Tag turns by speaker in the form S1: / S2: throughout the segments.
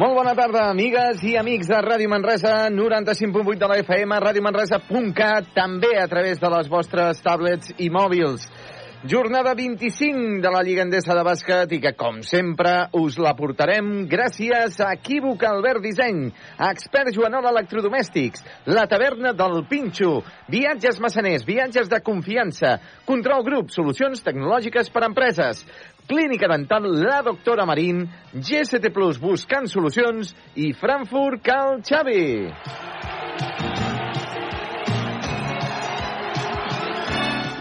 S1: Molt bona tarda, amigues i amics de Ràdio Manresa, 95.8 de la FM, radiomanresa.cat, també a través de les vostres tablets i mòbils. Jornada 25 de la Lliga Endesa de Bàsquet i que, com sempre, us la portarem gràcies a Equívoc Albert Disseny, a Expert Joanol Electrodomèstics, la taverna del Pinxo, viatges massaners, viatges de confiança, Control Grup, solucions tecnològiques per a empreses, Clínica Dental La Doctora Marín, GST Plus buscant solucions i Frankfurt Cal Xavi.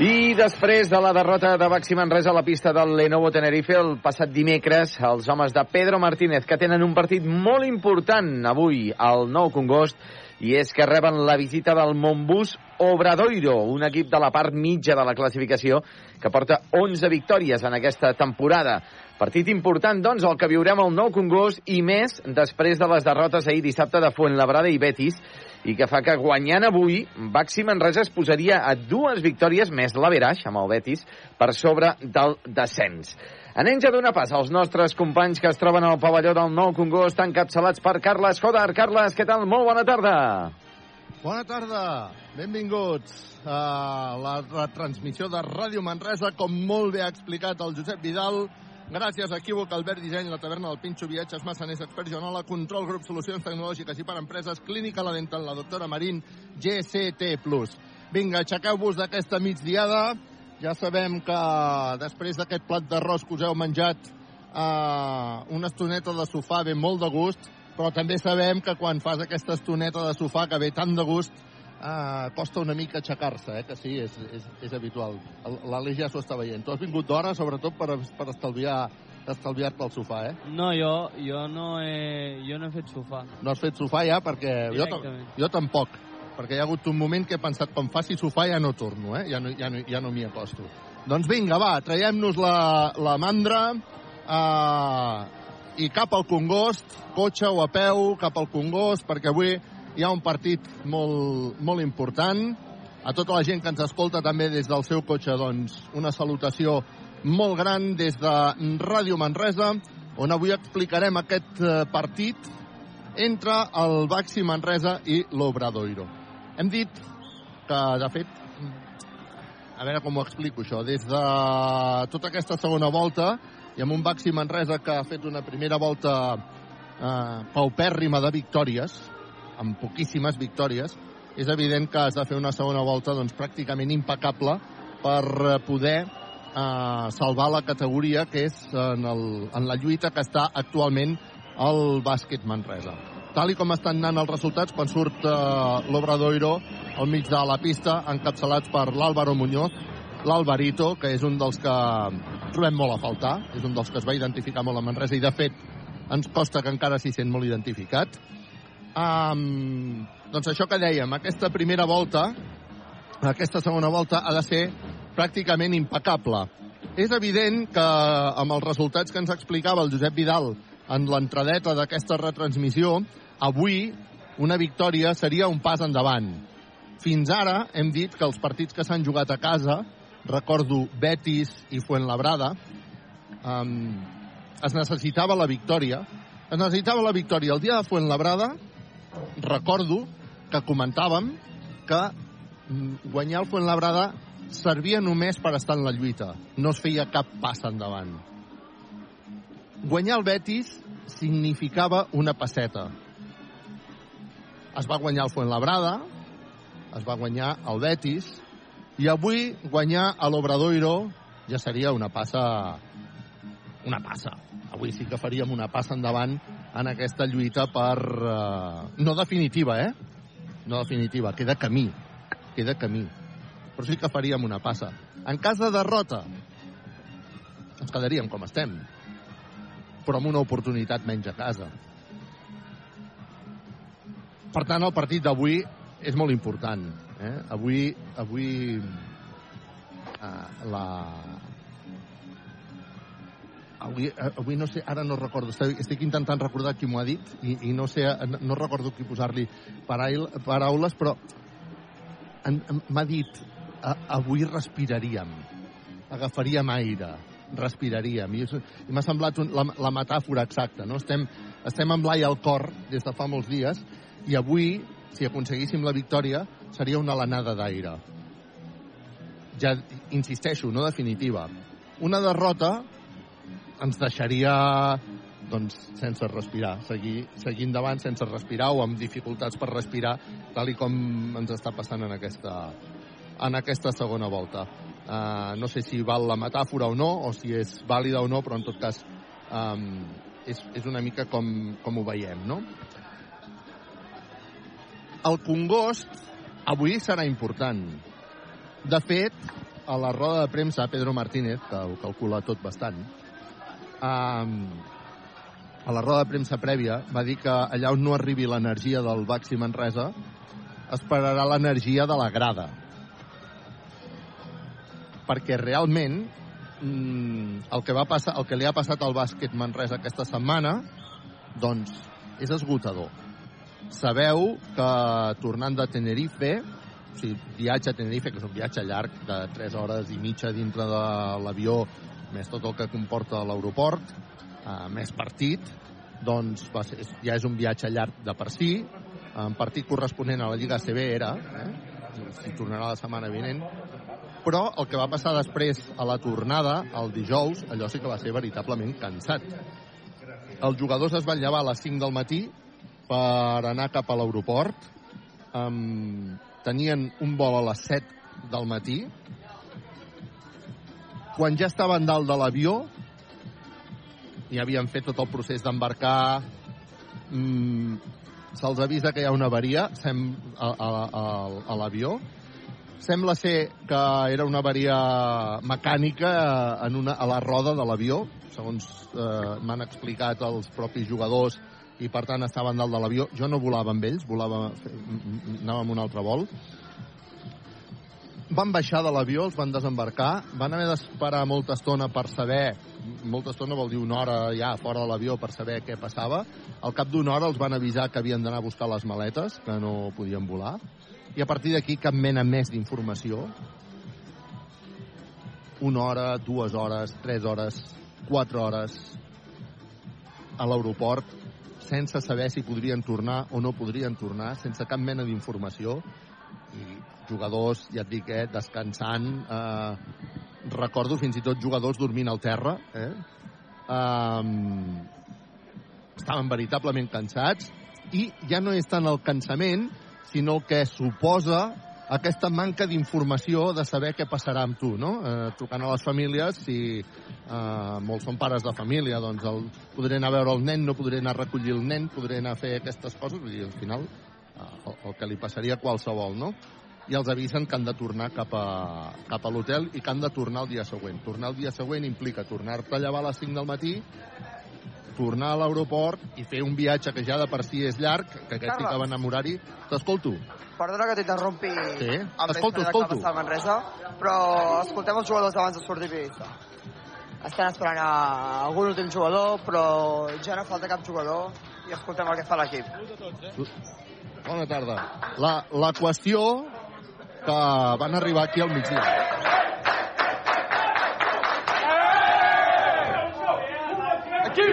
S1: I després de la derrota de Baxi Manresa a la pista del Lenovo Tenerife el passat dimecres, els homes de Pedro Martínez, que tenen un partit molt important avui al Nou Congost, i és que reben la visita del Montbus Obradoiro, un equip de la part mitja de la classificació que porta 11 victòries en aquesta temporada. Partit important, doncs, el que viurem al Nou Congost i més després de les derrotes ahir dissabte de Fuenlabrada i Betis, i que fa que guanyant avui, Baxi Manresa es posaria a dues victòries més l'Averaix, amb el Betis, per sobre del descens. Anem ja d'una pas als nostres companys que es troben al pavelló del Nou Congost, encapçalats per Carles Joder. Carles, què tal? Molt bona tarda.
S2: Bona tarda, benvinguts a la retransmissió de Ràdio Manresa, com molt bé ha explicat el Josep Vidal, Gràcies a Equívoc, Albert Disseny, la taverna del Pinxo, Viatges Massaners, Expert Joanola, Control Grup, Solucions Tecnològiques i per Empreses, Clínica La Dental, la doctora Marín, GCT+. Vinga, aixequeu-vos d'aquesta migdiada. Ja sabem que després d'aquest plat d'arròs que us heu menjat eh, una estoneta de sofà ve molt de gust, però també sabem que quan fas aquesta estoneta de sofà que ve tant de gust, uh, costa una mica aixecar-se, eh? que sí, és, és, és habitual. L'Aleix ja s'ho està veient. Tu has vingut d'hora, sobretot, per, per estalviar estalviar-te al sofà, eh?
S3: No, jo, jo, no he, jo no he fet sofà.
S2: No has fet sofà ja? Perquè jo, jo tampoc. Perquè hi ha hagut un moment que he pensat, com faci sofà ja no torno, eh? Ja no, ja no, ja no m'hi acosto. Doncs vinga, va, traiem-nos la, la mandra uh, i cap al Congost, cotxe o a peu, cap al Congost, perquè avui hi ha un partit molt, molt important. A tota la gent que ens escolta també des del seu cotxe, doncs, una salutació molt gran des de Ràdio Manresa, on avui explicarem aquest eh, partit entre el Baxi Manresa i l'Obradoiro. Hem dit que, de fet, a veure com ho explico això, des de tota aquesta segona volta i amb un Baxi Manresa que ha fet una primera volta eh, paupèrrima de victòries, amb poquíssimes victòries, és evident que has de fer una segona volta doncs, pràcticament impecable per eh, poder eh, salvar la categoria que és en, el, en la lluita que està actualment el bàsquet Manresa. Tal i com estan anant els resultats, quan surt eh, l'Obradoiro al mig de la pista, encapçalats per l'Àlvaro Muñoz, l'Alvarito, que és un dels que trobem molt a faltar, és un dels que es va identificar molt a Manresa i, de fet, ens costa que encara s'hi sent molt identificat. Um, doncs això que dèiem, aquesta primera volta, aquesta segona volta ha de ser pràcticament impecable. És evident que amb els resultats que ens explicava el Josep Vidal en l'entradeta d'aquesta retransmissió, avui una victòria seria un pas endavant. Fins ara hem dit que els partits que s'han jugat a casa, recordo Betis i Fuenlabrada, um, es necessitava la victòria. Es necessitava la victòria el dia de Fuenlabrada recordo que comentàvem que mm, guanyar el Fuenlabrada servia només per estar en la lluita. No es feia cap pas endavant. Guanyar el Betis significava una passeta. Es va guanyar el Fuenlabrada, es va guanyar el Betis, i avui guanyar a l'Obradoiro ja seria una passa... Una passa. Avui sí que faríem una passa endavant en aquesta lluita per... Eh, no definitiva, eh? No definitiva, queda camí. Queda camí. Però sí que faríem una passa. En cas de derrota, ens quedaríem com estem. Però amb una oportunitat menys a casa. Per tant, el partit d'avui és molt important. Eh? Avui, avui eh, la, avui, eh, avui no sé, ara no recordo, estic, estic intentant recordar qui m'ho ha dit i, i no sé, no, no recordo qui posar-li paraules, però m'ha dit avui respiraríem, agafaríem aire, respiraríem. I, i m'ha semblat un, la, la metàfora exacta, no? Estem, estem amb l'ai al cor des de fa molts dies i avui, si aconseguíssim la victòria, seria una alenada d'aire. Ja insisteixo, no definitiva. Una derrota ens deixaria doncs, sense respirar, seguir, seguir endavant sense respirar o amb dificultats per respirar, tal i com ens està passant en aquesta, en aquesta segona volta. Uh, no sé si val la metàfora o no, o si és vàlida o no, però en tot cas um, és, és una mica com, com ho veiem, no? El Congost avui serà important. De fet, a la roda de premsa, Pedro Martínez, que ho calcula tot bastant, um, a la roda de premsa prèvia va dir que allà on no arribi l'energia del Baxi Manresa esperarà l'energia de la grada. Perquè realment mm, el que va passar, el que li ha passat al bàsquet Manresa aquesta setmana doncs és esgotador. Sabeu que tornant de Tenerife o sigui, viatge a Tenerife, que és un viatge llarg de 3 hores i mitja dintre de l'avió, més tot el que comporta l'aeroport, eh, més partit, doncs va ser, ja és un viatge llarg de per si, en partit corresponent a la Lliga CB era, eh? si tornarà la setmana vinent, però el que va passar després a la tornada, el dijous, allò sí que va ser veritablement cansat. Els jugadors es van llevar a les 5 del matí per anar cap a l'aeroport. Um, tenien un vol a les 7 del matí. Quan ja estaven dalt de l'avió, i havien fet tot el procés d'embarcar, mm, se'ls avisa que hi ha una avaria sem, a, a, a, a l'avió. Sembla ser que era una avaria mecànica en una, a la roda de l'avió, segons eh, m'han explicat els propis jugadors i per tant estaven dalt de l'avió. Jo no volava amb ells, volava, anava amb un altre vol. Van baixar de l'avió, els van desembarcar, van haver d'esperar molta estona per saber, molta estona vol dir una hora ja fora de l'avió per saber què passava. Al cap d'una hora els van avisar que havien d'anar a buscar les maletes, que no podien volar. I a partir d'aquí cap mena més d'informació. Una hora, dues hores, tres hores, quatre hores a l'aeroport sense saber si podrien tornar o no podrien tornar, sense cap mena d'informació i jugadors, ja et dic, eh, descansant eh, recordo fins i tot jugadors dormint al terra eh? um, estaven veritablement cansats i ja no és tant el cansament sinó el que suposa aquesta manca d'informació de saber què passarà amb tu, no? Eh, trucant a les famílies, si eh, molts són pares de família, doncs el, podré anar a veure el nen, no podré anar a recollir el nen, podré anar a fer aquestes coses, vull dir, al final eh, el, el que li passaria a qualsevol, no? I els avisen que han de tornar cap a, cap a l'hotel i que han de tornar el dia següent. Tornar el dia següent implica tornar-te a llevar a les 5 del matí, tornar a l'aeroport i fer un viatge que ja de per si és llarg, que aquest sí que va enamorar-hi. T'escolto.
S4: Perdona que t'interrompi
S2: sí.
S4: amb
S2: escolto, escolto.
S4: que Manresa, però escoltem els jugadors abans de sortir pista. Estan esperant a algun últim jugador, però ja no falta cap jugador i escoltem el que fa l'equip.
S2: Bona tarda. La, la qüestió que van arribar aquí al migdia. Aquí!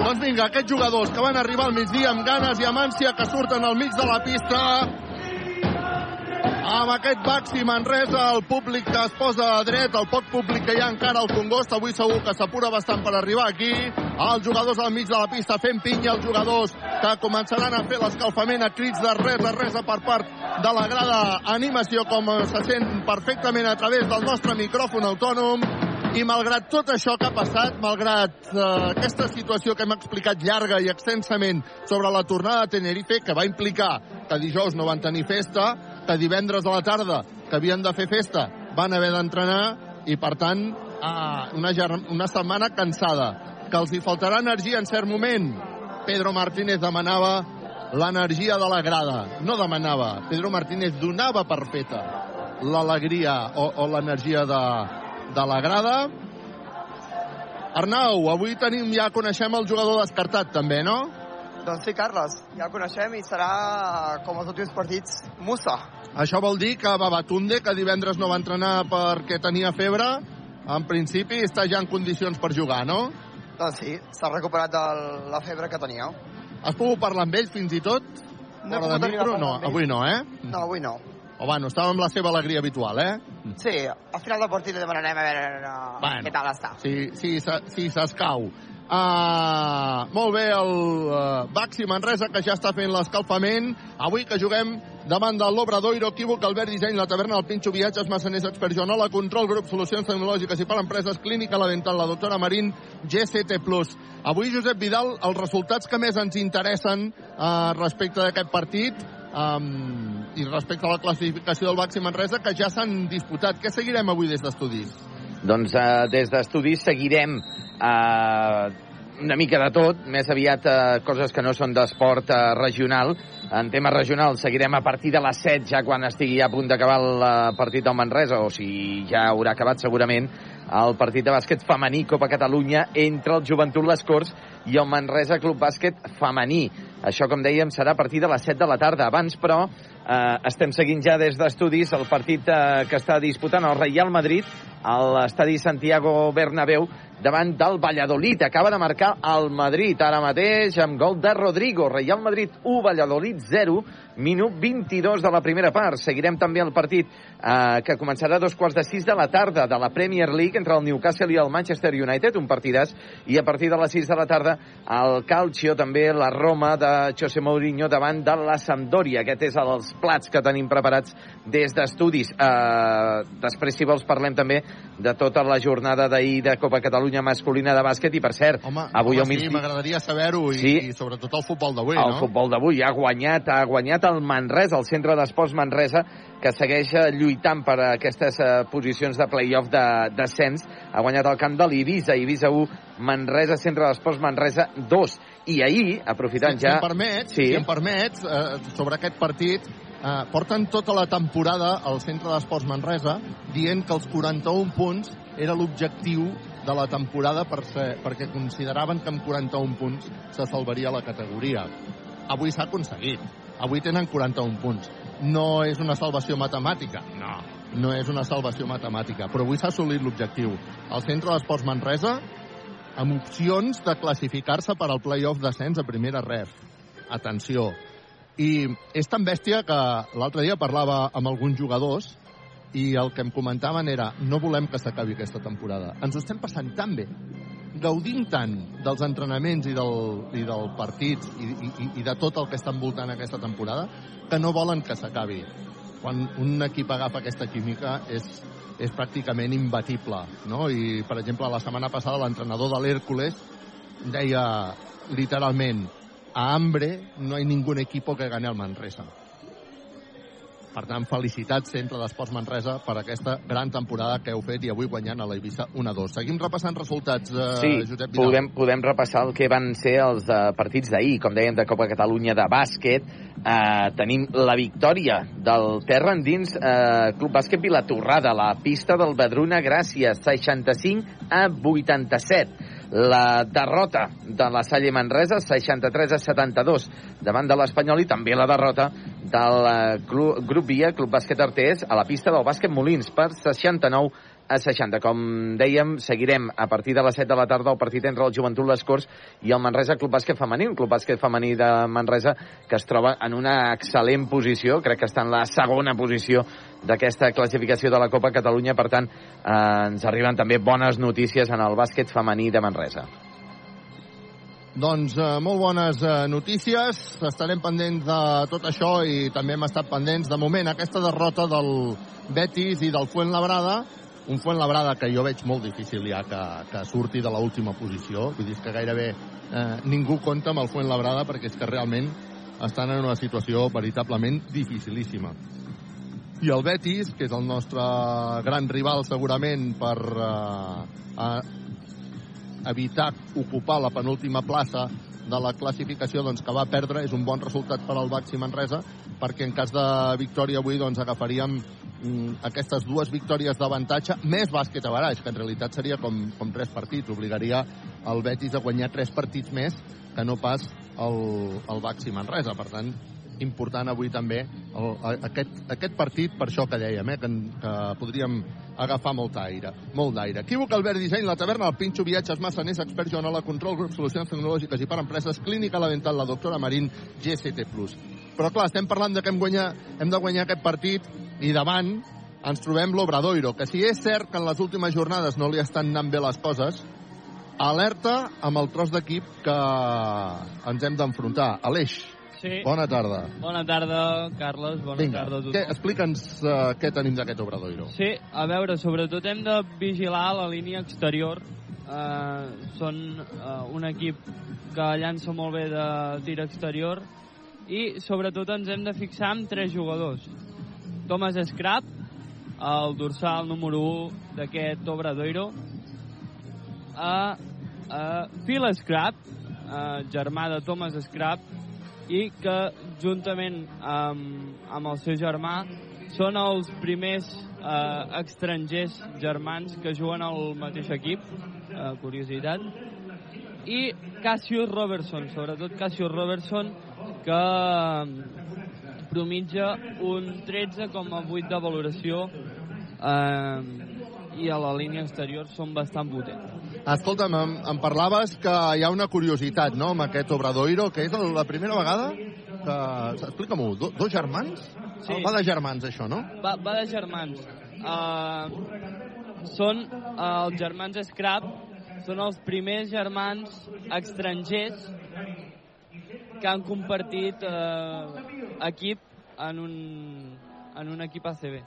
S2: Doncs vinga, aquests jugadors que van arribar al migdia amb ganes i amb ànsia que surten al mig de la pista amb aquest Baxi Manresa, el públic que es posa a dret, el poc públic que hi ha encara al Congost, avui segur que s'apura bastant per arribar aquí, els jugadors al mig de la pista fent pinya, els jugadors que començaran a fer l'escalfament a crits de res, de res per part de la grada animació, com se sent perfectament a través del nostre micròfon autònom, i malgrat tot això que ha passat, malgrat eh, aquesta situació que hem explicat llarga i extensament sobre la tornada a Tenerife, que va implicar que dijous no van tenir festa, que divendres a la tarda, que havien de fer festa, van haver d'entrenar i, per tant, una, una setmana cansada, que els hi faltarà energia en cert moment. Pedro Martínez demanava l'energia de la grada. No demanava, Pedro Martínez donava per feta l'alegria o, o l'energia de, de la grada. Arnau, avui tenim ja coneixem el jugador descartat també, no?
S4: Doncs sí, Carles, ja el coneixem i serà, com els últims partits, Musa.
S2: Això vol dir que Babatunde, que divendres no va entrenar perquè tenia febre, en principi està ja en condicions per jugar, no?
S4: Doncs sí, s'ha recuperat de la febre que tenia.
S2: Has pogut parlar amb ell fins i tot?
S4: No he pogut
S2: micro? No, avui no, eh?
S4: No, avui no.
S2: O bueno, estava amb la seva alegria habitual, eh?
S4: Sí, al final del partit li demanarem a veure uh,
S2: Bueno.
S4: què tal està.
S2: Si, s'ha- si s'escau. Uh, molt bé el uh, Baxi Manresa, que ja està fent l'escalfament. Avui que juguem davant del l'Obradoiro, Equívoc, Albert Disseny, la taverna del Pinxo, Viatges, Massaners, Expert Joanola, Control, Grup, Solucions Tecnològiques i per Empreses, Clínica La Dental, la doctora Marín, GCT+. Avui, Josep Vidal, els resultats que més ens interessen uh, respecte d'aquest partit um, i respecte a la classificació del Baxi Manresa, que ja s'han disputat. Què seguirem avui des d'estudis?
S1: Doncs eh, des d'estudis seguirem eh, una mica de tot, més aviat eh, coses que no són d'esport eh, regional. En tema regional seguirem a partir de les 7, ja quan estigui a punt d'acabar el eh, partit del Manresa, o si ja haurà acabat segurament, el partit de bàsquet femení Copa Catalunya entre el Joventut Les Corts i el Manresa Club Bàsquet femení. Això, com dèiem, serà a partir de les 7 de la tarda. Abans, però, eh, estem seguint ja des d'estudis el partit eh, que està disputant el Real Madrid a l'estadi Santiago Bernabéu davant del Valladolid. Acaba de marcar el Madrid ara mateix amb gol de Rodrigo. Real Madrid 1, Valladolid 0, minut 22 de la primera part. Seguirem també el partit eh, que començarà a dos quarts de sis de la tarda de la Premier League entre el Newcastle i el Manchester United, un partidàs, i a partir de les 6 de la tarda el Calcio, també la Roma de José Mourinho davant de la Sampdoria. Aquest és els plats que tenim preparats des d'estudis. Eh, després, si vols, parlem també de tota la jornada d'ahir de Copa Catalunya masculina de bàsquet i, per cert,
S2: Home,
S1: avui
S2: home
S1: al
S2: sí, m'agradaria saber-ho i,
S1: Sí.
S2: i sobretot el futbol d'avui,
S1: El
S2: no?
S1: futbol d'avui ha guanyat, ha guanyat el Manresa, el centre d'esports Manresa, que segueix eh, lluitant per aquestes eh, posicions de play-off de descens. Ha guanyat el camp de l'Ibiza, Ibiza 1, Manresa, centre d'esports Manresa 2. I ahir, aprofitant
S2: si,
S1: ja...
S2: Si em permets,
S1: Sí.
S2: si em permets eh, sobre aquest partit, eh, porten tota la temporada al Centre d'Esports Manresa dient que els 41 punts era l'objectiu de la temporada per ser, perquè consideraven que amb 41 punts se salvaria la categoria. Avui s'ha aconseguit. Avui tenen 41 punts. No és una salvació matemàtica? No. No és una salvació matemàtica, però avui s'ha assolit l'objectiu. El Centre d'Esports Manresa amb opcions de classificar-se per al play-off d'ascens a primera ref. Atenció. I és tan bèstia que l'altre dia parlava amb alguns jugadors i el que em comentaven era no volem que s'acabi aquesta temporada. Ens ho estem passant tan bé, gaudint tant dels entrenaments i del, i del partit i, i, i de tot el que està envoltant aquesta temporada que no volen que s'acabi. Quan un equip agafa aquesta química és, és pràcticament imbatible. No? I, per exemple, la setmana passada l'entrenador de l'Hércules deia literalment a hambre no hay ningún equipo que gane al Manresa. Per tant, felicitats Centre d'Esports Manresa per aquesta gran temporada que heu fet i avui guanyant a la Eivissa 1-2. Seguim repassant resultats, eh,
S1: Sí,
S2: Josep Vidal.
S1: podem, podem repassar el que van ser els eh, partits d'ahir, com dèiem, de Copa Catalunya de bàsquet. Eh, tenim la victòria del terra endins eh, Club Bàsquet Vilatorrada, la pista del Badruna Gràcia, 65 a 87 la derrota de la Salle Manresa 63 a 72 davant de l'Espanyol i també la derrota del eh, club, grup Via, Club Bàsquet Artés a la pista del Bàsquet Molins per 69 a 60. Com dèiem, seguirem a partir de les 7 de la tarda el partit entre el Joventut Les Corts i el Manresa Club Bàsquet Femení, un club bàsquet femení de Manresa que es troba en una excel·lent posició, crec que està en la segona posició d'aquesta classificació de la Copa Catalunya, per tant, eh, ens arriben també bones notícies en el bàsquet femení de Manresa.
S2: Doncs eh, molt bones eh, notícies. Estarem pendents de tot això i també hem estat pendents de moment aquesta derrota del Betis i del Fuentlabrada. Un Fuentlabrada que jo veig molt difícil ja que, que surti de l'última posició. Vull dir que gairebé eh, ningú compta amb el Fuentlabrada perquè és que realment estan en una situació veritablement dificilíssima. I el Betis, que és el nostre gran rival segurament per eh, a, evitar ocupar la penúltima plaça de la classificació doncs, que va perdre és un bon resultat per al Baxi Manresa perquè en cas de victòria avui doncs, agafaríem mm, aquestes dues victòries d'avantatge més bàsquet a baraix, que en realitat seria com, com tres partits, obligaria el Betis a guanyar tres partits més que no pas el, el Baxi Manresa. Per tant, important avui també el, aquest, aquest partit, per això que dèiem, eh, que, que podríem agafar molt aire, molt d'aire. Equívoc, Albert Disseny, la taverna, el Pinxo, viatges, massaners, expert la control, grup, solucions tecnològiques i per empreses, clínica, la dental, la doctora Marín, GST+. Però clar, estem parlant de que hem, guanyar, hem de guanyar aquest partit i davant ens trobem l'Obradoiro, que si és cert que en les últimes jornades no li estan anant bé les coses, alerta amb el tros d'equip que ens hem d'enfrontar. Aleix,
S3: Sí.
S2: bona tarda.
S3: Bona tarda, Carles. Bona
S2: Vinga,
S3: tarda a tothom.
S2: explica'ns uh, què tenim d'aquest Obradoiro.
S3: Sí, a veure, sobretot hem de vigilar la línia exterior. Uh, són uh, un equip que llança molt bé de tir exterior i sobretot ens hem de fixar en tres jugadors. Thomas Scrap, el dorsal número 1 d'aquest Obradoiro, uh, uh, Phil Scrap, uh, germà de Thomas Scrap, i que juntament amb, amb el seu germà són els primers eh, estrangers germans que juguen al mateix equip, eh, curiositat, i Cassius Robertson, sobretot Cassius Robertson, que eh, promitja un 13,8 de valoració eh, i a la línia exterior són bastant potents.
S2: Escolta'm, em, em parlaves que hi ha una curiositat, no?, amb aquest Obradoiro, que és la primera vegada que... Explica-m'ho, do, dos germans?
S3: Sí.
S2: Va de germans, això, no?
S3: Va, va de germans. Uh, són uh, els germans Scrap, són els primers germans estrangers que han compartit uh, equip en un, en un equip ACB.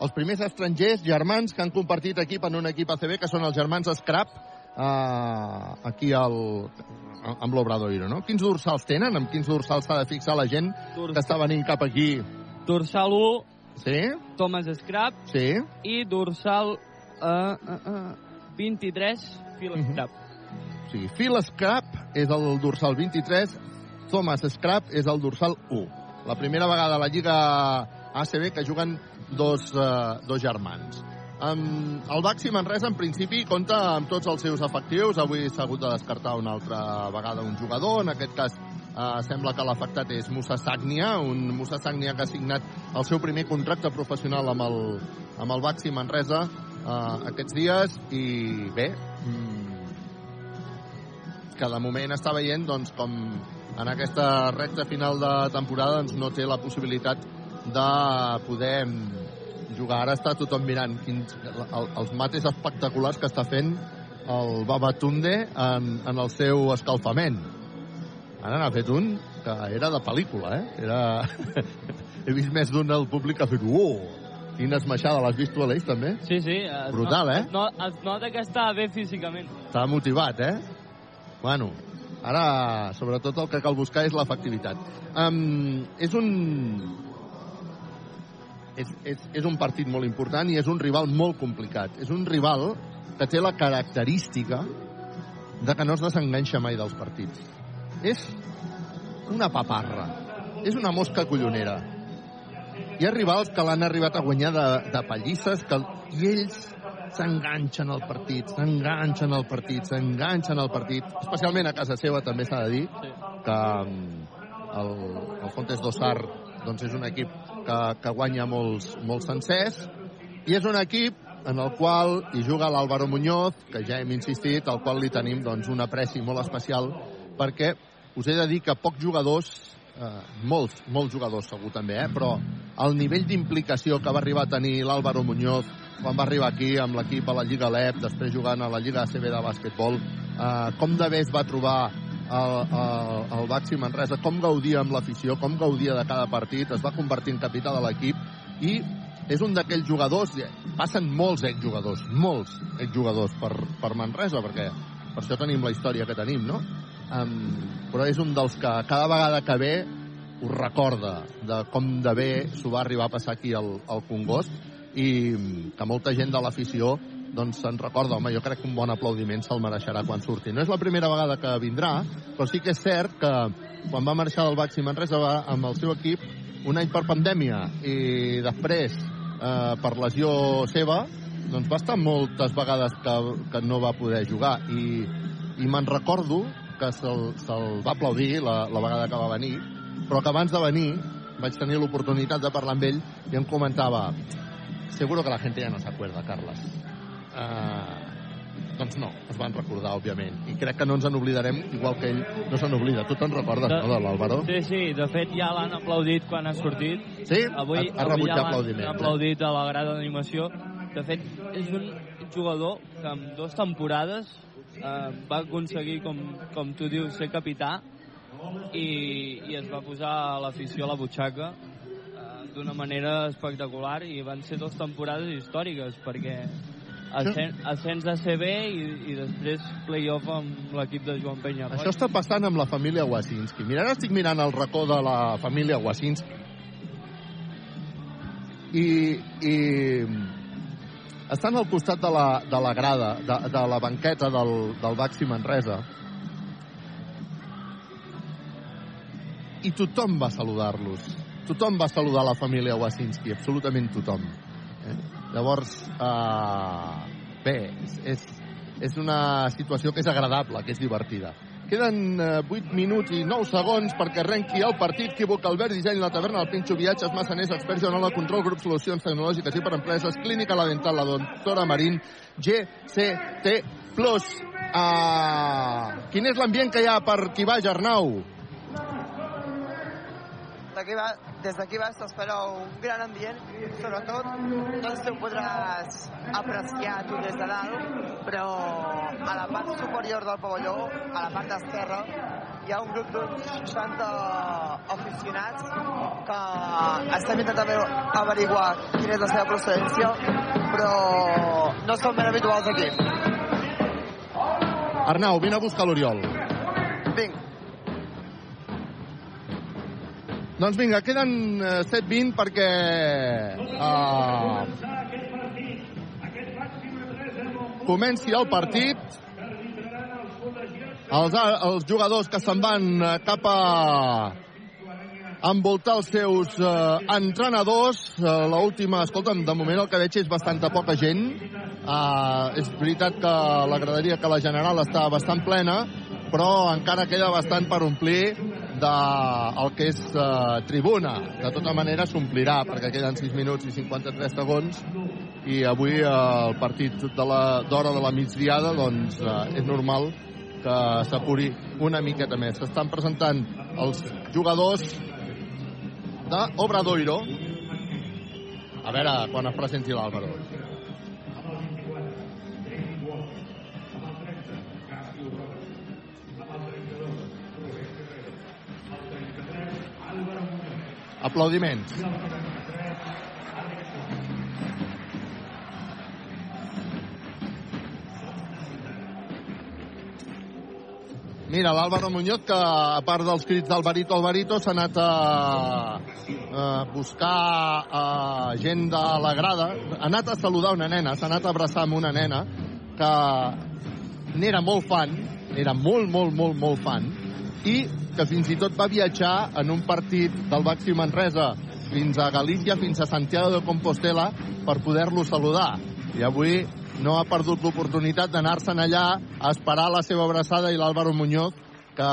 S2: Els primers estrangers germans que han compartit equip en un equip ACB, que són els germans Scrap, uh, aquí al, amb l'Obradoiro, no? Quins dorsals tenen? Amb quins dorsals s'ha de fixar la gent
S3: Dors-
S2: que està venint cap aquí?
S3: Dorsal 1,
S2: Sí?
S3: Thomas Scrap,
S2: Sí?
S3: i dorsal uh, uh, uh, 23, Phil
S2: Mhm.
S3: Scrap.
S2: O sigui, Phil Scrap és el dorsal 23, Thomas Scrap és el dorsal 1. La primera vegada a la Lliga ACB que juguen dos, uh, dos germans. Um, el Baxi Manresa, en principi, compta amb tots els seus efectius. Avui s'ha hagut de descartar una altra vegada un jugador. En aquest cas, uh, sembla que l'afectat és Musa Sagnia, un Musa Sagnia que ha signat el seu primer contracte professional amb el, amb el Baxi Manresa uh, aquests dies. I bé, mm, que de moment està veient doncs, com en aquesta recta final de temporada doncs, no té la possibilitat de poder jugar. Ara està tothom mirant quins, el, els mates espectaculars que està fent el Babatunde en, en el seu escalfament. Ara n'ha fet un que era de pel·lícula, eh? Era... He vist més d'un al públic que ha fet... Uh, quina esmaixada, l'has vist tu, Aleix, també?
S3: Sí, sí. Es
S2: Brutal,
S3: no,
S2: eh?
S3: No, es nota que està bé físicament.
S2: Està motivat, eh? Bueno, ara, sobretot, el que cal buscar és l'efectivitat. Um, és un... És, és, és un partit molt important i és un rival molt complicat. És un rival que té la característica de que no es desenganxa mai dels partits. És una paparra. És una mosca collonera. Hi ha rivals que l'han arribat a guanyar de, de pallisses que, i ells s'enganxen al partit, s'enganxen al partit, s'enganxen al partit, especialment a casa seva també s'ha de dir que mm, el, el Fontes d'Ossar doncs és un equip que, que guanya molts, molts sencers. I és un equip en el qual hi juga l'Àlvaro Muñoz, que ja hem insistit, al qual li tenim doncs, un apreci molt especial, perquè us he de dir que pocs jugadors, eh, molts, molts jugadors segur també, eh, però el nivell d'implicació que va arribar a tenir l'Àlvaro Muñoz quan va arribar aquí amb l'equip a la Lliga LEP, després jugant a la Lliga ACB de bàsquetbol, eh, com de bé es va trobar el, el, el Baxi Manresa, com gaudia amb l'afició, com gaudia de cada partit, es va convertir en capità de l'equip i és un d'aquells jugadors, passen molts exjugadors, molts exjugadors per, per Manresa, perquè per això tenim la història que tenim, no? Um, però és un dels que cada vegada que ve us recorda de com de bé s'ho va arribar a passar aquí al, al Congost i que molta gent de l'afició doncs se'n recorda, home, jo crec que un bon aplaudiment se'l mereixerà quan surti. No és la primera vegada que vindrà, però sí que és cert que quan va marxar del Baxi Manresa va amb el seu equip un any per pandèmia i després eh, per lesió seva doncs va estar moltes vegades que, que no va poder jugar i, i me'n recordo que se'l se va aplaudir la, la vegada que va venir, però que abans de venir vaig tenir l'oportunitat de parlar amb ell i em comentava seguro que la gente ya no se acuerda, Carles. Uh, doncs no, es van recordar, òbviament. I crec que no ens en oblidarem, igual que ell no se n'oblida. Tu te'n recordes, de... no, de l'Àlvaro?
S3: Sí, sí, de fet ja l'han aplaudit quan ha sortit.
S2: Sí?
S3: Avui,
S2: ha, ha
S3: avui
S2: rebut
S3: ja
S2: aplaudiments.
S3: l'han aplaudit a la grada d'animació. De fet, és un jugador que en dues temporades eh, va aconseguir, com, com tu dius, ser capità i, i es va posar a l'afició a la butxaca eh, d'una manera espectacular i van ser dues temporades històriques perquè ascens, ascens a CB i, i després play-off amb l'equip de Joan Penyarroia.
S2: Això està passant amb la família Wasinski. Mira, ara estic mirant el racó de la família Wasinski i, i estan al costat de la, de la grada, de, de la banqueta del, del Baxi Manresa i tothom va saludar-los. Tothom va saludar la família Wasinski, absolutament tothom. Eh? Llavors, eh, bé, és, és, és una situació que és agradable, que és divertida. Queden eh, 8 minuts i 9 segons perquè arrenqui el partit. Equívoc, Albert, disseny, la taverna, el Pinxo, viatges, massaners, experts, de control, grup, solucions tecnològiques i per empreses, clínica, la dental, la doctora Marín, GCT+. Uh, quin és l'ambient que hi ha per qui vaja, Arnau?
S4: D'aquí va, des d'aquí baix s'espera un gran ambient, sobretot no sé si ho podràs apreciar tu des de dalt, però a la part superior del pavelló, a la part esquerra, hi ha un grup d'uns 60 aficionats que estem intentant averiguar quina és la seva procedència, però no són ben habituals aquí.
S2: Arnau, vine a buscar l'Oriol.
S4: Vinc.
S2: Doncs vinga, queden eh, 7-20 perquè... Uh, comenci el partit. Els, els jugadors que se'n van eh, cap a envoltar els seus uh, entrenadors. Uh, L'última, escolta'm, de moment el que veig és bastanta poca gent. Uh, és veritat que l'agradaria que la general està bastant plena, però encara queda bastant per omplir de el que és uh, tribuna. De tota manera s'omplirà perquè queden 6 minuts i 53 segons i avui uh, el partit d'hora de, de la migdiada doncs uh, és normal que s'apuri una miqueta més. S'estan presentant els jugadors d'Obradoiro. A veure quan es presenti l'Àlvaro. Aplaudiments. Mira, l'Àlvaro Muñoz, que a part dels crits d'Alvarito, Alvarito, s'ha anat a, a buscar a gent de la grada, ha anat a saludar una nena, s'ha anat a abraçar amb una nena que n'era molt fan, era molt, molt, molt, molt fan, i que fins i tot va viatjar en un partit del Baxi Manresa fins a Galícia, fins a Santiago de Compostela, per poder-lo saludar. I avui no ha perdut l'oportunitat d'anar-se'n allà a esperar la seva abraçada i l'Àlvaro Muñoz, que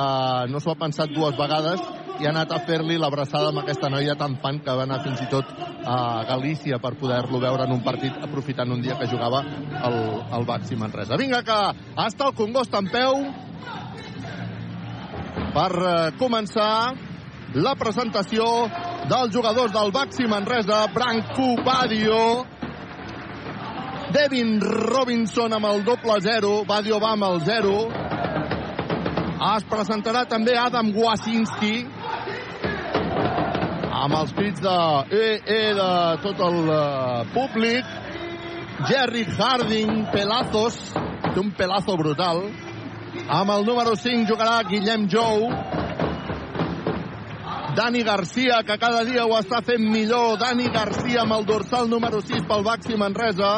S2: no s'ho ha pensat dues vegades i ha anat a fer-li l'abraçada amb aquesta noia tan fan que va anar fins i tot a Galícia per poder-lo veure en un partit aprofitant un dia que jugava el, el Baxi Manresa. Vinga, que està el Congost en peu per començar la presentació dels jugadors del Baxi Manresa, Branco Badio, Devin Robinson amb el doble 0, Badio va amb el 0, es presentarà també Adam Wasinski, amb els crits de eh, eh, de tot el uh, públic, Jerry Harding, pelazos, té un pelazo brutal, amb el número 5 jugarà Guillem Jou, Dani Garcia, que cada dia ho està fent millor. Dani Garcia amb el dorsal número 6 pel Baxi Manresa.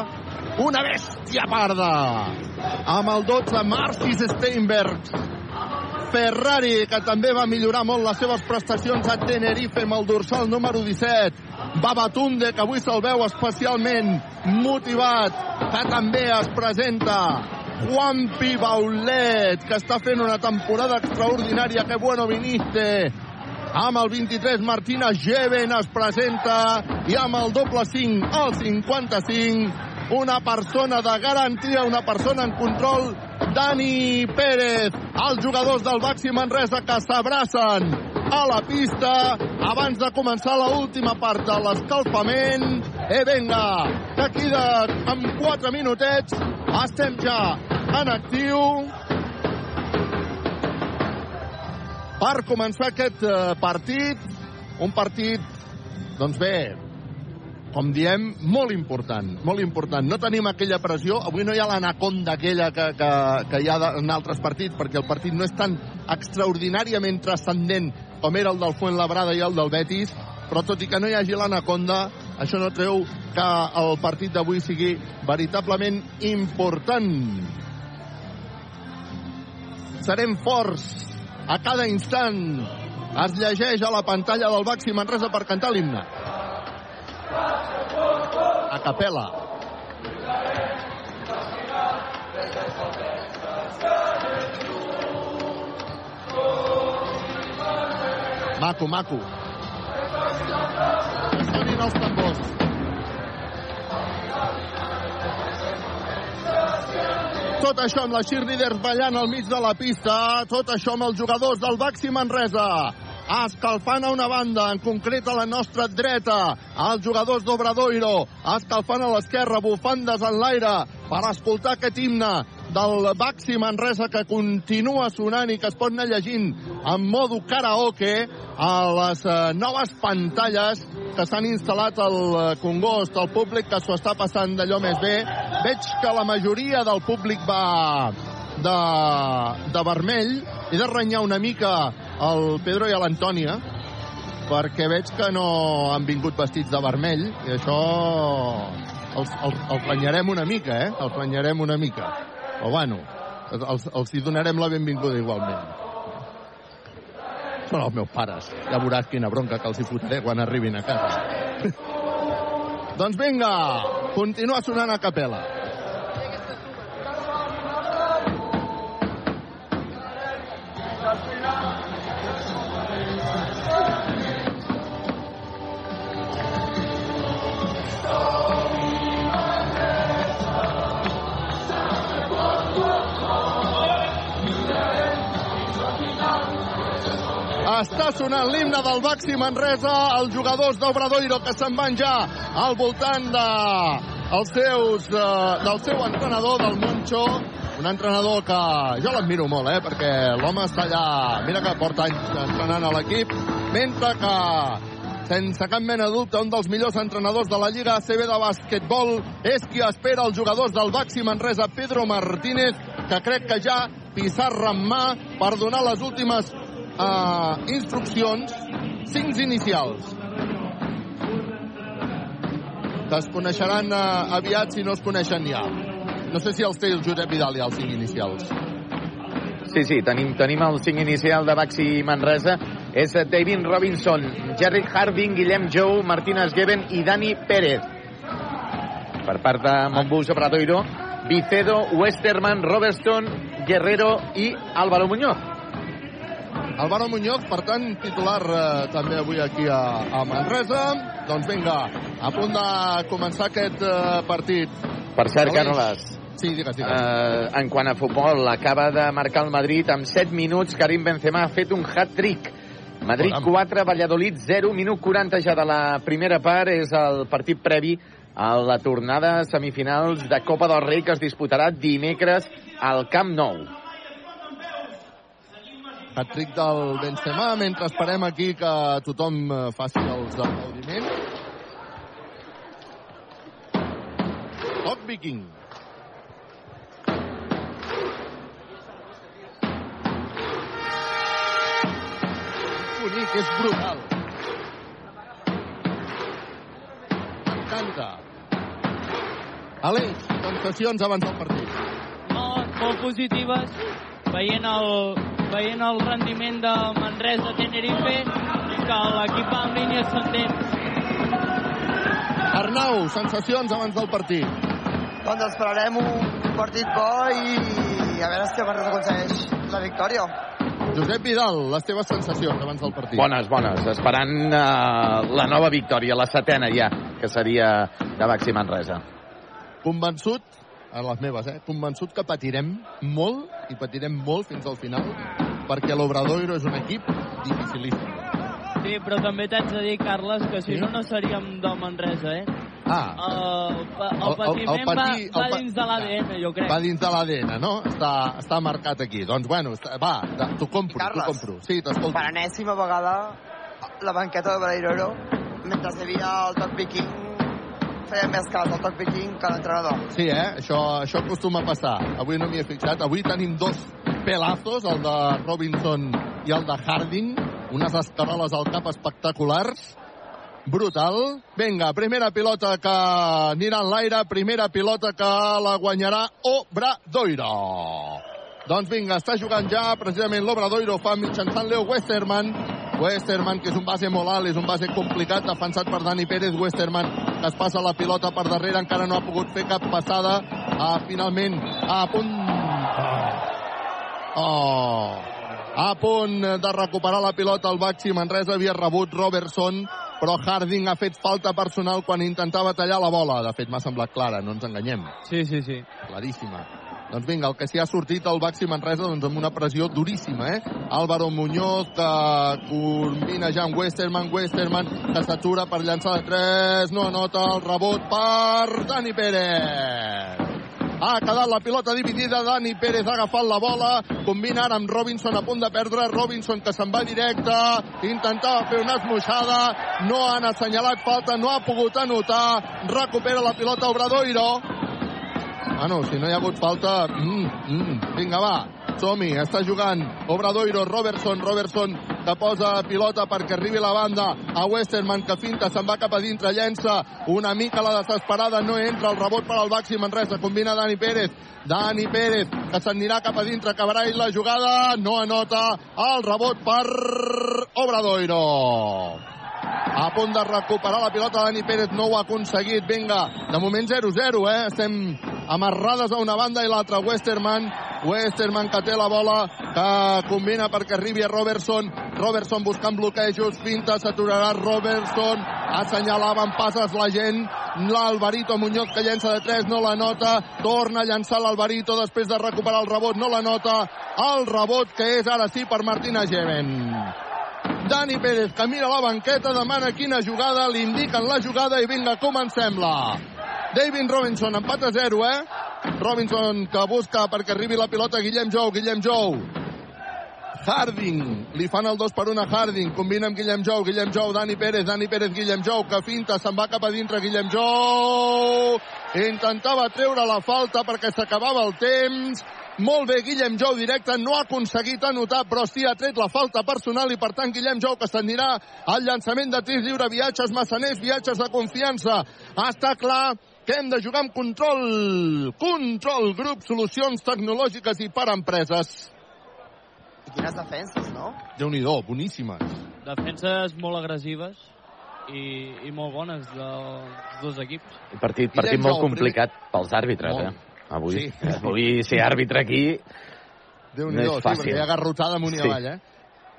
S2: Una bèstia parda. Amb el 12, Marcis Steinberg. Ferrari, que també va millorar molt les seves prestacions a Tenerife amb el dorsal número 17. Babatunde, que avui se'l veu especialment motivat, que també es presenta Juanpi Baulet, que està fent una temporada extraordinària. Que bueno viniste. Amb el 23, Martina Geven es presenta i amb el doble 5, el 55, una persona de garantia, una persona en control, Dani Pérez. Els jugadors del Baxi Manresa que s'abracen a la pista abans de començar la última part de l'escalfament. E venga, que aquí de, amb 4 minutets estem ja en actiu per començar aquest eh, partit. Un partit, doncs bé, com diem, molt important, molt important. No tenim aquella pressió, avui no hi ha l'anaconda aquella que, que, que hi ha en altres partits, perquè el partit no és tan extraordinàriament transcendent com era el del Fuentlabrada i el del Betis, però tot i que no hi hagi l'anaconda, això no treu que el partit d'avui sigui veritablement important. Serem forts a cada instant. Es llegeix a la pantalla del Baxi Manresa per cantar l'himne. A capella. Maco, maco. Sonin els tambors. Tot això amb les cheerleaders ballant al mig de la pista, tot això amb els jugadors del Baxi Manresa escalfant a una banda, en concret a la nostra dreta, els jugadors d'Obradoiro, escalfant a l'esquerra, bufandes en l'aire, per escoltar aquest himne del Baxi Manresa que continua sonant i que es pot anar llegint en modo karaoke a les eh, noves pantalles que s'han instal·lat al eh, Congost, el públic que s'ho està passant d'allò més bé. Veig que la majoria del públic va de, de vermell. He de renyar una mica el Pedro i l'Antònia perquè veig que no han vingut vestits de vermell i això els, els, els renyarem una mica, eh? Els renyarem una mica. Però bueno, els, els hi donarem la benvinguda igualment. Són els meus pares. Ja veuràs quina bronca que els hi fotré quan arribin a casa. doncs vinga, continua sonant a capella. Està sonant l'himne del Baxi Manresa, els jugadors d'Obradoiro que se'n van ja al voltant de, els seus, eh, del seu entrenador, del Moncho, un entrenador que jo l'admiro molt, eh, perquè l'home està allà, mira que porta anys entrenant a l'equip, mentre que sense cap mena de dubte, un dels millors entrenadors de la Lliga ACB de bàsquetbol és qui espera els jugadors del Baxi Manresa, Pedro Martínez, que crec que ja pissarra en mà per donar les últimes uh, instruccions, cinc inicials. Que es coneixeran uh, aviat si no es coneixen ja. No sé si els té el Josep Vidal ja, els cinc inicials.
S1: Sí, sí, tenim, tenim el cinc inicial de Baxi Manresa. És David Robinson, Jerry Harding, Guillem Jou, Martínez Geben i Dani Pérez. Per part de Montbus Obradoiro, Vicedo, Westerman, Robertson, Guerrero i Álvaro Muñoz.
S2: Álvaro Muñoz, per tant, titular eh, també avui aquí a, a Manresa. Doncs vinga, a punt de començar aquest eh, partit.
S1: Per cert, Carles,
S2: Sí, digues, digues.
S1: eh, en quant a futbol, acaba de marcar el Madrid amb 7 minuts. Karim Benzema ha fet un hat-trick. Madrid
S2: Caram.
S1: 4, Valladolid 0, minut 40 ja de la primera part. És el partit previ a la tornada semifinals de Copa del Rei que es disputarà dimecres al Camp Nou.
S2: Hat-trick del Benzema, mentre esperem aquí que tothom eh, faci els aplaudiments. Toc viking. Bonic, és brutal. M'encanta. Aleix, sensacions abans del partit.
S3: molt, molt positives, veient el, veient el rendiment de Manresa Tenerife, que l'equip va en línia ascendent.
S2: Arnau, sensacions abans del partit.
S4: Doncs esperarem un partit bo i a veure si el Manresa aconsegueix la victòria.
S2: Josep Vidal, les teves sensacions abans del partit.
S1: Bones, bones. Esperant uh, la nova victòria, la setena ja, que seria de Baxi Manresa.
S2: Convençut, a les meves, eh? Convençut que patirem molt i patirem molt fins al final perquè l'Obradoiro és un equip dificilíssim.
S3: Sí, però també t'haig de dir, Carles, que si
S2: Sí?
S3: no, no seríem del Manresa, eh?
S2: Ah,
S3: El,
S2: El-
S3: el
S2: el-
S3: patiment
S2: el pati-
S3: va, va
S2: el pa-
S3: dins de l'ADN, jo crec.
S2: va dins de l'ADN, no? Està, està marcat aquí. Doncs bueno, està, va, t'ho compro, t'ho compro. Sí, t'escolto.
S4: Per enèsima vegada, la banqueta de Brairoro, mentre hi havia el toc viking, feia més cas al toc viking que a l'entrenador.
S2: Sí, eh? Això, això acostuma a passar. Avui no m'hi he fixat. Avui tenim dos pelazos, el de Robinson i el de Harding. Unes escaroles al cap espectaculars. Brutal. Vinga, primera pilota que anirà en l'aire, primera pilota que la guanyarà Obradoiro. Doncs vinga, està jugant ja precisament l'Obradoiro, fa mitjançant Leo Westerman. Westerman, que és un base molt alt, és un base complicat, defensat per Dani Pérez. Westerman, que es passa la pilota per darrere, encara no ha pogut fer cap passada. Ah, finalment, a punt... Oh. A punt de recuperar la pilota el Baxi Manresa havia rebut Robertson, però Harding ha fet falta personal quan intentava tallar la bola. De fet, m'ha semblat clara, no ens enganyem
S3: Sí, sí, sí.
S2: claríssima. Doncs vinga, el que s'hi ha sortit el Baxi Manresa doncs amb una pressió duríssima, eh? Álvaro Muñoz que combina ja amb Westerman, Westerman que s'atura per llançar de 3, no anota el rebot per Dani Pérez. Ha quedat la pilota dividida, Dani Pérez ha agafat la bola, combina ara amb Robinson a punt de perdre, Robinson que se'n va directe, intentava fer una esmoixada, no han assenyalat falta, no ha pogut anotar, recupera la pilota Obradoiro, Bueno, si no hi ha hagut falta... Mm, mm. Vinga, va, som-hi, està jugant Obradoiro, Robertson, Robertson que posa pilota perquè arribi la banda a Westerman que finta, se'n va cap a dintre, llença una mica la desesperada, no entra el rebot per al Baxi Manresa, combina Dani Pérez, Dani Pérez que s'anirà cap a dintre, acabarà la jugada, no anota el rebot per Obradoiro. A punt de recuperar la pilota, Dani Pérez no ho ha aconseguit. Vinga, de moment 0-0, eh? Estem amarrades a una banda i l'altra. Westerman, Westerman que té la bola, que combina perquè arribi a Robertson. Robertson buscant bloquejos, finta, s'aturarà Robertson. Assenyalaven passes la gent. L'Alvarito Muñoz que llença de 3, no la nota. Torna a llançar l'Alvarito després de recuperar el rebot, no la nota. El rebot que és ara sí per Martina Geven. Dani Pérez que mira la banqueta, demana quina jugada, li indiquen la jugada i vinga, comencem-la. David Robinson, empat a 0, eh? Robinson que busca perquè arribi la pilota Guillem Jou, Guillem Jou. Harding, li fan el 2 per 1 a Harding, combina amb Guillem Jou, Guillem Jou, Dani Pérez, Dani Pérez, Guillem Jou, que finta, se'n va cap a dintre, Guillem Jou, intentava treure la falta perquè s'acabava el temps, molt bé, Guillem Jou directe, no ha aconseguit anotar, però sí ha tret la falta personal i per tant Guillem Jou que s'anirà al llançament de tir lliure, viatges massaners, viatges de confiança. Està clar que hem de jugar amb control. Control, grup, solucions tecnològiques i per a empreses.
S4: I quines defenses, no?
S2: Déu-n'hi-do, boníssimes.
S3: Defenses molt agressives i, i molt bones dels dos equips.
S1: Un partit, partit molt complicat pels àrbitres,
S2: Molt.
S1: eh? Avui,
S2: Sí.
S1: avui ser àrbitre aquí...
S2: Déu-n'hi-do,
S1: No és
S2: sí,
S1: fàcil.
S2: perquè hi ha garrotada amunt i
S1: Sí.
S2: avall, eh?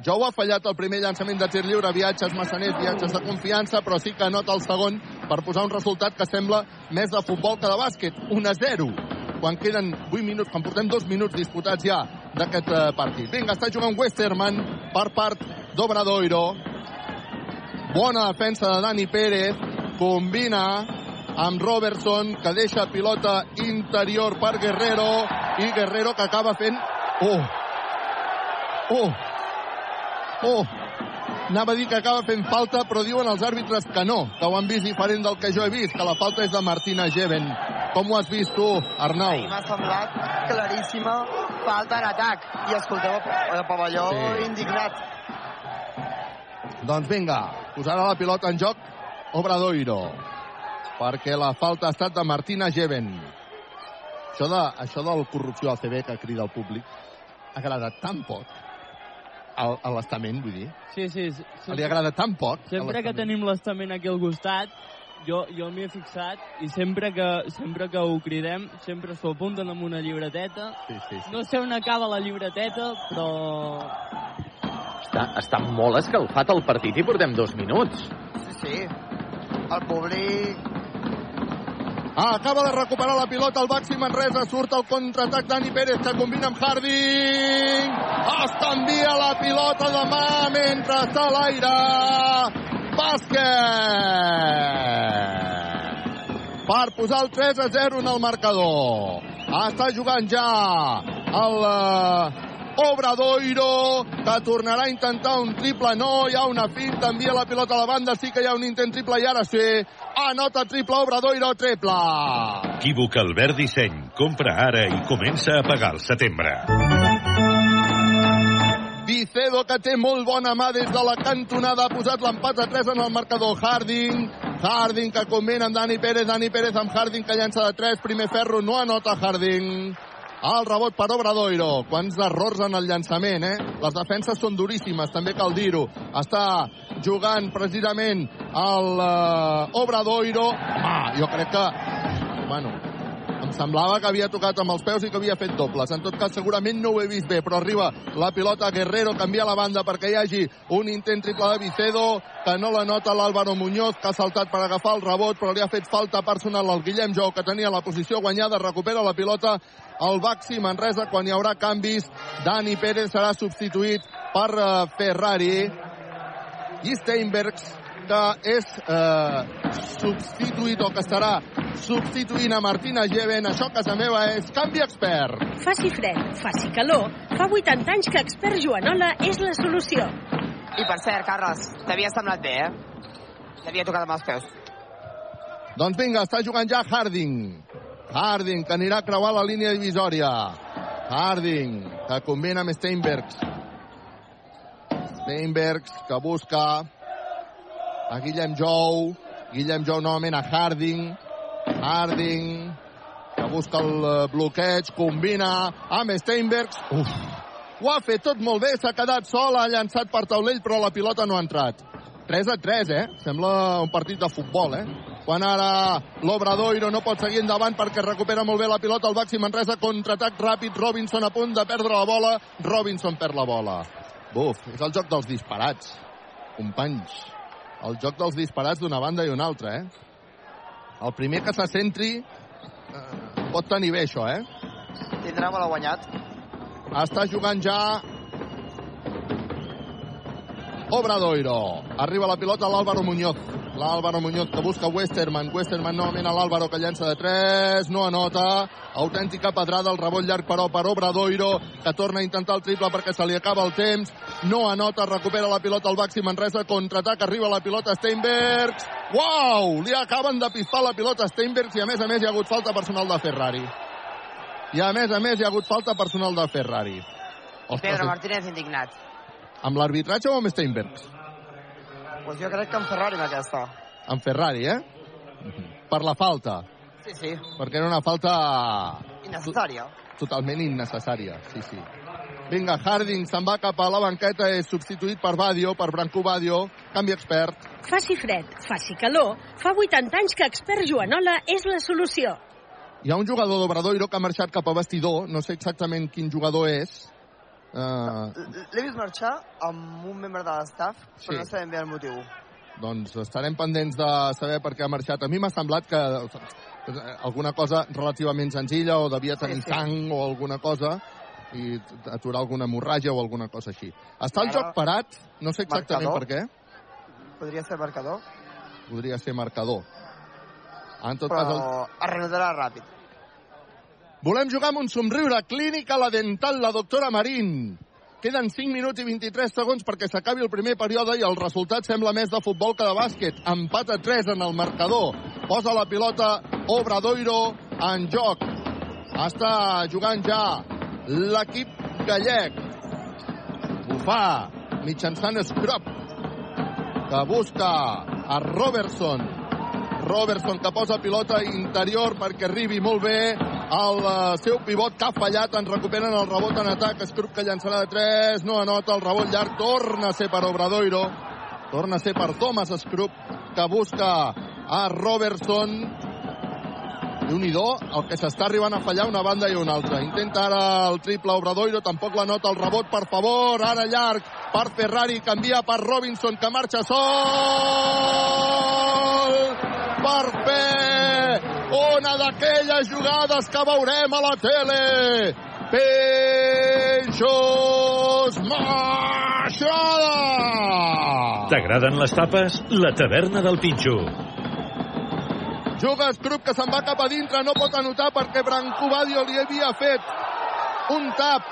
S2: Jou ha fallat el primer llançament de tir lliure, viatges massaners, viatges de confiança, però sí que anota el segon per posar un resultat que sembla més de futbol que de bàsquet, 1 a 0 quan queden 8 minuts, quan portem 2 minuts disputats ja d'aquest eh, partit. Vinga, està jugant Westerman per part d'Obradoiro. Bona defensa de Dani Pérez, combina amb Robertson, que deixa pilota interior per Guerrero, i Guerrero que acaba fent... Oh! Oh! Oh! Anava a dir que acaba fent falta, però diuen els àrbitres que no, que ho han vist diferent del que jo he vist, que la falta és de Martina Geven. Com ho has vist tu, Arnau?
S4: Ahir m'ha semblat claríssima falta en atac. I escolteu el, el pavelló
S2: Sí.
S4: sí. indignat.
S2: Doncs vinga, posarà la pilota en joc Obradoiro, perquè la falta ha estat de Martina Geven. Això, de, això del corrupció al CB que crida el públic ha agradat tan poc al- a l'estament, vull dir.
S3: Sí, sí.
S2: Li agrada tan poc.
S3: Sempre que tenim l'estament aquí al costat, jo, jo m'hi he fixat i sempre que, sempre que ho cridem sempre s'ho apunten amb una llibreteta.
S2: Sí, sí, sí.
S3: No sé on acaba la llibreteta, però...
S1: Està, està molt escalfat el partit i portem dos minuts.
S4: Sí, sí. El públic...
S2: Acaba de recuperar la pilota el Baxi Manresa, surt el contraatac. Dani Pérez que combina amb Harding. Es canvia la pilota de mà mentre està a l'aire. Bàsquet. Per posar el 3 a 0 en el marcador. Està jugant ja el uh, Obradoiro, que tornarà a intentar un triple, no, hi ha una finta, envia la pilota a la banda, sí que hi ha un intent triple i ara sí, anota triple Obradoiro, triple.
S5: Equívoc Albert Disseny. Compra ara i comença a pagar al setembre.
S2: Vicedo, que té molt bona mà des de la cantonada, ha posat l'empat a 3 en el marcador. Harding, Harding que combina amb Dani Pérez, Dani Pérez amb Harding que llança de 3, primer ferro, no anota Harding. El rebot per Obradoiro. Quants errors en el llançament, eh? Les defenses són duríssimes, també cal dir-ho. Està jugant precisament el uh, Obradoiro. Home, jo crec que... Bueno, em semblava que havia tocat amb els peus i que havia fet dobles. En tot cas, segurament no ho he vist bé, però arriba la pilota Guerrero, canvia la banda perquè hi hagi un intent triple de Vicedo, que no la nota l'Àlvaro Muñoz, que ha saltat per agafar el rebot, però li ha fet falta personal al Guillem Jou, que tenia la posició guanyada, recupera la pilota el Baxi Manresa quan hi haurà canvis. Dani Pérez serà substituït per uh, Ferrari i Steinbergs que és eh, substituït o que estarà substituint a Martina Geven. Això, casa meva, és canvi expert.
S6: Faci fred, faci calor. Fa 80 anys que expert Joanola és la solució.
S4: I per cert, Carles, t'havia semblat bé, eh? T'havia tocat amb els peus.
S2: Doncs vinga, està jugant ja Harding. Harding, que anirà a creuar la línia divisòria. Harding, que combina amb Steinbergs. Steinbergs, que busca a Guillem Jou. Guillem Jou novament a Harding. Harding, que busca el eh, bloqueig, combina amb Steinbergs. Uf, ho ha fet tot molt bé, s'ha quedat sol, ha llançat per taulell, però la pilota no ha entrat. 3 a 3, eh? Sembla un partit de futbol, eh? Quan ara l'Obradoiro no pot seguir endavant perquè recupera molt bé la pilota el Baxi Manresa, contraatac ràpid, Robinson a punt de perdre la bola, Robinson perd la bola. Buf, és el joc dels disparats, companys. El joc dels disparats d'una banda i una altra, eh? El primer que se centri eh, pot tenir bé això, eh?
S4: Tindrà bola guanyat.
S2: Està jugant ja Obradoiro. Arriba la pilota l'Àlvaro Muñoz. L'Àlvaro Muñoz que busca Westerman. Westerman novament a l'Àlvaro que llença de 3. No anota. Autèntica pedrada. El rebot llarg però per Obradoiro que torna a intentar el triple perquè se li acaba el temps. No anota. Recupera la pilota al Baxi Manresa. Contraatac. Arriba la pilota Steinbergs. Uau! Li acaben de pispar la pilota Steinbergs i a més a més hi ha hagut falta personal de Ferrari. I a més a més hi ha hagut falta personal de Ferrari.
S4: Pedro Martínez indignat.
S2: Amb l'arbitratge o amb Steinbergs?
S4: Pues jo crec que en Ferrari amb aquesta.
S2: Amb Ferrari, eh? Per la falta.
S4: Sí, sí.
S2: Perquè era una falta
S4: Innecessària.
S2: totalment innecessària. Sí, sí. Vinga, Harding se'n va cap a la banqueta, és substituït per Badio, per Branco Badio, canvi expert.
S6: Faci fred, faci calor. Fa 80 anys que expert Joanola és la solució.
S2: Hi ha un jugador d'Obradoiro que ha marxat cap a vestidor, no sé exactament quin jugador és. Uh,
S4: L'he vist marxar amb un membre de l'estaf, però
S2: Sí.
S4: no sabem bé el motiu.
S2: doncs estarem pendents de saber per què ha marxat. A mi m'ha semblat que eh, alguna cosa relativament senzilla o devia tenir
S4: Sí, sí.
S2: sang o alguna cosa i aturar alguna hemorràgia o alguna cosa així. Està el
S4: Ara,
S2: joc parat, no sé exactament
S4: marcador.
S2: per què,
S4: Podria ser marcador,
S2: podria ser marcador. En tot cas, el...
S4: però es renovarà ràpid.
S2: Volem jugar amb un somriure. Clínica La Dental, la doctora Marín. Queden 5 minuts i 23 segons perquè s'acabi el primer període i el resultat sembla més de futbol que de bàsquet. Empat a 3 en el marcador. Posa la pilota Obradoiro en joc. Està jugant ja l'equip gallec. Ho fa mitjançant Scrub, que busca a Robertson. Robertson que posa pilota interior perquè arribi molt bé el eh, seu pivot que ha fallat, en recuperen el rebot en atac, Scrub que llançarà de 3, no anota el rebot llarg, torna a ser per Obradoiro, torna a ser per Thomas Scrub, que busca a Robertson. Déu nhi el que s'està arribant a fallar una banda i una altra. Intenta ara el triple Obradoiro, tampoc la nota el rebot, per favor, ara llarg per Ferrari, canvia per Robinson, que marxa sol per una d'aquelles jugades que veurem a la tele. Peixos Maixada!
S5: T'agraden les tapes? La taverna del Pinxo.
S2: Juga Scrub que se'n va cap a dintre, no pot anotar perquè Brancobadio li havia fet un tap,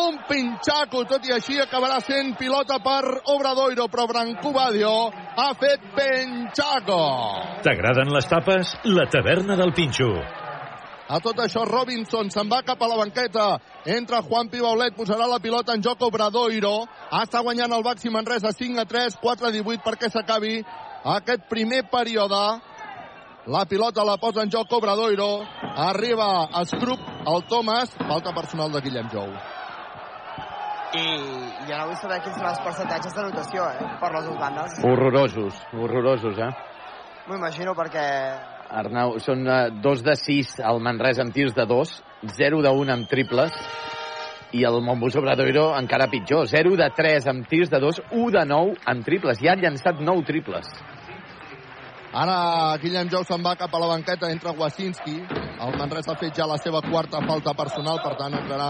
S2: un pinxaco, tot i així acabarà sent pilota per Obradoiro, però Brancobadio ha fet pinxaco.
S5: T'agraden les tapes? La taverna del Pinxo.
S2: A tot això, Robinson se'n va cap a la banqueta. Entra Juan Pibaulet, posarà la pilota en joc Obradoiro. Està guanyant el Baxi Manresa 5 a 3, 4 a 18 perquè s'acabi aquest primer període. La pilota la posa en joc Obradoiro. Arriba Scrup, el Thomas. Falta personal de Guillem Jou.
S4: I ja no vull saber quins són els percentatges de notació, eh? Per les dues bandes.
S1: Horrorosos, horrorosos, eh?
S4: M'ho imagino perquè...
S1: Arnau, són uh, dos de sis al Manresa amb tirs de dos, 0 de 1 amb triples, i el Montbus Obradoiro encara pitjor, 0 de 3 amb tirs de dos, 1 de 9 amb triples. Ja han llançat 9 triples.
S2: Ara Guillem Jou se'n va cap a la banqueta, entra Wasinski. El Manresa ha fet ja la seva quarta falta personal, per tant entrarà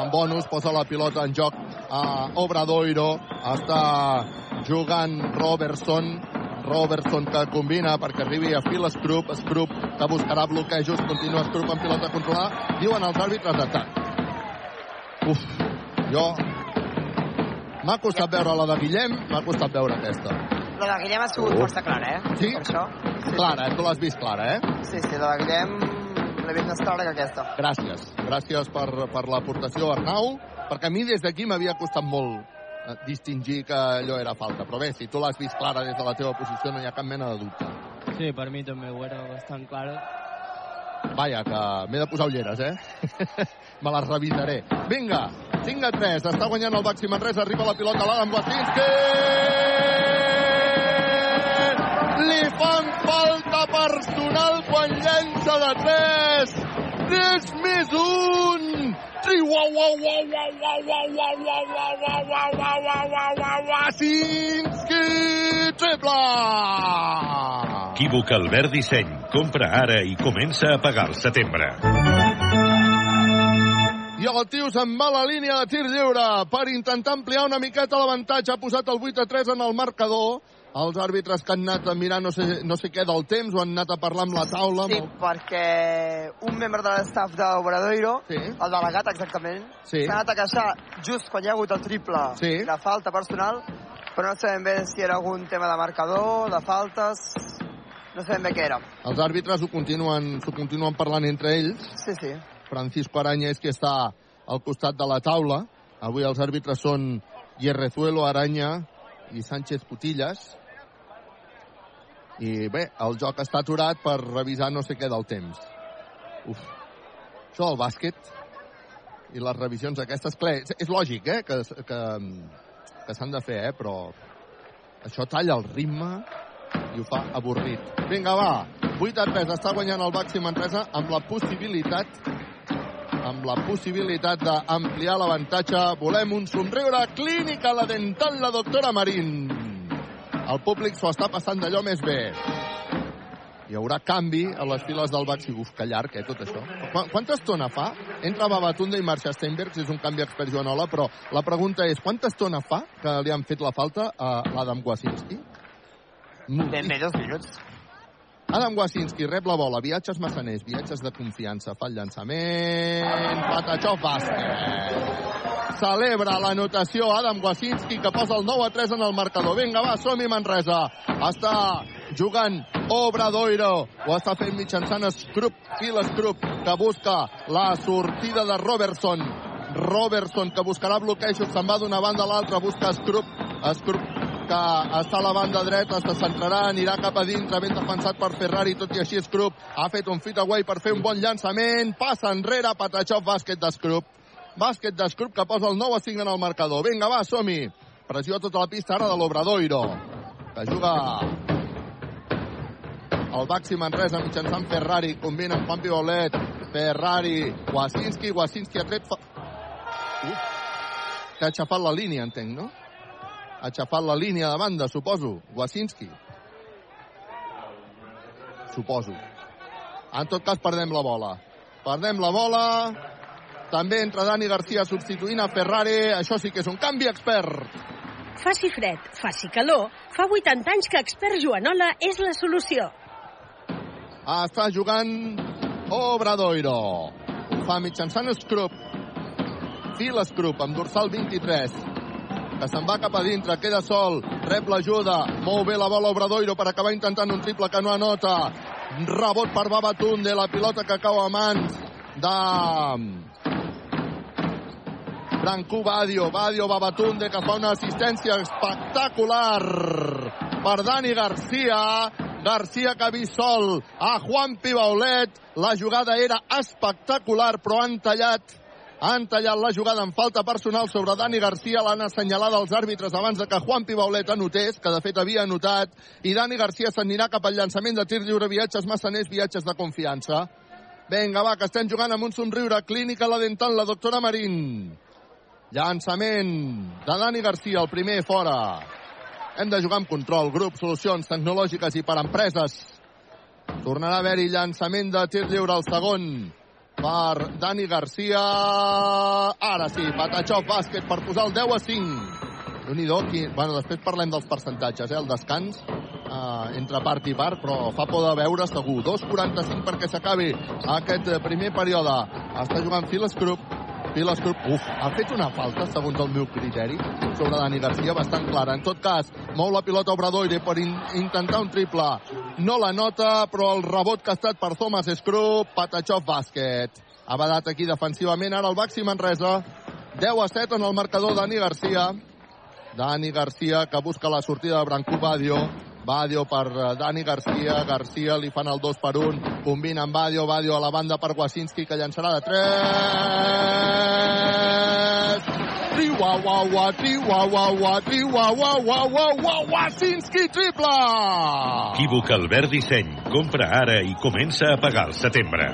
S2: en bonus, posa la pilota en joc a Obradoiro. Està jugant Robertson, Robertson que combina perquè arribi a Phil Scrup, Scrup que buscarà bloquejos, continua Scrup amb pilota controlada, diuen els àrbitres d'atac. Uf, jo... M'ha costat veure la de Guillem, m'ha costat veure aquesta.
S4: La de Guillem ha sigut
S1: Oh.
S4: força clara, eh?
S2: Sí?
S4: Per això. Sí,
S2: Clara, eh? tu l'has vist clara, eh?
S4: Sí, sí, la de Guillem l'he vist més clara que aquesta.
S2: Gràcies. Gràcies per, per l'aportació, Arnau, perquè a mi des d'aquí m'havia costat molt eh, distingir que allò era falta. Però bé, si tu l'has vist clara des de la teva posició, no hi ha cap mena de dubte.
S3: Sí, per mi també ho era bastant clara.
S2: Vaja, que m'he de posar ulleres, eh? Me les revisaré. Vinga, 5 a 3, està guanyant el Baxi Manresa, arriba la pilota a l'Adam Wasinski! Li fan falta personal quan llença de 3. 3 més 1. Sinski, triple!
S5: Equívoca el verd disseny. Compra ara i comença a pagar el setembre.
S2: I el Tius en va la línia de tir lliure per intentar ampliar una miqueta l'avantatge. Ha posat el 8 a 3 en el marcador els àrbitres que han anat a mirar no sé, no sé què del temps o han anat a parlar amb la taula.
S4: Sí,
S2: amb el-
S4: perquè un membre de l'estaf d'Obradoiro,
S2: Sí.
S4: el delegat exactament,
S2: Sí.
S4: s'ha anat a queixar just quan hi ha hagut el triple
S2: Sí.
S4: la falta personal, però no sabem bé si era algun tema de marcador, de faltes, no sabem bé què era.
S2: Els àrbitres ho continuen, s'ho continuen parlant entre ells.
S4: Sí, sí.
S2: Francisco Araña és qui està al costat de la taula. Avui els àrbitres són Yerrezuelo, Araña i Sánchez Putillas. I bé, el joc està aturat per revisar no sé què del temps. Uf. Això del bàsquet i les revisions aquestes, clar, és, és lògic, eh, que, que, que s'han de fer, eh, però això talla el ritme i ho fa avorrit. Vinga, va, 8 a 3, està guanyant el Baxi Manresa amb la possibilitat amb la possibilitat d'ampliar l'avantatge. Volem un somriure clínic a la dental, la doctora Marín. El públic s'ho està passant d'allò més bé. Hi haurà canvi a les files del Baxi. Uf, que llarg, eh, tot això. Qu quanta estona fa? Entra Babatunda i marxa Steinberg, és un canvi expert Joanola, però la pregunta és, quanta estona fa que li han fet la falta a l'Adam Wasinski?
S4: Ben bé dos minuts.
S2: Adam Wasinski rep la bola, viatges massaners, viatges de confiança, fa el llançament, Patachó bàsquet. Celebra l'anotació Adam Wasinski que posa el 9 a 3 en el marcador. Vinga, va, som-hi Manresa. Està jugant Obradoiro. Ho està fent mitjançant Scrup, Phil Scrup, que busca la sortida de Robertson. Robertson, que buscarà bloquejos, se'n va d'una banda a l'altra, busca Scrup. Scrup que està a la banda dreta, se centrarà, anirà cap a dintre, ben defensat per Ferrari, tot i així Scrup ha fet un fit away per fer un bon llançament, passa enrere, Patachov, bàsquet de Scrup. Bàsquet de Scrup que posa el 9 a 5 en el marcador. Vinga, va, som-hi. Pressió a tota la pista ara de l'Obradoiro, que juga el Baxi Manresa mitjançant Ferrari, combina amb Juan Pibolet, Ferrari, Wasinski, Wasinski ha tret... Fa... Uf, que ha aixafat la línia, entenc, no? Ha aixafat la línia de banda, suposo, Wasinski. Suposo. En tot cas, perdem la bola. Perdem la bola. També entra Dani Garcia substituint a Ferrari. Això sí que és un canvi expert.
S6: Faci fred, faci calor, fa 80 anys que Expert Joanola és la solució.
S2: Està jugant Obradoiro. Ho fa mitjançant Scrup. Phil Scrup amb dorsal 23 que se'n va cap a dintre, queda sol, rep l'ajuda, molt bé la bola Obradoiro per acabar intentant un triple que no anota, rebot per Babatunde, la pilota que cau a mans de Brancú Badio, Badio Babatunde que fa una assistència espectacular per Dani Garcia, Garcia que ha vist sol a Juan Pibaulet, la jugada era espectacular però han tallat han tallat la jugada en falta personal sobre Dani Garcia, l'han assenyalat els àrbitres abans de que Juan Pibaulet anotés, que de fet havia anotat, i Dani Garcia s'anirà cap al llançament de tir lliure, viatges massaners, viatges de confiança. Vinga, va, que estem jugant amb un somriure. Clínica la dental, la doctora Marín. Llançament de Dani Garcia, el primer fora. Hem de jugar amb control, grup, solucions tecnològiques i per empreses. Tornarà a haver-hi llançament de tir lliure al segon per Dani Garcia. Ara sí, Patachov bàsquet per posar el 10 a 5. déu nhi qui... bueno, després parlem dels percentatges, eh, el descans eh, entre part i part, però fa por de veure segur. 2.45 perquè s'acabi aquest primer període. Està jugant Phil Scrup. Phil Scrup, uf, ha fet una falta, segons el meu criteri, sobre Dani Garcia, bastant clara. En tot cas, mou la pilota Obradoire per in intentar un triple. No la nota, però el rebot que ha estat per Thomas Scrup, Patachov bàsquet. Ha badat aquí defensivament, ara el Baxi Manresa. 10 a 7 en el marcador Dani Garcia. Dani Garcia que busca la sortida de Brancú Badio. Badio per Dani Garcia. Garcia li fan el 2 per 1. Combina amb Badio. Badio a la banda per Wasinski que llançarà de 3. Triuaua, triuaua, triuaua, Wasinski triple!
S5: Equívoc Albert Disseny. Compra ara i comença a pagar al setembre.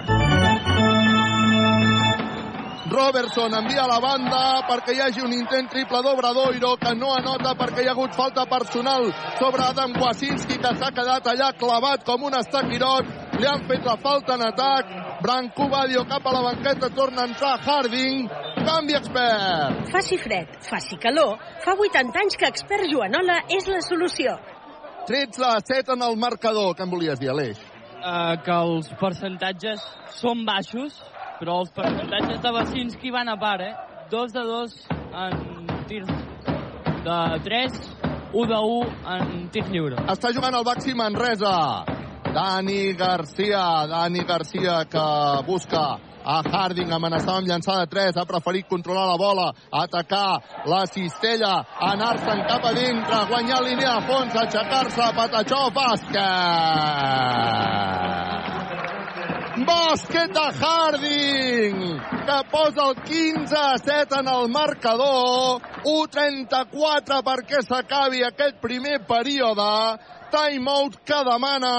S2: Robertson envia la banda perquè hi hagi un intent triple d'Obradoiro que no anota perquè hi ha hagut falta personal sobre Adam Wasinski que s'ha quedat allà clavat com un estaquirot. Li han fet la falta en atac. Branco Badio cap a la banqueta, torna a entrar Harding. Canvi expert.
S6: Faci fred, faci calor, fa 80 anys que Expert Joanola és la solució.
S2: 13 a 7 en el marcador. Què em volies dir, Aleix?
S3: Uh, que els percentatges són baixos, però els percentatges de Basinski van a part, eh? 2 de 2 en tirs de 3, 1 de 1 en tirs lliure.
S2: Està jugant el Baxi Manresa. Dani Garcia, Dani Garcia que busca a Harding, amenaçava amb llançar de 3, ha preferit controlar la bola, atacar la cistella, anar-se'n cap a dintre, guanyar línia de fons, aixecar-se, Patachó, bàsquet! Bàsquet de Harding, que posa el 15 a 7 en el marcador, 1-34 perquè s'acabi aquest primer període, timeout que demana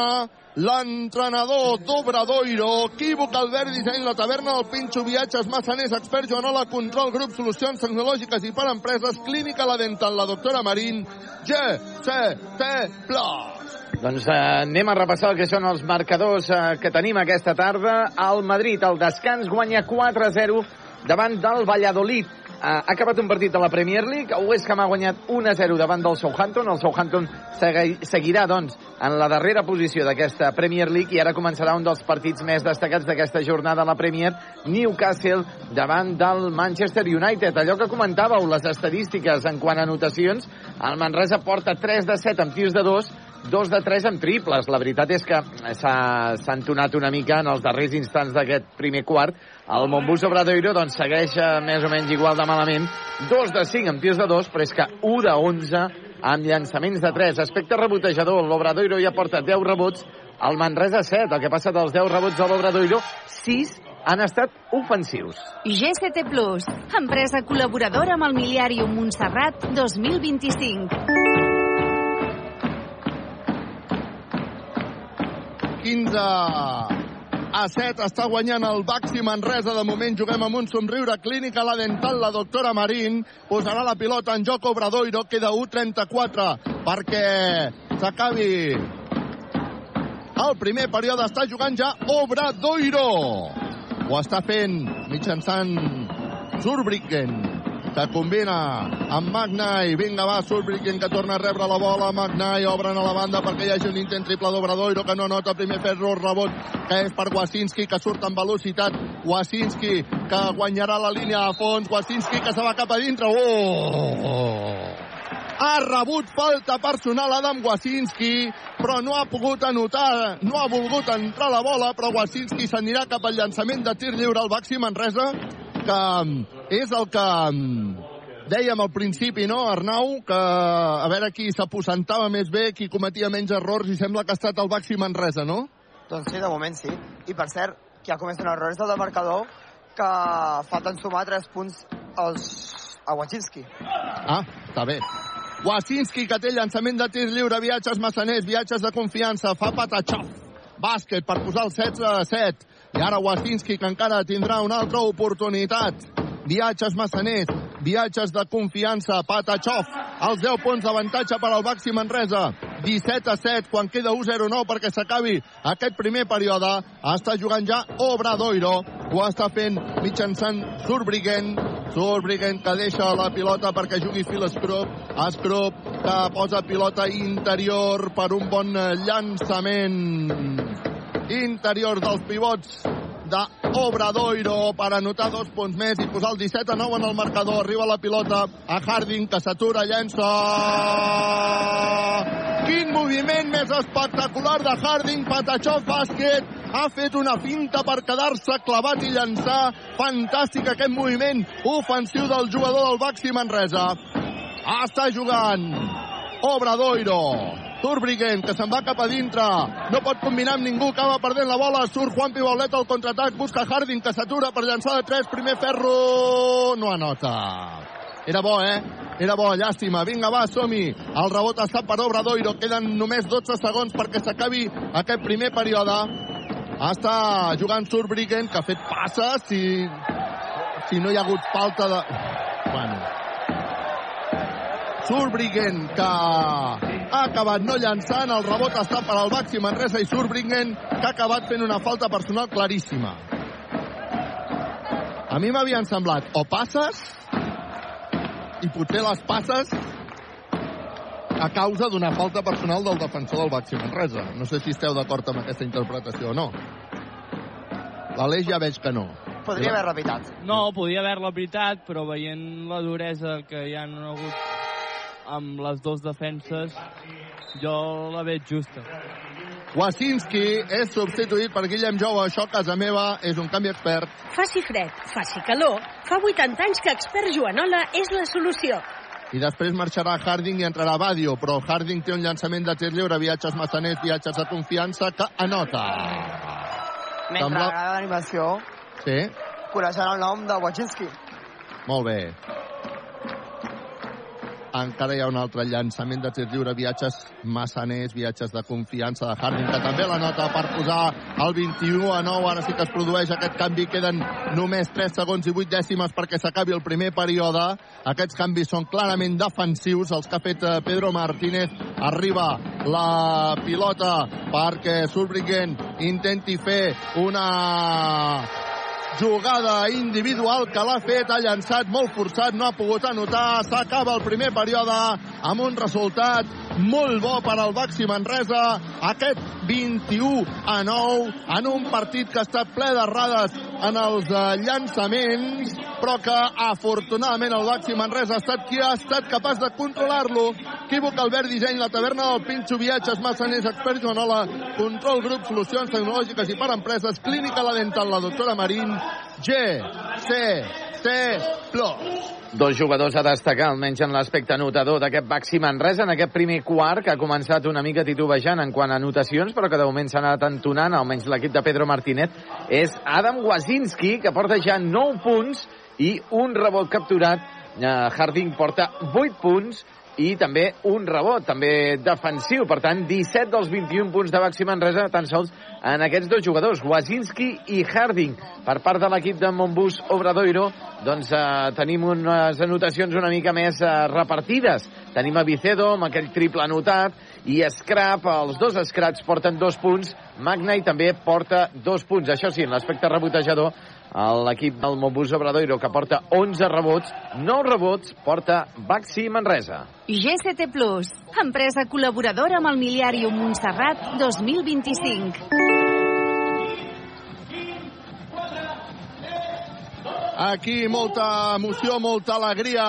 S2: l'entrenador d'Obradoiro, equívoc Albert Disseny, la taverna del Pinxo, viatges, massaners, expert Joanola, control, grup, solucions tecnològiques i per empreses, clínica la dental, la doctora Marín, GCT Plus.
S1: Doncs eh, anem a repassar el que són els marcadors eh, que tenim aquesta tarda. El Madrid, al descans, guanya 4-0 davant del Valladolid. Ha acabat un partit de la Premier League, West Ham ha guanyat 1-0 davant del Southampton, el Southampton seguirà, doncs, en la darrera posició d'aquesta Premier League i ara començarà un dels partits més destacats d'aquesta jornada a la Premier, Newcastle davant del Manchester United. Allò que comentàveu, les estadístiques en quant a anotacions, el Manresa porta 3 de 7 amb tirs de 2, 2 de 3 amb triples. La veritat és que s'ha entonat una mica en els darrers instants d'aquest primer quart. El Montbus Obradoiro doncs, segueix més o menys igual de malament. 2 de 5 amb tirs de 2, però és que 1 de 11 amb llançaments de 3. Aspecte rebotejador, l'Obradoiro ja porta 10 rebots, el Manresa 7. El que passa dels 10 rebots de l'Obradoiro, 6 han estat ofensius.
S7: GCT Plus, empresa col·laboradora amb el miliari Montserrat 2025.
S2: 15 a 7 està guanyant el Baxi Manresa. De moment juguem amb un somriure clínica la dental, la doctora Marín. Posarà la pilota en joc Obradoiro. Queda 1-34 perquè s'acabi el primer període. Està jugant ja Obradoiro. Ho està fent mitjançant Zurbriggen que combina amb Magnai. Vinga, va, Surbrigen, que torna a rebre la bola. Magnai obren a la banda perquè hi hagi un intent triple d'Obradoiro, que no nota primer ferro, rebot, que és per Wasinski, que surt amb velocitat. Wasinski, que guanyarà la línia a fons. Wasinski, que se va cap a dintre. Oh! ha rebut falta personal Adam Wasinski, però no ha pogut anotar, no ha volgut entrar la bola, però Wasinski s'anirà cap al llançament de tir lliure al Baxi Manresa, que és el que dèiem al principi, no, Arnau, que a veure qui s'aposentava més bé, qui cometia menys errors, i sembla que ha estat el Baxi Manresa, no?
S4: Doncs sí, de moment sí. I per cert, qui ha comès un error és el del marcador, que falten sumar 3 punts als, a Wachinski.
S2: Ah, està bé. Wasinski, que té llançament de tir lliure, viatges massaners, viatges de confiança, fa patachov. Bàsquet per posar el 16 a 7. I ara Wasinski, que encara tindrà una altra oportunitat. Viatges massaners, viatges de confiança, Patachov, els 10 punts d'avantatge per al Baxi Manresa. 17 a 7, quan queda 1-0-9 perquè s'acabi aquest primer període. Està jugant ja Obradoiro, ho està fent mitjançant Surbriguen, Surbriguen que deixa la pilota perquè jugui Phil Scrub. Scrub que posa pilota interior per un bon llançament interior dels pivots d'Obradoiro per anotar dos punts més i posar el 17 a 9 en el marcador. Arriba la pilota a Harding, que s'atura, llença... Quin moviment més espectacular de Harding, Patachov bàsquet, ha fet una finta per quedar-se clavat i llançar. Fantàstic aquest moviment ofensiu del jugador del Baxi Manresa. Està jugant Obradoiro. Turbriguen, que se'n va cap a dintre. No pot combinar amb ningú, acaba perdent la bola. Surt Juan Pibolet al contraatac, busca Harding, que s'atura per llançar de 3. Primer ferro, no anota. Era bo, eh? Era bo, llàstima. Vinga, va, som-hi. El rebot està per Obradoiro. Queden només 12 segons perquè s'acabi aquest primer període. Està jugant Surbriggen, que ha fet passes si, si no hi ha hagut falta de... Bueno, Surbriggen, que ha acabat no llançant, el rebot està per al Baxi Manresa i Surbriggen, que ha acabat fent una falta personal claríssima. A mi m'havien semblat o passes, i potser les passes a causa d'una falta personal del defensor del Baxi Manresa. No sé si esteu d'acord amb aquesta interpretació o no. L'Aleix ja veig que no.
S4: Podria haver repitat.
S3: No, podia haver-la veritat, però veient la duresa que hi ha hagut amb les dues defenses, jo la veig justa.
S2: Wasinski és substituït per Guillem Jou. Això, a casa meva, és un canvi expert.
S6: Faci fred, faci calor, fa 80 anys que expert Joanola és la solució.
S2: I després marxarà Harding i entrarà Badio, però Harding té un llançament de tir lliure, viatges massaners, viatges de confiança, que anota.
S4: Mentre
S2: Sembla-
S4: agrada l'animació,
S2: Sí,
S4: coneixent el nom de Wachinski.
S2: molt bé. Encara hi ha un altre llançament de tir lliure, viatges massaners, viatges de confiança de Harding, que també la nota per posar el 21 a 9. Ara sí que es produeix aquest canvi. Queden només 3 segons i 8 dècimes perquè s'acabi el primer període. Aquests canvis són clarament defensius, els que ha fet eh, Pedro Martínez. Arriba la pilota perquè Surbriggen intenti fer una jugada individual que l'ha fet, ha llançat molt forçat, no ha pogut anotar, s'acaba el primer període amb un resultat molt bo per al Baxi Manresa, aquest 21 a 9 en un partit que ha estat ple d'errades en els eh, llançaments, però que afortunadament el Baxi Manresa ha estat qui ha estat capaç de controlar-lo. Equívoc Albert Disseny, la taverna del Pinxo, viatges, massaners, experts Joanola, control grup, solucions tecnològiques i per empreses, clínica la dental, la doctora Marín, G, C, C, Plus.
S1: Dos jugadors a destacar, almenys en l'aspecte notador d'aquest Baxi Manresa en aquest primer quart, que ha començat una mica titubejant en quant a anotacions, però que de moment s'ha anat entonant, almenys l'equip de Pedro Martínez, és Adam Wazinski, que porta ja 9 punts i un rebot capturat. Eh, Harding porta 8 punts i també un rebot, també defensiu. Per tant, 17 dels 21 punts de Baxi Manresa tan sols en aquests dos jugadors, Wazinski i Harding. Per part de l'equip de Montbus Obradoiro, doncs eh, tenim unes anotacions una mica més eh, repartides. Tenim a Vicedo amb aquell triple anotat i Scrap, els dos Scraps porten dos punts, Magnai també porta dos punts. Això sí, en l'aspecte rebotejador, l'equip del Montbus Obradoiro, que porta 11 rebots, 9 rebots, porta Baxi Manresa.
S7: GCT Plus, empresa col·laboradora amb el Miliàrium Montserrat 2025.
S2: Aquí molta emoció, molta alegria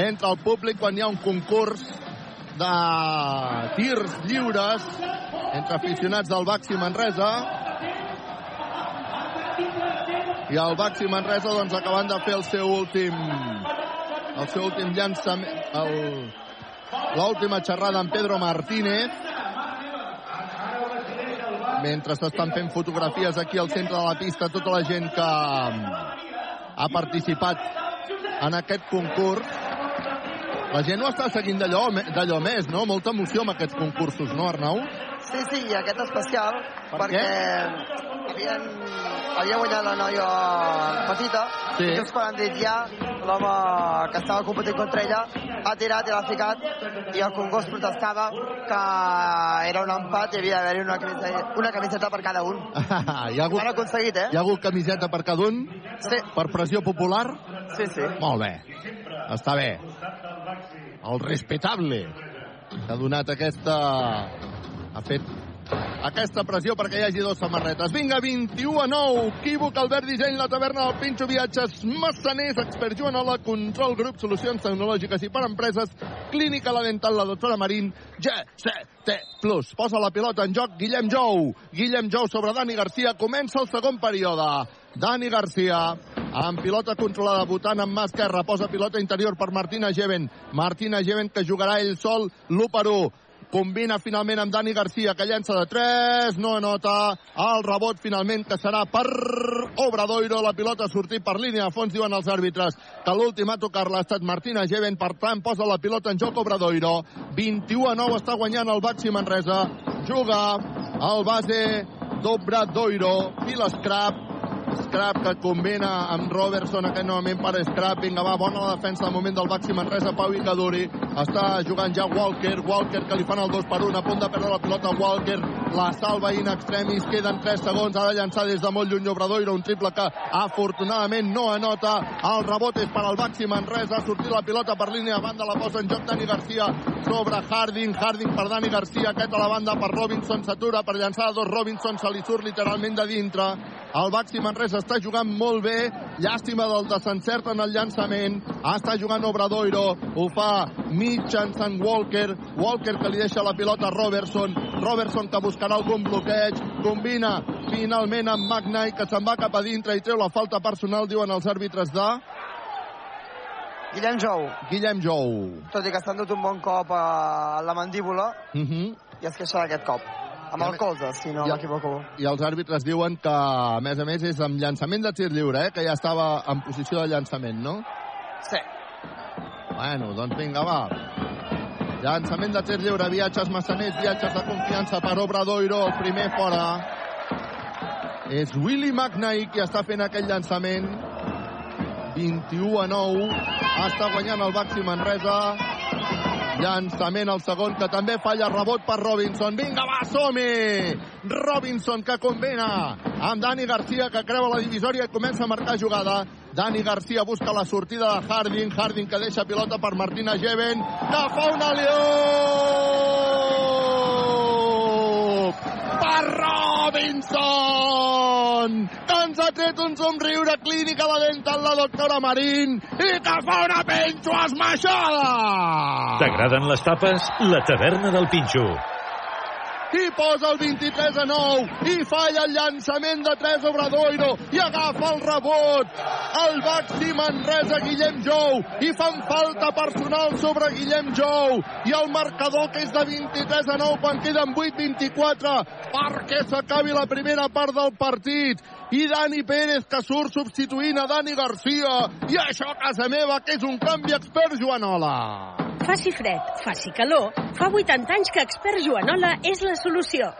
S2: entre el públic quan hi ha un concurs de tirs lliures entre aficionats del Baxi Manresa i el Baxi Manresa doncs acabant de fer el seu últim el seu últim llançament l'última xerrada amb Pedro Martínez. Mentre s'estan fent fotografies aquí al centre de la pista tota la gent que ha participat en aquest concurs la gent ho està seguint d'allò més, no? Molta emoció amb aquests concursos, no, Arnau?
S4: Sí, sí, i aquest especial,
S2: per
S4: perquè havien, havia guanyat la noia petita,
S2: sí.
S4: i just quan han dit ja, l'home que estava competint contra ella ha tirat i l'ha ficat, i el concurs protestava que era un empat i havia d'haver-hi una, camiseta, una camiseta per cada un.
S2: hi ha hagut,
S4: han aconseguit, eh?
S2: Hi ha hagut camiseta per cada un?
S4: Sí.
S2: Per pressió popular?
S4: Sí, sí.
S2: Molt bé. Està bé. El respetable. Que ha donat aquesta... ha fet aquesta pressió perquè hi hagi dues samarretes. Vinga, 21 a 9. Equívoc, Albert Disseny, la taverna del Pinxo Viatges, Massaners, Expert Joanola, Control Grup, Solucions Tecnològiques i per Empreses, Clínica La Dental, la doctora Marín, GCT Plus. Posa la pilota en joc Guillem Jou. Guillem Jou sobre Dani Garcia. Comença el segon període. Dani Garcia amb pilota controlada, votant amb mà esquerra, posa pilota interior per Martina Geven. Martina Geven que jugarà ell sol l'1 per 1 combina finalment amb Dani Garcia, que llença de 3, no anota, el rebot finalment que serà per Obradoiro, la pilota ha sortit per línia de fons, diuen els àrbitres, que l'últim a tocar-la ha estat Martina Geven, per tant posa la pilota en joc Obradoiro, 21 a 9 està guanyant el Baxi Manresa, juga el base d'Obradoiro, Pila Scrap, que combina amb Robertson, aquest novament per Scrap. Vinga, va, bona la defensa de moment del Baxi Manresa, Pau i Caduri. Està jugant ja Walker, Walker que li fan el 2 per 1, a punt de perdre la pilota Walker, la salva in extremis, queden 3 segons, ha de llançar des de molt lluny Obradoiro, un triple que afortunadament no anota. El rebot és per al Baxi Manresa, ha sortit la pilota per línia de banda, la posa en joc Dani Garcia sobre Harding, Harding per Dani Garcia, aquest a la banda per Robinson, s'atura per llançar dos, Robinson se li surt literalment de dintre. El Baxi Manresa està jugant molt bé. Llàstima del desencert en el llançament. Està jugant Obradoiro. Ho fa mitjançant Walker. Walker que li deixa la pilota a Robertson. Robertson que buscarà algun bloqueig. Combina finalment amb Magnay que se'n va cap a dintre i treu la falta personal, diuen els àrbitres de...
S4: Guillem Jou.
S2: Guillem Jou.
S4: Tot i que s'ha endut un bon cop a la mandíbula
S2: uh -huh.
S4: i es queixa d'aquest cop. Amb el colze, si no m'equivoco.
S2: I els àrbitres diuen que, a més a més, és amb llançament de tir lliure, eh? que ja estava en posició de llançament, no?
S4: Sí.
S2: Bueno, doncs vinga, va. Llançament de tir lliure, viatges massaners, viatges de confiança per Obradoiro, el primer fora. És Willy McKnight qui està fent aquell llançament. 21 a 9. Està guanyant el Baxi Manresa. Llançament al segon, que també falla rebot per Robinson. Vinga, va, som -hi! Robinson, que combina amb Dani Garcia, que creua la divisòria i comença a marcar jugada. Dani Garcia busca la sortida de Harding. Harding que deixa pilota per Martina Geven, que fa un alió per Robinson, que ens ha tret un somriure clínica la dental la doctora Marín i que fa una penxo esmaixada!
S5: T'agraden les tapes? La taverna del Pinxo.
S2: I posa el 23 a 9 i falla el llançament de 3 Obradoiro i agafa el rebot. El Baxi Manresa Guillem Jou i fan falta personal sobre Guillem Jou. I el marcador que és de 23 a 9 quan queden 8-24 perquè s'acabi la primera part del partit i Dani Pérez que surt substituint a Dani Garcia. I això a casa meva que és un canvi expert Joanola.
S6: Faci fred, faci calor, fa 80 anys que Expert Joanola és la solució.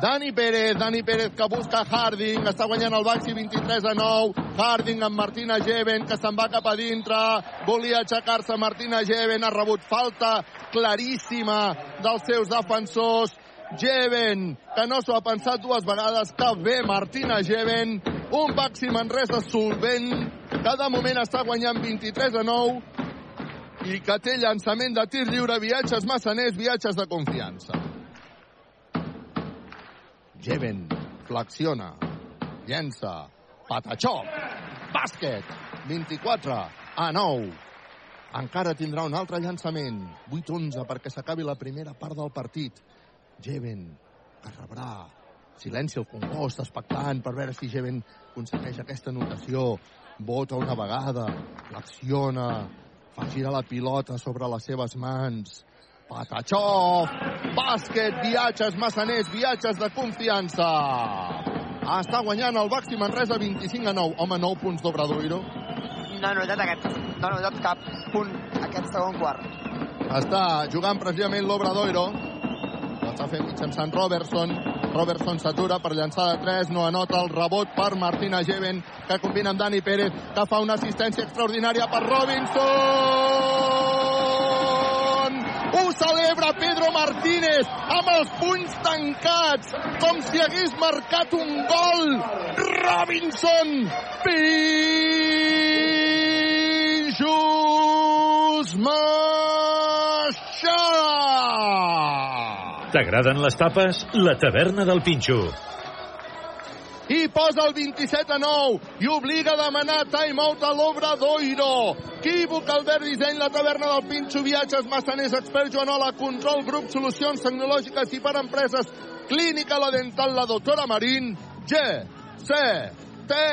S2: Dani Pérez, Dani Pérez que busca Harding, està guanyant el Baxi 23 a 9, Harding amb Martina Geven que se'n va cap a dintre, volia aixecar-se Martina Geven, ha rebut falta claríssima dels seus defensors, Geven, que no s'ho ha pensat dues vegades, que bé Martina Geven, un Baxi Manresa solvent, que de moment està guanyant 23 a 9, i que té llançament de tir lliure, viatges massaners, viatges de confiança. Jeven flexiona, llença, patachó, bàsquet, 24 a 9. Encara tindrà un altre llançament, 8-11 perquè s'acabi la primera part del partit. Jeven, que rebrà. Silenci el congost, expectant per veure si Jeven aconsegueix aquesta anotació. Vota una vegada, flexiona, fa girar la pilota sobre les seves mans. Patachó, bàsquet, viatges massaners, viatges de confiança. Està guanyant el Baxi Manresa 25 a 9. Home, 9 punts d'Obradoiro.
S4: No he notat, aquest, no he notat cap punt aquest segon quart.
S2: Està jugant precisament l'Obradoiro. L'està fent mitjançant Robertson. Robertson s'atura per llançar de 3, no anota el rebot per Martina Geven, que combina amb Dani Pérez, que fa una assistència extraordinària per Robinson! Ho celebra Pedro Martínez amb els punys tancats, com si hagués marcat un gol. Robinson! Pijos Maixada!
S5: T'agraden les tapes? La taverna del Pinxo.
S2: i posa el 27 a 9 i obliga a demanar timeout a l'Obradoiro. Equívoc, Albert Disseny, la taverna del Pinxo, viatges, massaners, expert Joanola, control, grup, solucions tecnològiques i per empreses, clínica, la dental, la doctora Marín, G, C, T,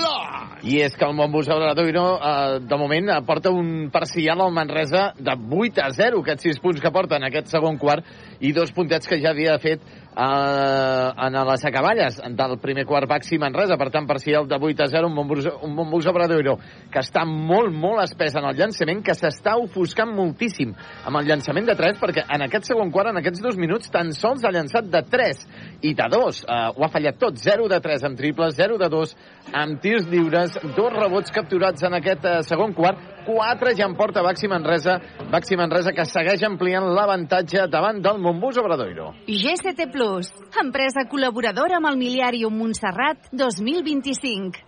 S2: Plus.
S1: I és que el Montbus Obradoiro, eh, de moment, porta un parcial al Manresa de 8 a 0, aquests 6 punts que porta en aquest segon quart, i dos puntets que ja havia fet eh, en les acaballes del primer quart Baxi Manresa, per tant, parcial de 8 a 0, un Montbus, un Montbus Obradoiro que està molt, molt espès en el llançament, que s'està ofuscant moltíssim amb el llançament de 3, perquè en aquest segon quart, en aquests dos minuts, tan sols ha llançat de 3 i de 2. Eh, ho ha fallat tot, 0 de 3 en triples, 0 de 2 amb tirs lliures, dos rebots capturats en aquest eh, segon quart, 4 ja en porta Baxi Manresa, Baxi Manresa que segueix ampliant l'avantatge davant del Montbus Obradoiro.
S7: GCT Plus, empresa col·laboradora amb el Miliàrium Montserrat 2025.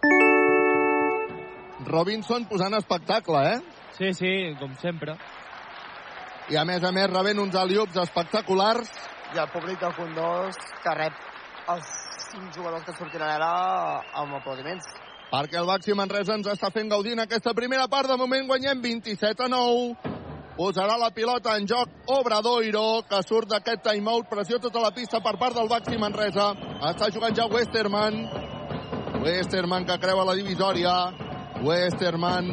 S2: Robinson posant espectacle, eh?
S3: Sí, sí, com sempre.
S2: I a més a més rebent uns aliups espectaculars.
S4: I el públic del Condós que rep els cinc jugadors que sortiran ara amb aplaudiments.
S2: Perquè el Baxi Manresa ens està fent gaudir en aquesta primera part. De moment guanyem 27 a 9. Posarà la pilota en joc Obradoiro, que surt d'aquest timeout. Pressió tota la pista per part del Baxi Manresa. Està jugant ja Westerman. Westerman que creua la divisòria. Westerman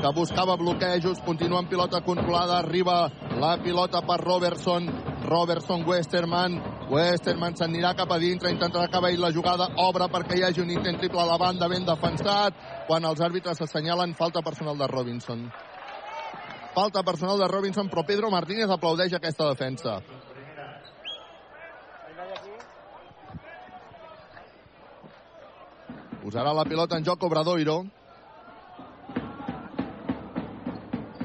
S2: que buscava bloquejos, continua amb pilota controlada, arriba la pilota per Robertson, Robertson, Westerman, Westerman s'anirà cap a dintre, intentarà acabar la jugada, obre perquè hi hagi un intent triple a la banda, ben defensat, quan els àrbitres assenyalen falta personal de Robinson. Falta personal de Robinson, però Pedro Martínez aplaudeix aquesta defensa. Posarà la pilota en joc Obradoiro.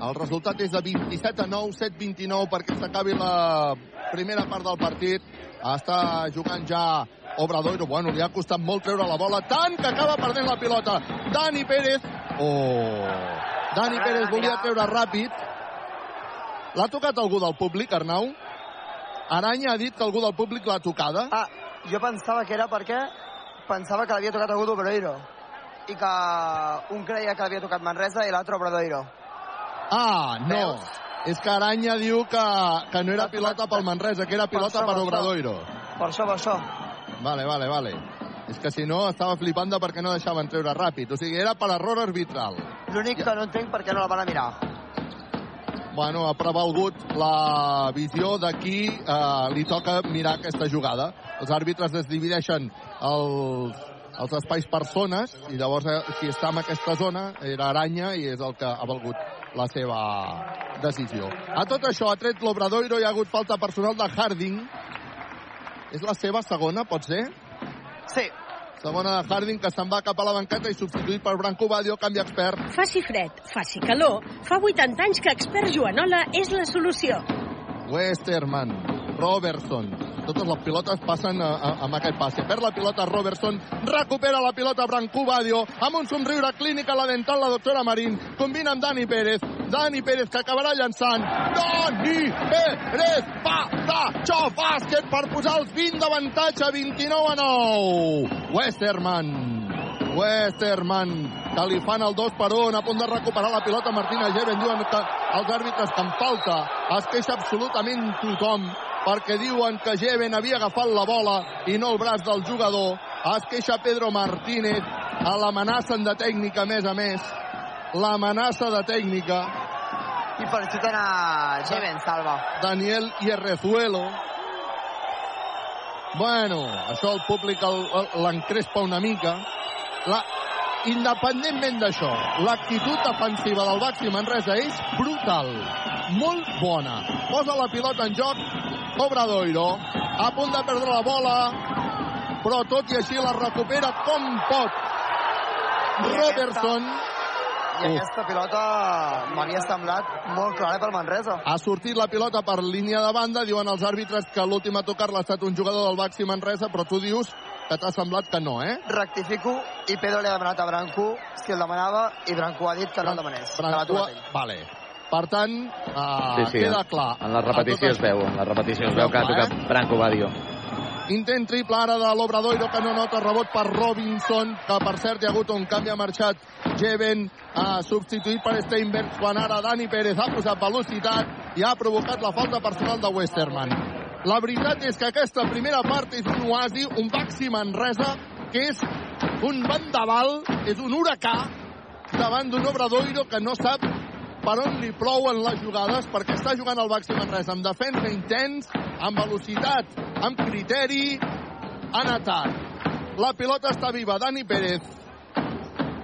S2: El resultat és de 27 a 9, 7-29 perquè s'acabi la primera part del partit. Està jugant ja Obradoiro. Bueno, li ha costat molt treure la bola, tant que acaba perdent la pilota. Dani Pérez. Oh! Dani Pérez volia treure ràpid. L'ha tocat algú del públic, Arnau? Aranya ha dit que algú del públic l'ha tocada.
S4: Ah, jo pensava que era perquè pensava que l'havia tocat algú d'Obradoiro i que un creia que l'havia tocat Manresa i l'altre Obradoiro.
S2: Ah, no.
S4: Veus?
S2: És que Aranya diu que, que no era pilota pel Manresa, que era pilota per
S4: per.
S2: Obradoiro.
S4: Per això, per això.
S2: Vale, vale, vale. És que si no estava flipant de perquè no deixaven treure ràpid. O sigui, era per error arbitral.
S4: L'únic que no entenc per què no la van a mirar.
S2: Bueno, ha prevalgut la visió de qui eh, li toca mirar aquesta jugada. Els àrbitres es divideixen els, els espais per zones i llavors eh, qui està en aquesta zona era Aranya i és el que ha valgut la seva decisió. A tot això ha tret l'Obradoiro i ha hagut falta personal de Harding. És la seva segona, pot ser?
S4: Sí,
S2: Segona de Harding, que se'n va cap a la banqueta i substituït per Branco Badio, canvi expert.
S6: Faci fred, faci calor, fa 80 anys que expert Joanola és la solució.
S2: Westerman, Robertson. Totes les pilotes passen a, a, amb aquest passe. Perd la pilota Robertson, recupera la pilota Branco Badio, amb un somriure clínic a la dental la doctora Marín, combina amb Dani Pérez, Dani Pérez que acabarà llançant. Dani Pérez passa Xo bàsquet per posar els 20 d'avantatge, 29 a 9. Westerman, Westerman, que li fan el 2 per 1, a punt de recuperar la pilota Martina Geven, diuen que els àrbitres que en falta, es queixa absolutament tothom, perquè diuen que Geven havia agafat la bola i no el braç del jugador, es queixa Pedro Martínez, a l'amenacen de tècnica, a més a més, l'amenaça de tècnica,
S4: i feliciten a Jeven, Salva.
S2: Daniel Hierrezuelo. Bueno, això el públic l'encrespa una mica. La, independentment d'això, l'actitud defensiva del Baxi Manresa és brutal. Molt bona. Posa la pilota en joc Obradoiro. A punt de perdre la bola, però tot i així la recupera com pot. Robertson
S4: I aquesta pilota m'havia semblat molt clara pel Manresa.
S2: Ha sortit la pilota per línia de banda, diuen els àrbitres que l'últim a tocar-la ha estat un jugador del Baxi Manresa, però tu dius que t'ha semblat que no, eh?
S4: Rectifico i Pedro li ha demanat a Branco si el demanava i Branco ha dit que no el demanés.
S2: Branco,
S4: ell.
S2: vale. Per tant, uh,
S1: Sí, sí,
S2: queda clar.
S1: En la repetició
S2: A
S1: es veu, en la repetició es veu que ha tocat Branco Badio.
S2: Intent triple ara de l'Obradoiro que no nota rebot per Robinson, que per cert hi ha hagut un canvi, ha marxat Jeven, ha substituït per Steinberg, quan ara Dani Pérez ha posat velocitat i ha provocat la falta personal de Westerman. La veritat és que aquesta primera part és un oasi, un Baxi Manresa, que és un vendaval, és un huracà davant d'un Obradoiro que no sap per on li plouen les jugades perquè està jugant el Baxi Manresa amb defensa intens, amb velocitat, amb criteri, en atac. La pilota està viva, Dani Pérez.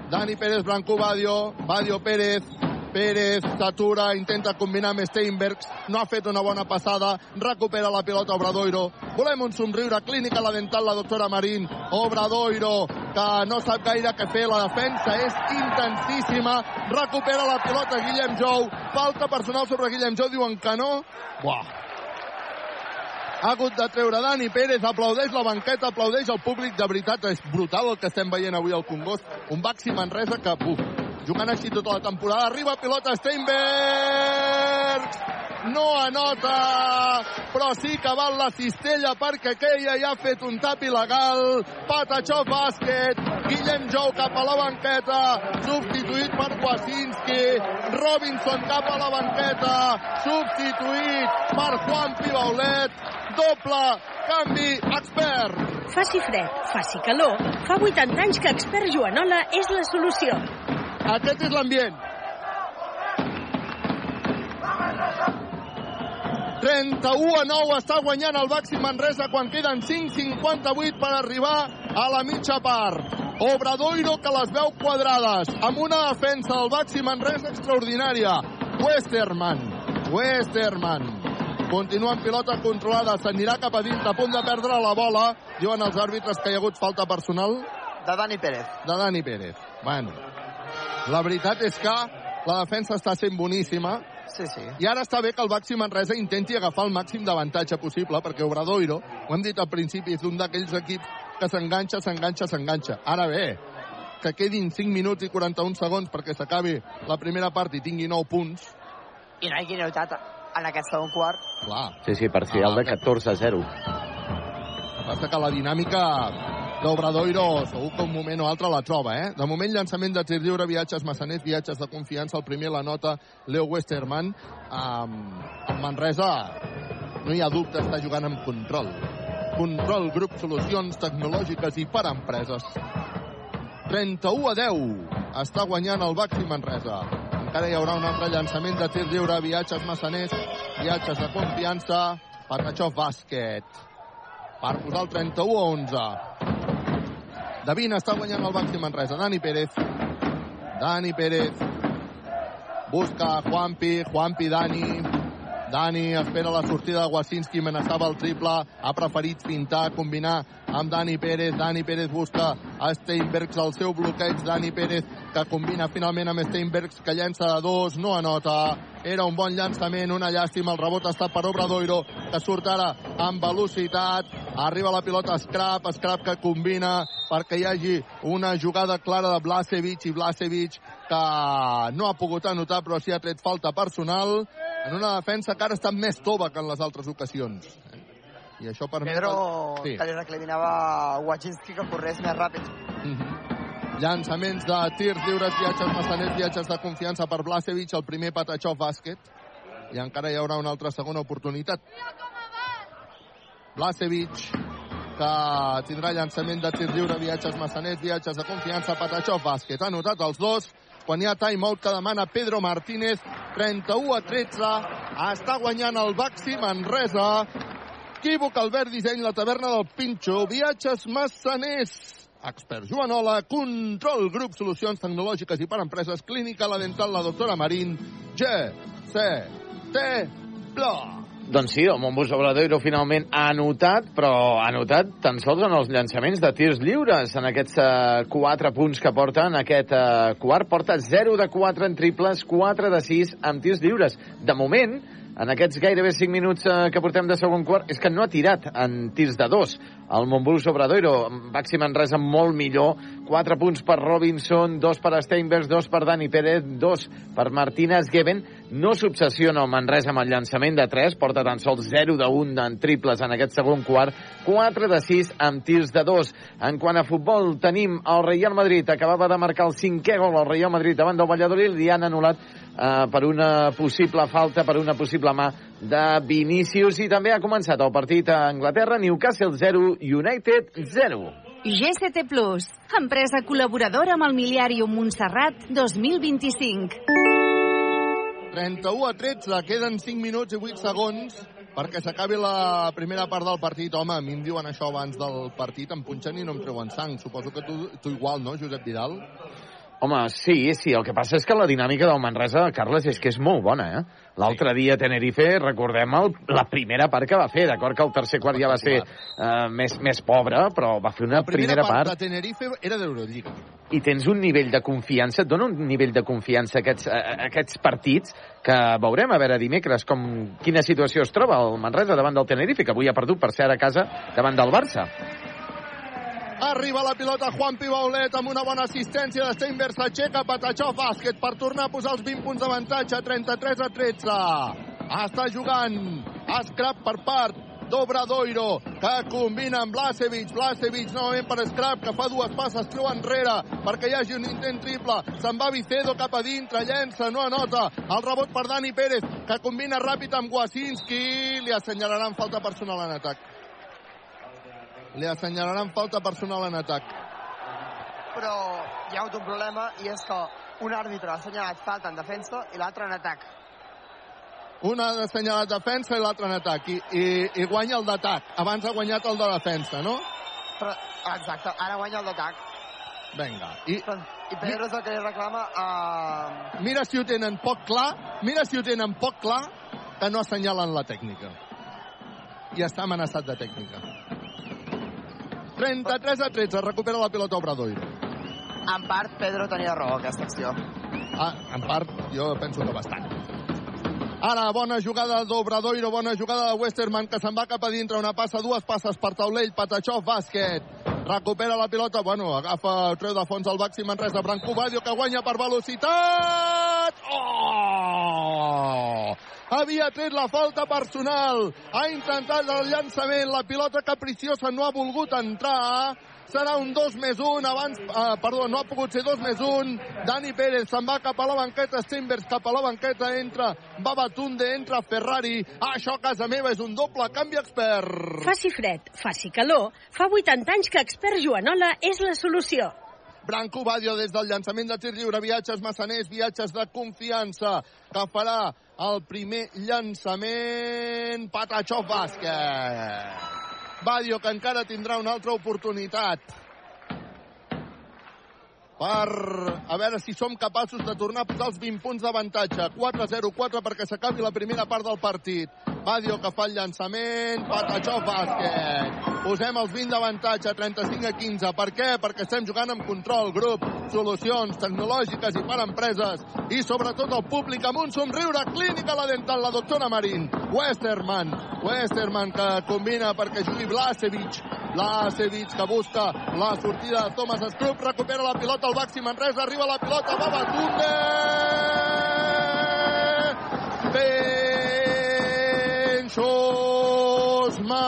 S2: Dani Pérez, Branco Badio, Badio Pérez, Pérez s'atura, intenta combinar amb Steinbergs, no ha fet una bona passada, recupera la pilota Obradoiro. Volem un somriure clínic a la dental la doctora Marín. Obradoiro, que no sap gaire què fer, la defensa és intensíssima, recupera la pilota Guillem Jou, falta personal sobre Guillem Jou, diuen que no. Buah, ha hagut de treure Dani Pérez, aplaudeix la banqueta, aplaudeix el públic, de veritat és brutal el que estem veient avui al Congost, un Baxi Manresa que, buf, jugant així tota la temporada, arriba pilota Steinberg, no anota, però sí que val la cistella perquè aquella ja ha fet un tap il·legal, Patachó bàsquet, Guillem Jou cap a la banqueta, substituït per Wasinski, Robinson cap a la banqueta, substituït per Juan Pibaulet, doble canvi expert.
S6: Faci fred, faci calor, fa 80 anys que expert Joanola és la solució.
S2: Aquest és l'ambient. 31 a 9 està guanyant el Baxi Manresa quan queden 5.58 per arribar a la mitja part. Obradoiro que les veu quadrades, amb una defensa del Baxi Manresa extraordinària. Westerman, Westerman, continua en pilota controlada, s'anirà cap a dins, a punt de perdre la bola. Diuen els àrbitres que hi ha hagut falta personal
S4: De Dani Pérez.
S2: de Dani Pérez. Bueno, la veritat és que la defensa està sent boníssima
S4: Sí, sí.
S2: i ara està bé que el Baxi Manresa intenti agafar el màxim d'avantatge possible perquè Obradoiro, ho hem dit al principi, és un d'aquells equips que s'enganxa, s'enganxa, s'enganxa. Ara bé, que quedin 5 minuts i 41 segons perquè s'acabi la primera part i tingui 9 punts,
S4: I no hi hagi notat en aquest segon quart.
S2: clar,
S1: Sí, sí, parcial de 14 a 0.
S2: Passa que la dinàmica d'Obradoiro segur que un moment o altre la troba, eh? De moment, llançament de tir lliure, viatges massaners, viatges de confiança. El primer la nota Leo Westerman. Um, en Manresa no hi ha dubte, està jugant amb control. Control, grup, solucions tecnològiques i per empreses. 31 a 10 està guanyant el Baxi Manresa. Encara hi haurà un altre llançament de tir lliure, viatges massaners, viatges de confiança, Patachov Bàsquet per posar el 31 a 11. 20 està guanyant el Baxi Manresa. Dani Pérez. Dani Pérez. busca Juanpi, Juanpi Dani, Dani espera la sortida de Wasinski, amenaçava el triple, ha preferit fintar, combinar amb Dani Pérez. Dani Pérez busca a Steinbergs el seu bloqueig. Dani Pérez que combina finalment amb Steinbergs que llença de dos, no anota. Era un bon llançament, una llàstima. El rebot està per Obradoiro, que surt ara amb velocitat. Arriba la pilota Scrap, Scrap que combina perquè hi hagi una jugada clara de Blasevic i Blasevic que no ha pogut anotar però sí ha tret falta personal en una defensa que ara està més tova que en les altres ocasions. I això permet...
S4: Pedro sí. que li recriminava a Wajinski que corres més ràpid.
S2: Mm -hmm. Llançaments de tirs lliures, viatges massaners, viatges de confiança per Blasevic, el primer Patachov bàsquet. I encara hi haurà una altra segona oportunitat. Blasevic, que tindrà llançament de tir lliure, viatges massaners, viatges de confiança, Patachov bàsquet. Ha notat els dos, quan hi ha timeout que demana Pedro Martínez 31 a 13 està guanyant el Baxi Manresa Equívoc, Albert Disseny, la taverna del Pinxo, viatges massaners, expert Joanola, control, grup, solucions tecnològiques i per empreses, clínica, la dental, la doctora Marín, G, C, T, Bla.
S1: Doncs sí, el Montbus Obradoiro finalment ha anotat, però ha anotat tan sols en els llançaments de tirs lliures, en aquests uh, 4 punts que porta en aquest uh, quart. Porta 0 de 4 en triples, 4 de 6 en tirs lliures. De moment, en aquests gairebé 5 minuts eh, que portem de segon quart és que no ha tirat en tirs de dos. El Montbus Obradoiro, Baxi Manresa molt millor, 4 punts per Robinson, 2 per Steinbergs, 2 per Dani Pérez, 2 per Martínez Geben. No s'obsessiona el Manresa amb el llançament de 3, porta tan sols 0 de 1 en triples en aquest segon quart, 4 de 6 amb tirs de 2. En quant a futbol, tenim el Real Madrid, acabava de marcar el cinquè gol al Real Madrid davant del Valladolid, li han anul·lat eh, per una possible falta, per una possible mà de Vinícius i també ha començat el partit a Anglaterra, Newcastle 0, United 0.
S7: GCT Plus, empresa col·laboradora amb el Miliàrium Montserrat 2025.
S2: 31 a 13, queden 5 minuts i 8 segons perquè s'acabi la primera part del partit. Home, a mi em diuen això abans del partit, em punxen i no em treuen sang. Suposo que tu, tu igual, no, Josep Vidal?
S1: Home, sí, sí, el que passa és que la dinàmica del Manresa, Carles, és que és molt bona, eh? L'altre dia a Tenerife, recordem el, la primera part que va fer, d'acord que el tercer quart ja va ser uh, més, més pobre, però va fer una
S2: la primera,
S1: primera part...
S2: de Tenerife era d'Eurolliga.
S1: I tens un nivell de confiança, et dona un nivell de confiança aquests, uh, aquests partits que veurem a veure dimecres com, quina situació es troba el Manresa davant del Tenerife, que avui ha perdut per ser a casa davant del Barça.
S2: Arriba la pilota Juan Pibaulet amb una bona assistència de Steinberg. S'aixeca Patachó bàsquet per tornar a posar els 20 punts d'avantatge. 33 a 13. Està jugant Scrap per part d'Obradoiro, que combina amb Blasevic. Blasevic novament per Scrap, que fa dues passes, treu enrere perquè hi hagi un intent triple. Se'n va Vicedo cap a dintre, llença, no anota. El rebot per Dani Pérez, que combina ràpid amb Wasinski. Li assenyalaran falta personal en atac li assenyalaran falta personal en atac.
S4: Però hi ha hagut un problema i és que un àrbitre ha assenyalat falta en defensa i l'altre en atac.
S2: Un ha assenyalat defensa i l'altre en atac. I, i, I guanya el d'atac. Abans ha guanyat el de defensa, no?
S4: Però, exacte, ara guanya el d'atac.
S2: Vinga. I,
S4: I Pedro és el que li reclama a...
S2: Mira si ho tenen poc clar, mira si ho tenen poc clar, que no assenyalen la tècnica. I està amenaçat de tècnica. 33 a 13, recupera la pilota Obradoiro.
S4: En part, Pedro tenia raó, aquesta acció.
S2: Ah, en part, jo penso que bastant. Ara, bona jugada d'Obradoiro, bona jugada de Westerman, que se'n va cap a dintre, una passa, dues passes per taulell, Patachov, bàsquet. Recupera la pilota, bueno, agafa, treu de fons el Baxi Manresa, Branco Badio, que guanya per velocitat! Oh! Havia tret la falta personal, ha intentat el llançament, la pilota capriciosa no ha volgut entrar, serà un 2 més 1, abans, eh, perdó, no ha pogut ser 2 més 1, Dani Pérez se'n va cap a la banqueta, Steinbergs cap a la banqueta, entra Babatunde, entra Ferrari, això a casa meva és un doble canvi expert.
S6: Faci fred, faci calor, fa 80 anys que expert Joanola és la solució.
S2: Branco Badio des del llançament de tir lliure, viatges massaners, viatges de confiança, que farà el primer llançament, Patachov bàsquet. Badio, que encara tindrà una altra oportunitat. Per a veure si som capaços de tornar a posar els 20 punts d'avantatge. 4-0-4 perquè s'acabi la primera part del partit. Badio que fa el llançament, Patachó bàsquet. Posem els 20 d'avantatge, 35 a 15. Per què? Perquè estem jugant amb control, grup, solucions tecnològiques i per empreses i sobretot el públic amb un somriure clínica la dental, la doctora Marín. Westerman, Westerman que combina perquè jugui Blasevic, Blasevic que busca la sortida de Thomas Skrupp, recupera la pilota al Baxi Manresa, arriba la pilota, va Batunde! Penxos Major!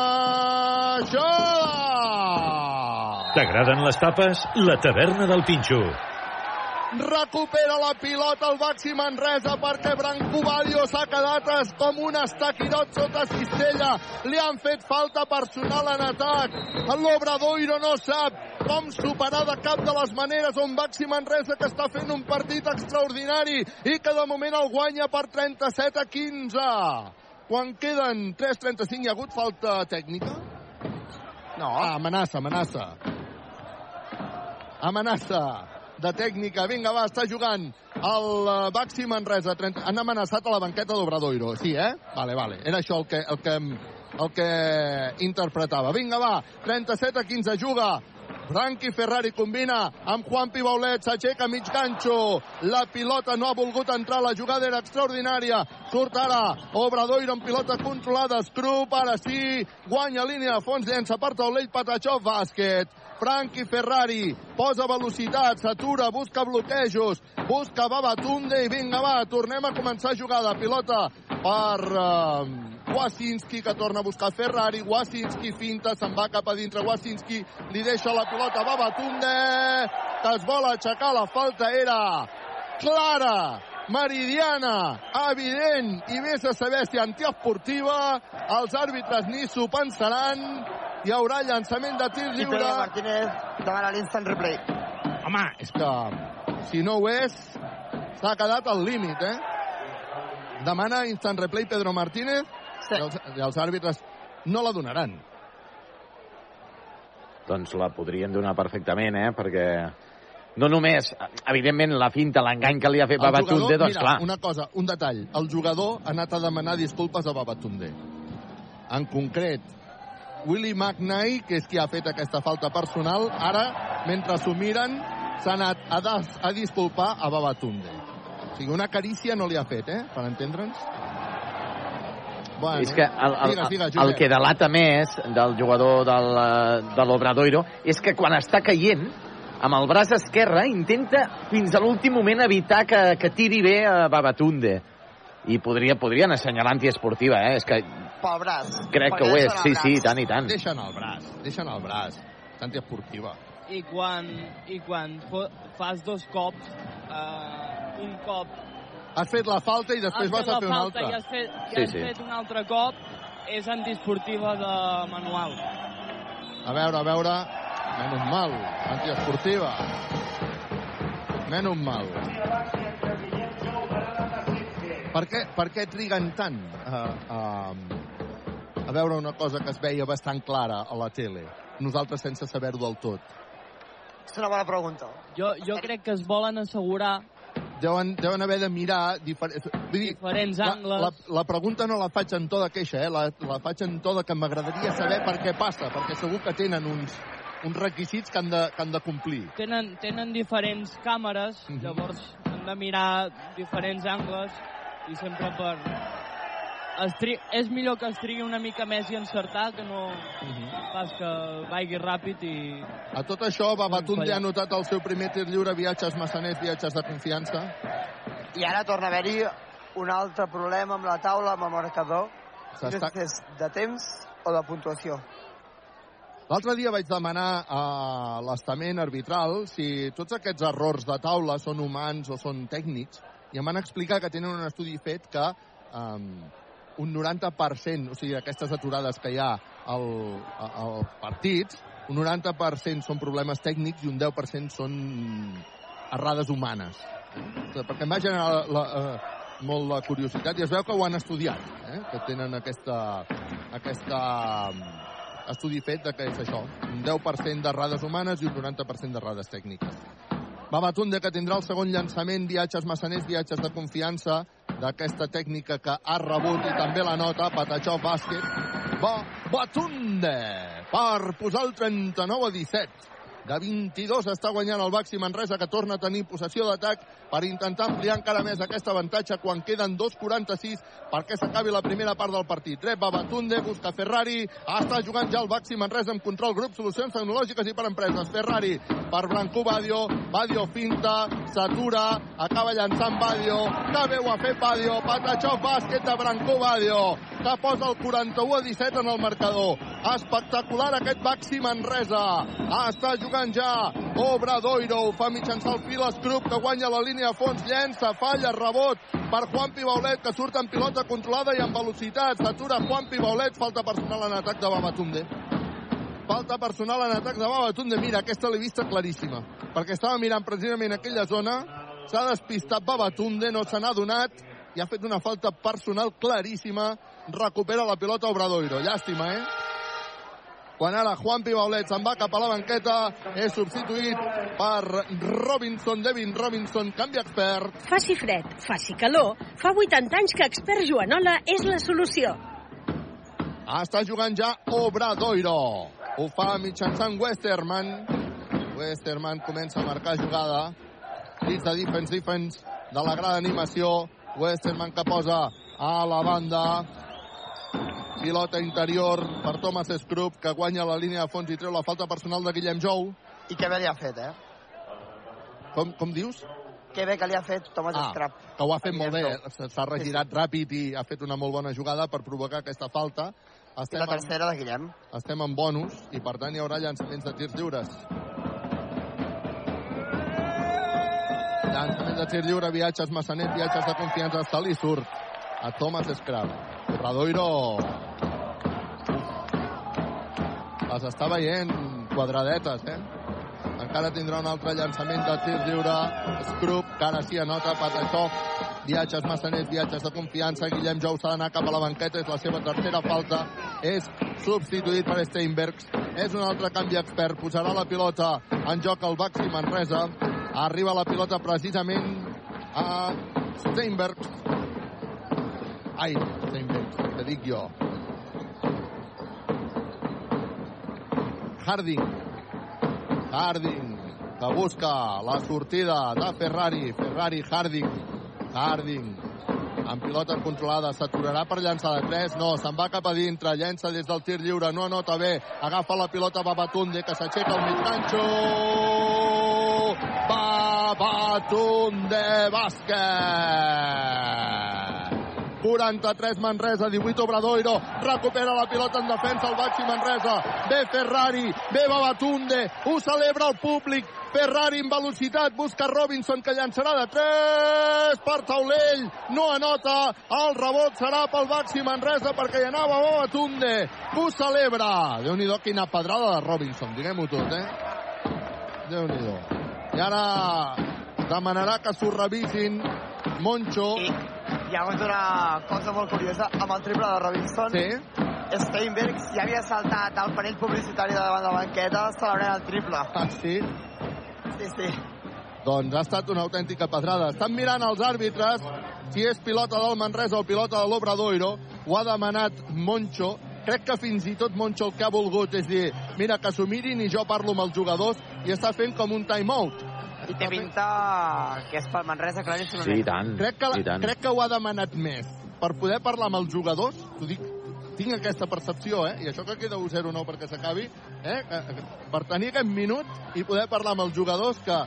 S5: T'agraden les tapes? La taverna del Pinxo.
S2: Recupera la pilota el Baxi Manresa perquè Branco Badio s'ha quedat com un estaquirot sota cistella. Li han fet falta personal en atac. L'Obradoiro no sap com superar de cap de les maneres un Baxi Manresa que està fent un partit extraordinari i que de moment el guanya per 37 a 15. Quan queden 3.35 hi ha hagut falta tècnica? No. Ah, amenaça, amenaça. Amenaça de tècnica. Vinga, va, està jugant el eh, Baxi Manresa. 30... Han amenaçat a la banqueta d'Obradoiro. Sí, eh? Vale, vale. Era això el que, el que, el que interpretava. Vinga, va, 37 a 15, juga. Franqui Ferrari combina amb Juan Pibaulet, s'aixeca mig ganxo. La pilota no ha volgut entrar, la jugada era extraordinària. Surt ara Obradoiro amb pilota controlada. Skrup, ara sí, guanya línia de fons, llença per taulell, Patachov, bàsquet. Franqui Ferrari posa velocitat, s'atura, busca bloquejos, busca Babatunde i vinga, va, tornem a començar jugada. Pilota per uh, Wasinski, que torna a buscar Ferrari. Wasinski finta, se'n va cap a dintre. Wasinski li deixa la pilota a Babatunde, que es vol aixecar. La falta era clara, meridiana, evident i més a saber si antiesportiva. Els àrbitres ni s'ho pensaran. Hi haurà llançament de tir
S4: I
S2: lliure.
S4: Pedro Martínez demana l'instant replay.
S2: Home, és que si no ho és, s'ha quedat al límit, eh? Demana instant replay Pedro Martínez
S4: Sí.
S2: i, els, i els àrbitres no la donaran.
S1: Doncs la podrien donar perfectament, eh? Perquè no només, evidentment, la finta, l'engany que li ha fet Babatunde, doncs
S2: mira,
S1: clar.
S2: una cosa, un detall. El jugador ha anat a demanar disculpes a Babatunde. En concret, Willy McKnight, que és qui ha fet aquesta falta personal, ara, mentre s'ho miren, s'ha anat a, des, a disculpar a Babatunde. O sigui, una carícia no li ha fet, eh? Per entendre'ns. Bueno,
S1: és que el, el,
S2: digues, digues,
S1: el que delata més del jugador del, eh, de l'Obradoiro és que quan està caient, amb el braç esquerre, intenta fins a l'últim moment evitar que, que tiri bé a Babatunde. I podria, podrien assenyalar antiesportiva, eh? És que
S4: Pel braç.
S1: crec que ho és, sí, sí, tant i tant.
S2: Deixen el braç, deixen el braç. Antiesportiva.
S3: I quan, i quan fas dos cops, eh, un cop
S2: Has fet la falta i després
S3: has
S2: vas
S3: fet
S2: a
S3: la
S2: fer una
S3: falta
S2: altra.
S3: i has fet, i
S1: Sí,
S3: has
S1: sí.
S3: fet un altre cop, és antiesportiva de manual.
S2: A veure, a veure... Menys mal, antiesportiva. Menys mal. Per què, per què triguen tant a, a, a veure una cosa que es veia bastant clara a la tele? Nosaltres sense saber-ho del tot.
S4: És una bona pregunta.
S3: Jo, jo crec que es volen assegurar
S2: Deuen, deuen haver de mirar... Difer... Vull dir,
S3: diferents
S2: la,
S3: angles.
S2: la, la pregunta no la faig en to de queixa, eh? la, la faig en to de que m'agradaria saber per què passa, perquè segur que tenen uns, uns requisits que han de, que han de complir.
S3: Tenen, tenen diferents càmeres,
S2: Mhm.
S3: llavors han de mirar diferents angles i sempre per... Es tri... És millor que es trigui una mica més i encertar que no pas que vagi ràpid i...
S2: A tot això, Babatunde ha notat el seu primer tir lliure, viatges massaners, viatges de confiança.
S4: I ara torna a haver-hi un altre problema amb la taula, amb el marcador. No sé si és de temps o de puntuació.
S2: L'altre dia vaig demanar a l'estament arbitral si tots aquests errors de taula són humans o són tècnics, i em van explicar que tenen un estudi fet que um, un 90%, o sigui, aquestes aturades que hi ha al, a- als partits, un 90% són problemes tècnics i un 10% són errades humanes. Perquè em va generar la, la, eh, molt la curiositat i es veu que ho han estudiat, eh? que tenen aquesta, aquesta estudi fet de que és això, un 10% d'errades humanes i un 90% d'errades tècniques. Babatunde que tindrà el segon llançament, viatges massaners, viatges de confiança d'aquesta tècnica que ha rebut i també la nota, Patachó bàsquet. Babatunde per posar el 39 a 17 de 22 està guanyant el Baxi Manresa que torna a tenir possessió d'atac per intentar ampliar encara més aquest avantatge quan queden 2.46 perquè s'acabi la primera part del partit. Rep Babatunde, busca Ferrari, està jugant ja el Baxi Manresa amb control grup, solucions tecnològiques i per empreses. Ferrari per Brancú Badio, Badio finta, s'atura, acaba llançant Badio, que ho ha fet Badio, Patachó bàsquet de Brancú Badio, que posa el 41 a 17 en el marcador. Espectacular aquest Baxi Manresa. Està jugant ja Obradoiro, ho fa mitjançant el fil Escrup, que guanya la línia a fons, llença, falla, rebot per Juan Pibaulet, que surt en pilota controlada i amb velocitat. S'atura Juan Pibaulet, falta personal en atac de Babatunde. Falta personal en atac de Babatunde. Mira, aquesta l'he vista claríssima, perquè estava mirant precisament aquella zona, s'ha despistat Babatunde, no se n'ha donat, i ha fet una falta personal claríssima, recupera la pilota Obradoiro. Llàstima, eh? quan ara Juan Pibaulet se'n va cap a la banqueta, és substituït per Robinson, Devin Robinson, canvi expert.
S6: Faci fred, faci calor, fa 80 anys que expert Joanola és la solució.
S2: Està jugant ja Obradoiro. Ho fa mitjançant Westerman. Westerman comença a marcar jugada. Dins de defense, defense de la gran animació. Westerman que posa a la banda pilota interior per Thomas Scrub, que guanya la línia de fons i treu la falta personal de Guillem Jou.
S4: I que bé li ha fet, eh?
S2: Com, com dius?
S4: Que bé que li ha fet Thomas
S2: ah,
S4: Scrub.
S2: Que ho ha fet molt bé, s'ha regirat sí, sí. ràpid i ha fet una molt bona jugada per provocar aquesta falta.
S4: Estem I la tercera en, de Guillem.
S2: Estem en bonus i per tant hi haurà llançaments de tirs lliures. Llançament de tir lliure, viatges Massanet, viatges de confiança, està li surt a Thomas Scrub. Radoiro les està veient quadradetes, eh? Encara tindrà un altre llançament de tir lliure. Scrub, que ara sí anota Patachov. Viatges massaners, viatges de confiança. Guillem Jou s'ha d'anar cap a la banqueta. És la seva tercera falta. És substituït per Steinbergs. És un altre canvi expert. Posarà la pilota en joc el Baxi Manresa. Arriba la pilota precisament a Steinbergs. Ai, que dic jo. Harding. Harding, que busca la sortida de Ferrari. Ferrari, Harding. Harding, amb pilota controlada, s'aturarà per llançar de 3, no, se'n va cap a dintre, llença des del tir lliure, no anota bé, agafa la pilota Babatunde, que s'aixeca el mig ganxo! Babatunde bàsquet! 43 Manresa, 18 Obradoiro, recupera la pilota en defensa el Baxi Manresa, ve Ferrari, ve Babatunde, ho celebra el públic, Ferrari en velocitat, busca Robinson que llançarà de 3 per Taulell, no anota, el rebot serà pel Baxi Manresa perquè hi anava Babatunde, ho celebra. Déu-n'hi-do quina pedrada de Robinson, diguem-ho tot, eh? Déu-n'hi-do. I ara demanarà que s'ho revisin. Moncho.
S4: Hi ha hagut una cosa molt curiosa amb el triple de Robinson.
S2: Sí.
S4: Steinbergs ja havia saltat el panell publicitari de davant de la banqueta celebrant el triple.
S2: Ah, sí?
S4: Sí, sí.
S2: Doncs ha estat una autèntica pedrada. Estan mirant els àrbitres si és pilota del Manresa o pilota de l'Obradoiro. Ho ha demanat Moncho. Crec que fins i tot Moncho el que ha volgut és dir mira, que s'ho mirin i jo parlo amb els jugadors i està fent com un time-out
S4: i té pinta que és pel Manresa claríssimament.
S1: Sí, i tant.
S2: Crec que,
S1: i tant.
S2: crec que ho ha demanat més per poder parlar amb els jugadors, t'ho dic, tinc aquesta percepció, eh? I això que queda 1-0-9 perquè s'acabi, eh? Per tenir aquest minut i poder parlar amb els jugadors que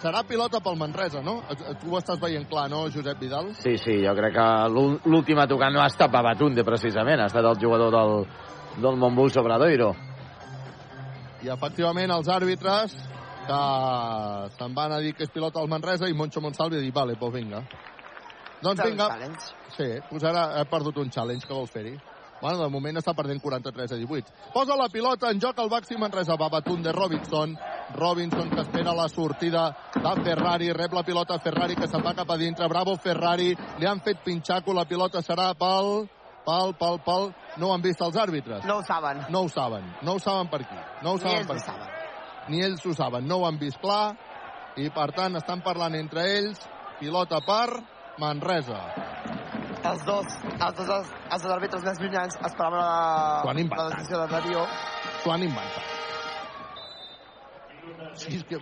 S2: serà pilota pel Manresa, no? Tu ho estàs veient clar, no, Josep Vidal?
S1: Sí, sí, jo crec que l'última tocant no ha estat Babatunde, precisament, ha estat el jugador del, del Montbus Obradoiro.
S2: I efectivament els àrbitres que se'n van a dir que és pilota al Manresa i Moncho Monsalvi ha dit, vale, pues vinga. Doncs vinga. Sí, pues ara he perdut un challenge, que vols fer-hi? Bueno, de moment està perdent 43 a 18. Posa la pilota en joc el Baxi Manresa. Babatun de Robinson. Robinson que espera la sortida de Ferrari. Rep la pilota Ferrari que se'n va cap a dintre. Bravo Ferrari. Li han fet pinxaco. La pilota serà pel... Pel, pel, pel... No ho han vist els àrbitres.
S4: No ho saben.
S2: No ho saben. No ho saben per aquí. No ho saben per aquí.
S4: Saben
S2: ni ells ho saben, no ho han vist clar, i per tant estan parlant entre ells pilota per Manresa.
S4: Els dos, els dos, els, els dos àrbitres més llunyans esperaven la, la decisió de Darío.
S2: s'ho han inventat. Sí, és que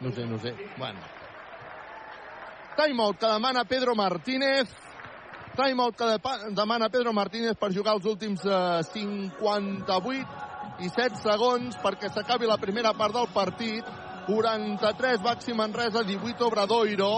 S2: no sé, no sé. Bueno. Timeout que demana Pedro Martínez. Timeout que de- demana Pedro Martínez per jugar els últims eh, 58 i 7 segons perquè s'acabi la primera part del partit 43 Baxi Manresa 18 Obradoiro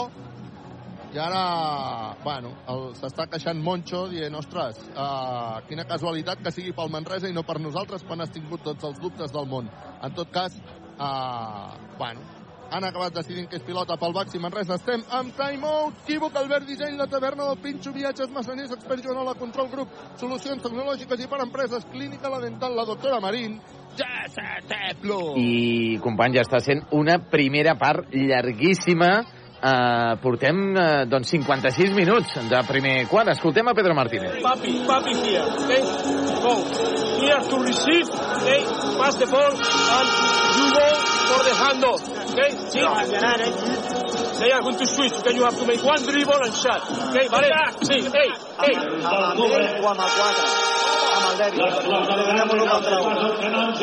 S2: i ara, bueno, s'està queixant Moncho dient, ostres, uh, quina casualitat que sigui pel Manresa i no per nosaltres quan has tingut tots els dubtes del món. En tot cas, uh, bueno, han acabat decidint que és pilota pel Baxi Manresa. Estem amb timeout. Equívoc, Albert Disseny, la taverna del Pinxo, viatges, massaners, expert Joanola, control grup, solucions tecnològiques i per empreses, clínica, la dental, la doctora Marín.
S1: I, company, ja està sent una primera part llarguíssima. Uh, portem uh, doncs 56 minuts de primer quart. Escoltem a Pedro Martínez.
S8: Papi, papi here, okay? Go. Here to receive, okay? Pass the ball and you go for the handoff, okay? See? They are going to switch, okay? You have to make one dribble and shot, okay? Vale? Sí, hey, hey.
S4: Amb el Dèbil o amb el 4?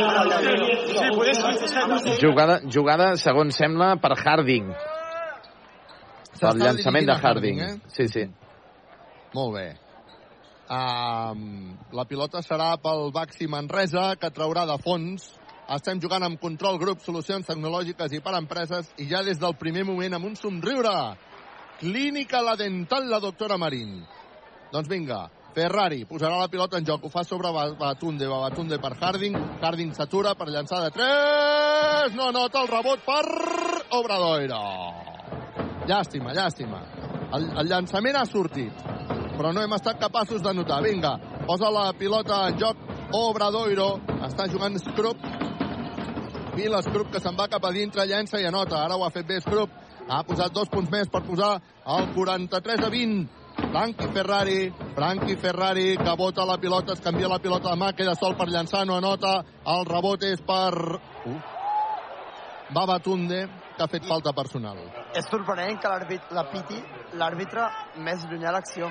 S4: Amb el Dèbil.
S8: Sí, puedes
S1: Jugada, jugada segons sembla, per Harding.
S2: S'està
S1: El llançament de
S2: a
S1: Harding.
S2: eh?
S1: Sí, sí.
S2: Molt bé. Um, la pilota serà pel Baxi Manresa, que traurà de fons. Estem jugant amb control grup, solucions tecnològiques i per empreses, i ja des del primer moment amb un somriure. Clínica La Dental, la doctora Marín. Doncs vinga, Ferrari posarà la pilota en joc, ho fa sobre Ba- Batunde, Batunde per Harding, Harding s'atura per llançar de 3, no nota el rebot per Obradoiro. Llàstima, llàstima. El, el llançament ha sortit, però no hem estat capaços de notar. Vinga, posa la pilota en joc Obradoiro, està jugant Scrup, i l'Scrup que se'n va cap a dintre, llença i anota. Ara ho ha fet bé Scrup, ha posat dos punts més per posar el 43 a 20. Frankie Ferrari, Frankie Ferrari, que bota la pilota, es canvia la pilota de mà, queda sol per llançar, no anota. El rebot és per... Uh. Babatunde, que ha fet falta personal.
S4: És sorprenent que l'àrbit- la piti l'àrbitre més llunyà a l'acció.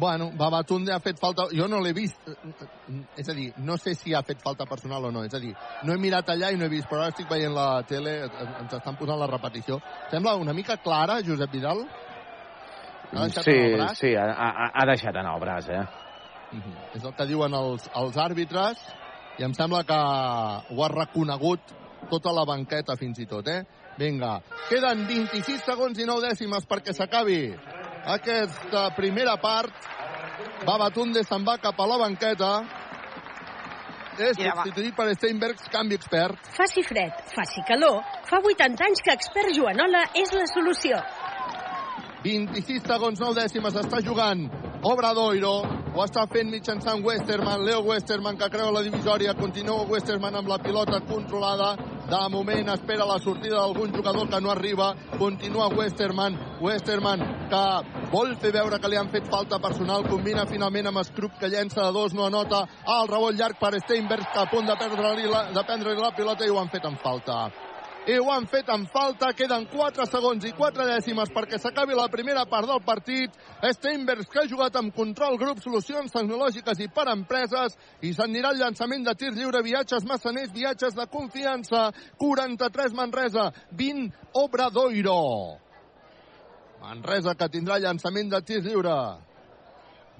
S2: Bueno, Babatunde ha fet falta... Jo no l'he vist. És a dir, no sé si ha fet falta personal o no. És a dir, no he mirat allà i no he vist, però ara estic veient la tele, ens estan posant la repetició. Sembla una mica clara, Josep Vidal? Ha
S1: Sí, sí, ha, ha, ha deixat en el braç, eh?
S2: Mhm. És el que diuen els, els àrbitres i em sembla que ho ha reconegut tota la banqueta fins i tot, eh? Vinga, queden 26 segons i 9 dècimes perquè s'acabi aquesta primera part. Babatunde se'n va cap a la banqueta. És
S4: Mira, va.
S2: substituït per Steinbergs, canvi expert.
S6: Faci fred, faci calor, fa 80 anys que expert Joanola és la solució.
S2: 26 segons, 9 dècimes, està jugant Obradoiro, ho està fent mitjançant Westerman, Leo Westerman que creu la divisòria, continua Westerman amb la pilota controlada, de moment espera la sortida d'algun jugador que no arriba, continua Westerman, Westerman que vol fer veure que li han fet falta personal, combina finalment amb Scrup que llença de dos, no anota, el rebot llarg per Steinberg que a punt de perdre-li la, de prendre la pilota i ho han fet en falta i ho han fet en falta. Queden 4 segons i 4 dècimes perquè s'acabi la primera part del partit. Steinbergs, que ha jugat amb control grup, solucions tecnològiques i per empreses, i s'anirà el llançament de tir lliure, viatges massaners, viatges de confiança, 43 Manresa, 20 Obradoiro. Manresa que tindrà llançament de tir lliure.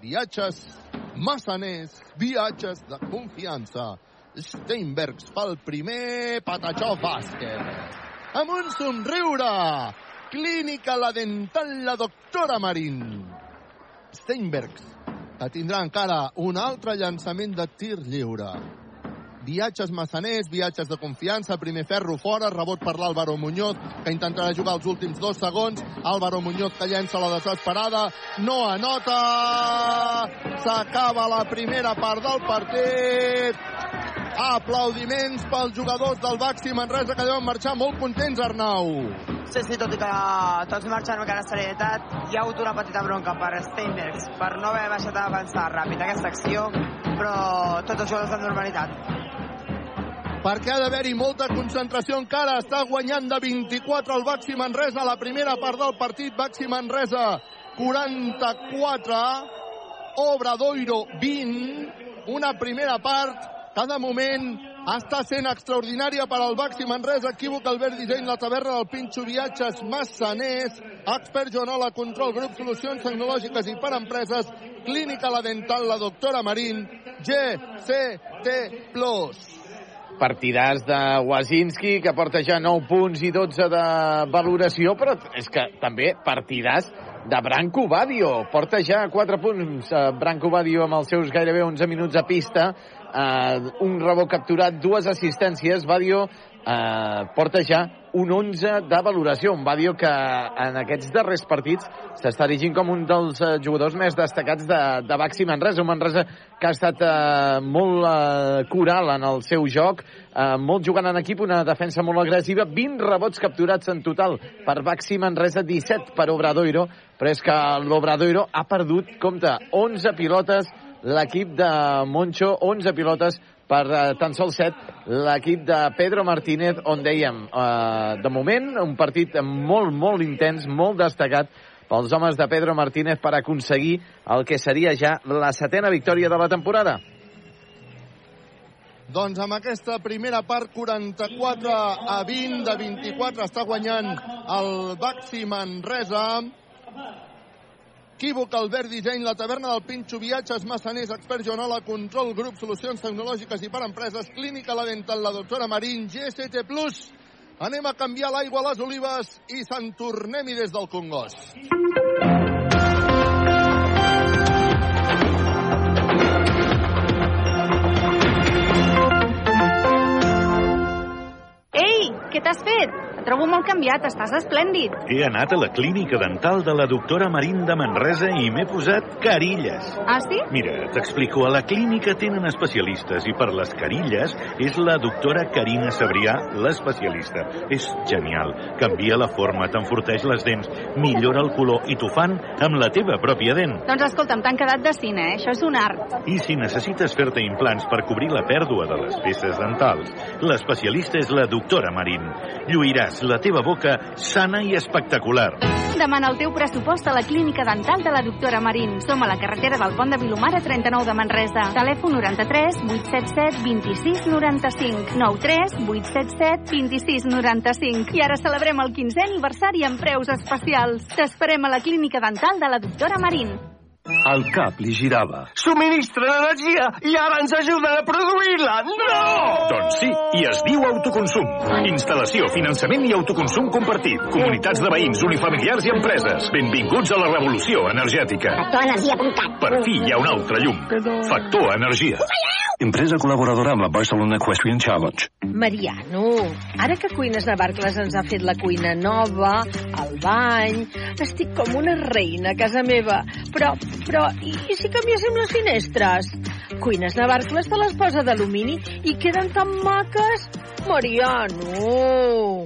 S2: Viatges massaners, viatges de confiança. Steinbergs fa el primer patatxó bàsquet. Amb un somriure. Clínica La Dental, la doctora Marín. Steinbergs, tindrà encara un altre llançament de tir lliure. Viatges massaners, viatges de confiança, primer ferro fora, rebot per l'Àlvaro Muñoz, que intentarà jugar els últims dos segons. Àlvaro Muñoz que llença la desesperada, no anota! S'acaba la primera part del partit. Aplaudiments pels jugadors del Baxi Manresa que deuen marxar molt contents, Arnau.
S4: Sí, sí, tot i que tots marxen amb cara serietat, hi ha hagut una petita bronca per Steinbergs per no haver baixat a avançar ràpid aquesta acció, però tots els jugadors amb normalitat.
S2: perquè ha d'haver-hi molta concentració encara. Està guanyant de 24 el Baxi Manresa a la primera part del partit. Baxi Manresa 44, Obradoiro 20. Una primera part de moment està sent extraordinària per al Baxi Manresa. Equívoc Albert Disseny, la taverna del Pinxo Viatges Massaners, Expert Joanola, Control Grup, Solucions Tecnològiques i per Empreses, Clínica La Dental, la doctora Marín, GCT+.
S1: Partidàs de Wazinski, que porta ja 9 punts i 12 de valoració, però és que també partidàs de Branco Badio. Porta ja 4 punts eh, Branco Badio amb els seus gairebé 11 minuts a pista. Eh, un rebot capturat, dues assistències. Badio eh, porta ja un 11 de valoració. Un Badio que en aquests darrers partits s'està erigint com un dels eh, jugadors més destacats de, de Baxi Manresa. Un Manresa que ha estat eh, molt eh, coral en el seu joc, eh, molt jugant en equip, una defensa molt agressiva, 20 rebots capturats en total per Baxi Manresa, 17 per Obradoiro, però és que l'Obradoiro ha perdut, compte, 11 pilotes l'equip de Moncho, 11 pilotes per eh, tan sols 7 l'equip de Pedro Martínez, on dèiem, eh, de moment, un partit molt, molt intens, molt destacat pels homes de Pedro Martínez per aconseguir el que seria ja la setena victòria de la temporada.
S2: Doncs amb aquesta primera part, 44 a 20 de 24, està guanyant el Baxi Manresa. Equívoc, Albert Disseny, la taverna del Pinxo, viatges, massaners, expert Joanola, control, grup, solucions tecnològiques i per empreses, clínica La Dental, la doctora Marín, GST+. Anem a canviar l'aigua a les olives i se'n tornem-hi des del Congost.
S7: Ei, què t'has fet? Et trobo molt canviat, estàs esplèndid.
S5: He anat a la clínica dental de la doctora Marín de Manresa i m'he posat carilles.
S7: Ah, sí?
S5: Mira, t'explico. A la clínica tenen especialistes i per les carilles és la doctora Carina Sabrià l'especialista. És genial. Canvia la forma, t'enforteix les dents, millora el color i t'ho fan amb la teva pròpia dent.
S7: Doncs escolta'm, t'han quedat de cine, eh? Això és un art.
S5: I si necessites fer-te implants per cobrir la pèrdua de les peces dentals, l'especialista és la doctora Marín. Lluiràs la teva boca sana i espectacular.
S7: Demana el teu pressupost a la clínica dental de la doctora Marín. Som a la carretera del Pont de Vilomara 39 de Manresa. Telèfon 93 877 26 95 93 877 26 95. I ara celebrem el 15è aniversari amb preus especials. T'esperem a la clínica dental de la doctora Marín.
S9: El cap li girava.
S8: Subministren energia i ara ens ajuden a produir-la! No!
S9: Doncs sí, i es diu autoconsum. Instal·lació, finançament i autoconsum compartit. Comunitats de veïns, unifamiliars i empreses. Benvinguts a la revolució energètica.
S10: Factorenergia.cat
S9: Per fi hi ha un altre llum. Factor Energia. Empresa col·laboradora amb la Barcelona Equestrian Challenge.
S6: Mariano, ara que Cuines Navarcles ens ha fet la cuina nova, el bany... Estic com una reina a casa meva. Però, però, i, i si canviéssim les finestres? Cuines Navarcles te les posa d'alumini i queden tan maques. Mariano!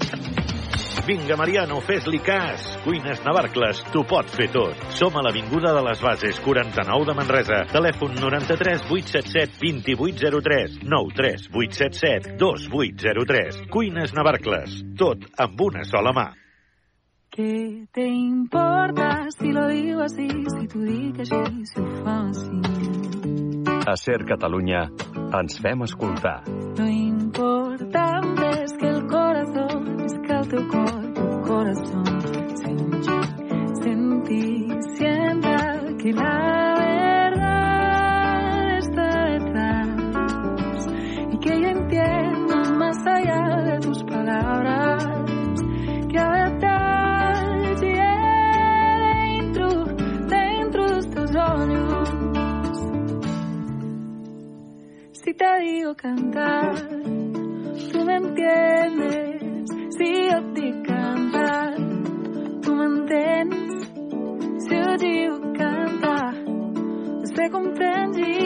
S5: Vinga, Mariano, fes-li cas. Cuines Navarcles, t'ho pot fer tot. Som a l'Avinguda de les Bases, 49 de Manresa. Telèfon 93 877 2803 93 877 2803. Cuines Navarcles, tot amb una sola mà.
S11: ¿Qué te importa si lo digo así, si t'ho dic així, si ho fa així?
S12: A Ser Catalunya ens fem escoltar.
S11: Lo importante es que el corazón, tu corazón, senti, senti, sienta que la verdad está detrás y que yo entiendo más allá de tus palabras que a detalle dentro, dentro de estos ojos si te digo cantar, tú me entiendes. Si yo te dic cantar, tu m'entens. Si jo digo cantar, você comprendi.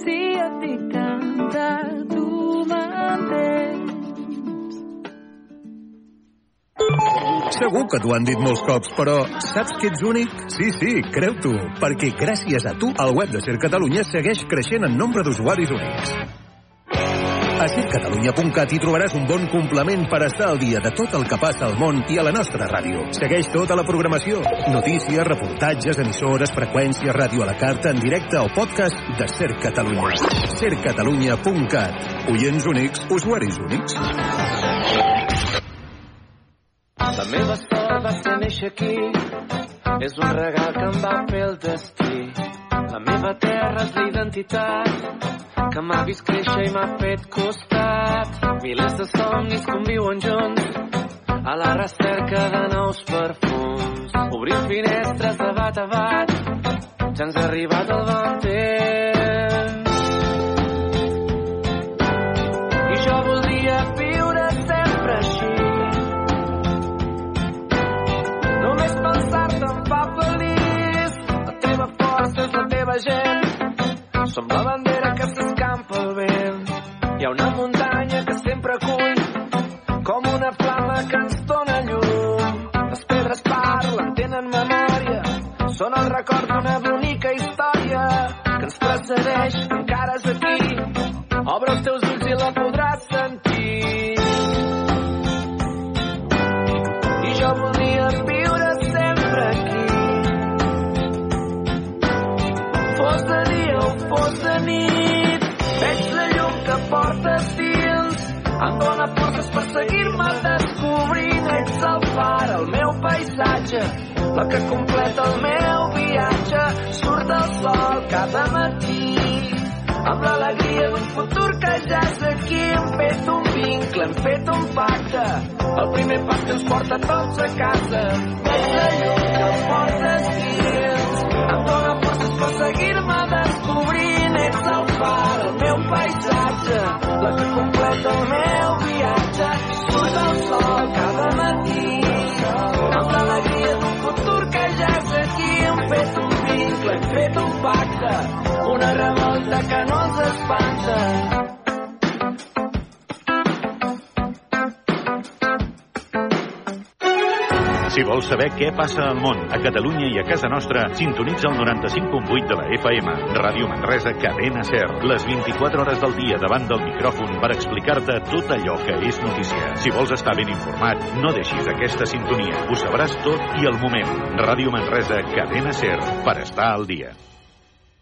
S11: Si jo te dic cantar, tu m'entens.
S13: Segur que t'ho han dit molts cops, però saps que ets únic? Sí, sí, creu-t'ho, perquè gràcies a tu el web de Ser Catalunya segueix creixent en nombre d'usuaris únics. A circcatalunya.cat hi trobaràs un bon complement per estar al dia de tot el que passa al món i a la nostra ràdio. Segueix tota la programació. Notícies, reportatges, emissores, freqüències, ràdio a la carta, en directe o podcast de Ser Catalunya. Cercatalunya.cat. Oients únics, usuaris únics.
S10: La meva sort va ser néixer aquí, és un regal que em va fer el destí. La meva terra és la identitat, que m'ha vist créixer i m'ha fet costat. Milers de somnis conviuen junts, a la recerca de nous perfums. Obrim finestres de bat a bat, ja ens ha arribat el bon temps. Gent. Som la bandera que s'escampa al vent. Hi ha una muntanya que sempre acull com una flama que ens dóna llum. Les pedres parlen, tenen memòria. Són el record d'una bonica història que ens precedeix, encara és aquí. Obre els teus ulls i la podràs sentir. Ets el meu paisatge, la que completa el meu viatge. Surt el sol cada matí, amb l'alegria d'un futur que ja és aquí. Hem fet un vincle, hem fet un pacte, el primer pas que ens porta tots a casa. Veig la llum que portes dins, em dóna forces per seguir-me descobrint. Ets el far, el meu paisatge, la que completa el meu viatge. Surt el sol cada matí, hem fet un pacte, una revolta que no ens espanta.
S5: Si vols saber què passa al món, a Catalunya i a casa nostra, sintonitza el 95.8 de la FM. Ràdio Manresa, cadena SER. Les 24 hores del dia davant del micròfon per explicar-te tot allò que és notícia. Si vols estar ben informat, no deixis aquesta sintonia. Ho sabràs tot i al moment. Ràdio Manresa, cadena SER, per estar al dia.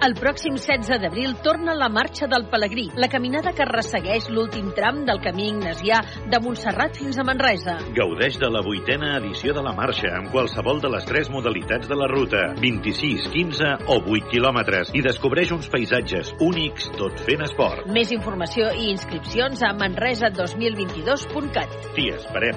S6: El pròxim 16 d'abril torna la Marxa del Pelegrí, la caminada que ressegueix l'últim tram del camí ignasià de Montserrat fins a Manresa.
S5: Gaudeix de la vuitena edició de la marxa amb qualsevol de les tres modalitats de la ruta, 26, 15 o 8 quilòmetres, i descobreix uns paisatges únics tot fent esport.
S6: Més informació i inscripcions a manresa2022.cat.
S5: T'hi esperem.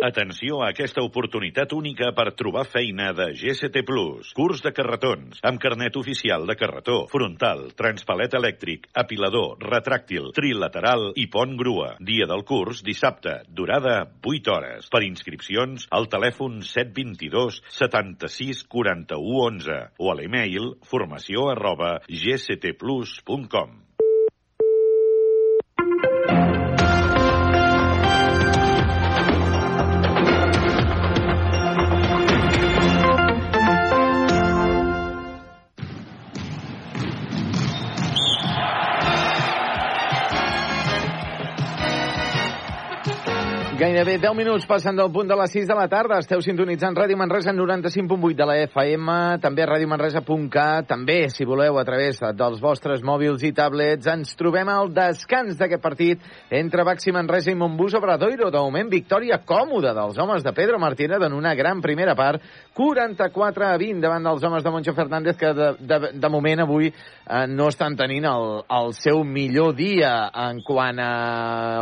S5: Atenció a aquesta oportunitat única per trobar feina de GCT+. Curs de carretons, amb carnet oficial de carretó, frontal, transpalet elèctric, apilador, retràctil, trilateral i pont grua. Dia del curs, dissabte. Durada, 8 hores. Per inscripcions, al telèfon 722 76 41 11 o a l'email formació arroba gctplus.com.
S1: Gairebé 10 minuts passant del punt de les 6 de la tarda. Esteu sintonitzant Ràdio Manresa 95.8 de la FM, també radiomanresa.cat, també, si voleu, a través dels vostres mòbils i tablets. Ens trobem al descans d'aquest partit entre Baxi Manresa i Montbus Obradoiro. De moment, victòria còmoda dels homes de Pedro Martínez en una gran primera part, 44 a 20 davant dels homes de Moncho Fernández, que de, de, de moment avui eh, no estan tenint el, el seu millor dia en quant a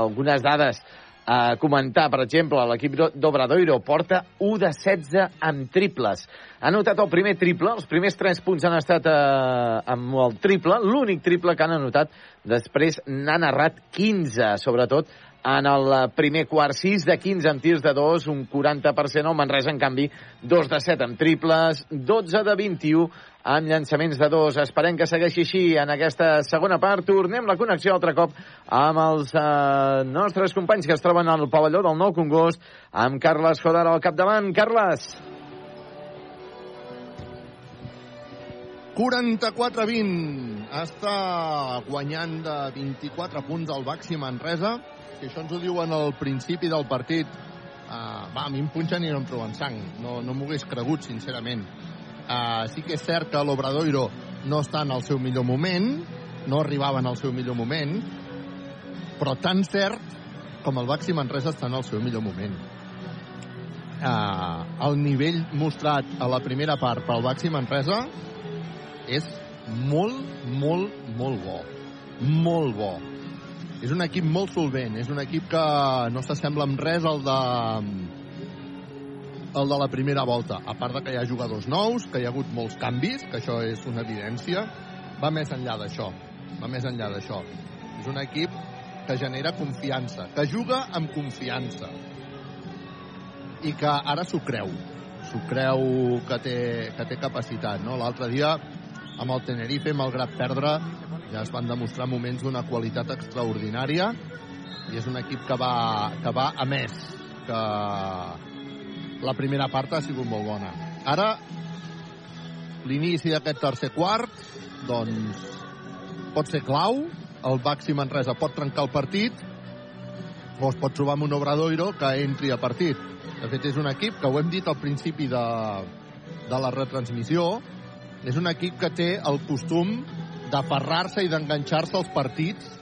S1: algunes dades a comentar, per exemple, l'equip d'Obradoiro porta 1 de 16 amb triples. Ha notat el primer triple, els primers 3 punts han estat eh, amb el triple, l'únic triple que han anotat, després n'han narrat 15, sobretot en el primer quart, 6 de 15 amb tirs de 2, un 40%, el Manresa, en canvi, 2 de 7 amb triples, 12 de 21 amb llançaments de dos. Esperem que segueixi així en aquesta segona part. Tornem la connexió altre cop amb els eh, nostres companys que es troben al pavelló del Nou Congost, amb Carles Fodar al capdavant. Carles.
S2: 44-20. Està guanyant de 24 punts el Baxi Manresa. Si això ens ho diuen al principi del partit, uh, va, a mi em punxen i no em troben sang. No, no m'ho hagués cregut, sincerament. Uh, sí que és cert que l'Obradoiro no està en el seu millor moment, no arribava en el seu millor moment, però tan cert com el Baxi Manresa està en el seu millor moment. Uh, el nivell mostrat a la primera part pel Baxi Manresa és molt, molt, molt bo. Molt bo. És un equip molt solvent, és un equip que no s'assembla en res al de, el de la primera volta. A part de que hi ha jugadors nous, que hi ha hagut molts canvis, que això és una evidència, va més enllà d'això. Va més enllà d'això. És un equip que genera confiança, que juga amb confiança i que ara s'ho creu. S'ho creu que té, que té capacitat. No? L'altre dia, amb el Tenerife, malgrat perdre, ja es van demostrar moments d'una qualitat extraordinària i és un equip que va, que va a més, que la primera part ha sigut molt bona. Ara, l'inici d'aquest tercer quart, doncs, pot ser clau, el Baxi Manresa pot trencar el partit, o es pot trobar amb un Obradoiro que entri a partit. De fet, és un equip que ho hem dit al principi de, de la retransmissió, és un equip que té el costum d'aferrar-se i d'enganxar-se als partits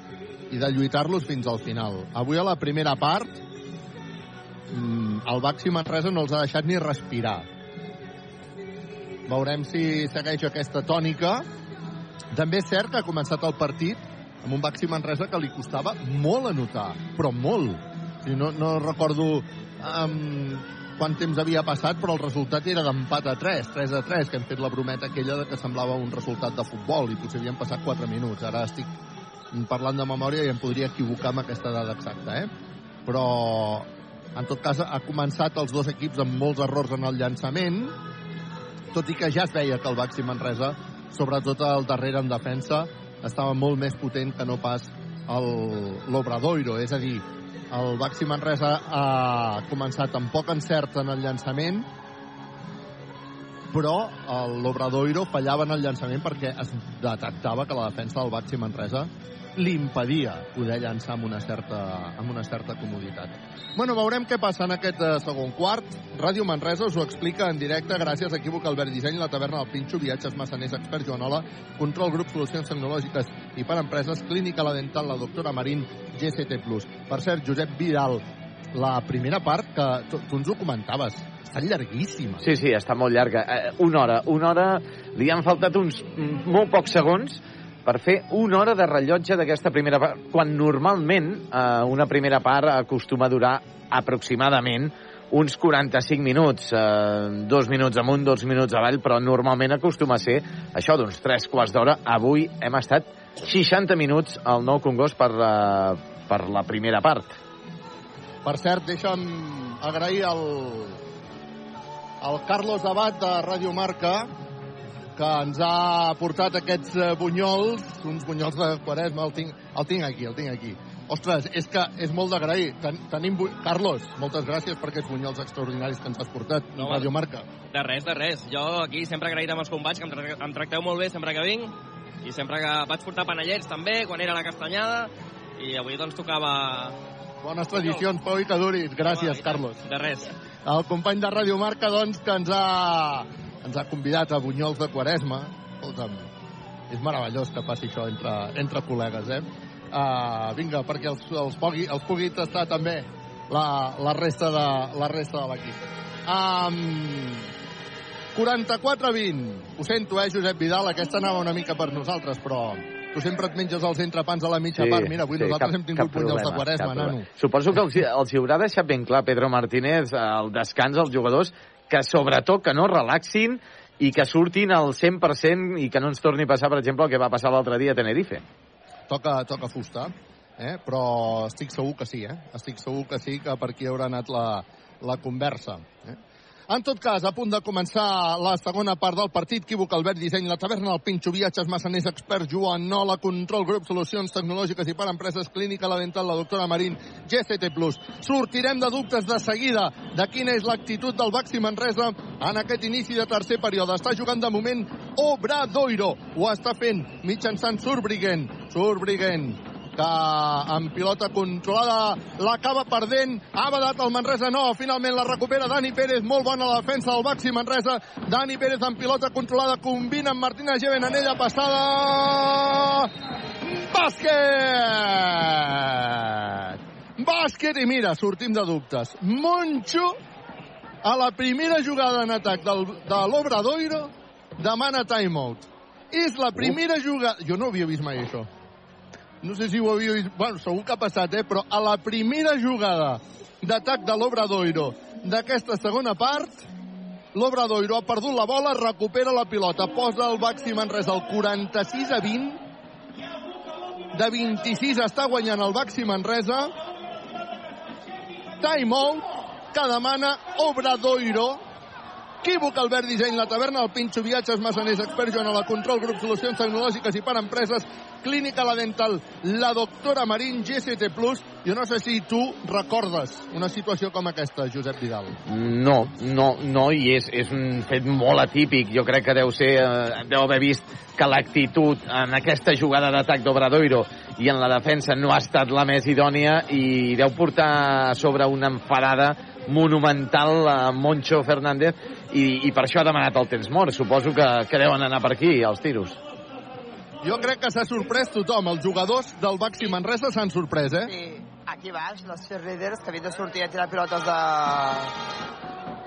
S2: i de lluitar-los fins al final. Avui a la primera part mm, el Baxi Manresa no els ha deixat ni respirar. Veurem si segueix aquesta tònica. També és cert que ha començat el partit amb un Baxi Manresa que li costava molt anotar, però molt. Sigui, no, no recordo um, quant temps havia passat, però el resultat era d'empat a 3, 3 a 3, que hem fet la brometa aquella de que semblava un resultat de futbol i potser havien passat 4 minuts. Ara estic parlant de memòria i em podria equivocar amb aquesta dada exacta, eh? Però, en tot cas, ha començat els dos equips amb molts errors en el llançament, tot i que ja es veia que el Baxi Manresa, sobretot al darrere en defensa, estava molt més potent que no pas l'Obradoiro, és a dir, el Baxi Manresa ha començat amb poc encert en el llançament, però l'Obradoiro fallava en el llançament perquè es detectava que la defensa del Baxi Manresa li impedia poder llançar amb una certa, amb una certa comoditat. Bueno, veurem què passa en aquest eh, segon quart. Ràdio Manresa us ho explica en directe gràcies a Equívoc Albert Disseny, la taverna del Pinxo, viatges massaners, expert Joanola, control grup solucions tecnològiques i per empreses, clínica la dental, la doctora Marín, GCT+. Per cert, Josep Vidal, la primera part, que tu, tu ens ho comentaves, està llarguíssima.
S1: Sí, sí, està molt llarga. Eh, una hora, una hora, li han faltat uns molt pocs segons per fer una hora de rellotge d'aquesta primera part, quan normalment eh, una primera part acostuma a durar aproximadament uns 45 minuts, eh, dos minuts amunt, dos minuts avall, però normalment acostuma a ser això d'uns tres quarts d'hora. Avui hem estat 60 minuts al Nou Congost per, eh, per la primera part.
S2: Per cert, deixa'm agrair al, al Carlos Abad de Radio Marca, que ens ha portat aquests eh, bunyols, uns bunyols de Quaresma, el tinc, el tinc aquí, el tinc aquí. Ostres, és que és molt d'agrair. Ten, tenim... Bu... Carlos, moltes gràcies per aquests bunyols extraordinaris que ens has portat no, Radio Marca.
S14: De res, de res. Jo aquí sempre agraït amb els companys, que em, em tracteu molt bé sempre que vinc, i sempre que vaig portar panellets també, quan era la castanyada, i avui doncs tocava
S2: Bones tradicions, Pau, i que duris. Gràcies, Carlos.
S14: De res.
S2: El company de Ràdio Marca, doncs, que ens ha, ens ha convidat a Bunyols de Quaresma. Escolta'm, és meravellós que passi això entre, entre col·legues, eh? Uh, vinga, perquè els, els, pugui, els pugui tastar també la, la resta de la resta de l'equip. Um, 44-20. Ho sento, eh, Josep Vidal, aquesta anava una mica per nosaltres, però tu sempre et menges els entrepans a la mitja
S1: Sí,
S2: part. Mira, avui
S1: sí,
S2: nosaltres
S1: cap-
S2: hem tingut
S1: cap
S2: punyols de quaresma, nano.
S1: Suposo que els, els hi haurà deixat ben clar Pedro Martínez al descans als jugadors que sobretot que no relaxin i que surtin al 100% i que no ens torni a passar, per exemple, el que va passar l'altre dia a Tenerife.
S2: toca, toca fusta, eh? però estic segur que sí, eh? estic segur que sí, que per aquí haurà anat la, la conversa. Eh? En tot cas, a punt de començar la segona part del partit, Quívoc, Albert, Disseny, la taverna, el Pinxo, Viatges, Massaners, Expert, Joan, Nola, Control Grup, Solucions Tecnològiques i per Empreses, Clínica, La Dental, la doctora Marín, GCT+. Sortirem de dubtes de seguida de quina és l'actitud del Baxi Manresa en aquest inici de tercer període. Està jugant de moment Obradoiro. Ho està fent mitjançant Surbriguen. Surbriguen que amb pilota controlada l'acaba perdent, ha badat el Manresa. No, finalment la recupera Dani Pérez. Molt bona la defensa del Baxi Manresa. Dani Pérez amb pilota controlada. Combina amb Martina Geven en ella passada. Bàsquet! Bàsquet! I mira, sortim de dubtes. Moncho a la primera jugada en atac del, de l'Obradoiro demana timeout. És la primera jugada jo no havia vist mai això no sé si ho havia vist, bueno, segur que ha passat, eh? però a la primera jugada d'atac de l'Obradoiro d'aquesta segona part, l'Obradoiro ha perdut la bola, recupera la pilota, posa el Baxi Manresa al 46 a 20, de 26 està guanyant el Baxi Manresa, timeout que demana Obradoiro, Equívoc, Albert Disseny, La Taverna, el Pinxo, Viatges, Massaners, Expert, Joan, la Control, Grup, Solucions Tecnològiques i per Empreses, Clínica La Dental, la doctora Marín, GCT+. Jo no sé si tu recordes una situació com aquesta, Josep Vidal.
S1: No, no, no, i és, és un fet molt atípic. Jo crec que deu ser, eh, deu haver vist que l'actitud en aquesta jugada d'atac d'Obradoiro i en la defensa no ha estat la més idònia i deu portar sobre una enfadada monumental a Moncho Fernández i, i per això ha demanat el temps mort. Suposo que, que deuen anar per aquí, els tiros.
S2: Jo crec que s'ha sorprès tothom. Els jugadors del Baxi Manresa s'han sorprès, eh?
S4: Sí, aquí baix, les cheerleaders que havien de sortir a tirar pilotes de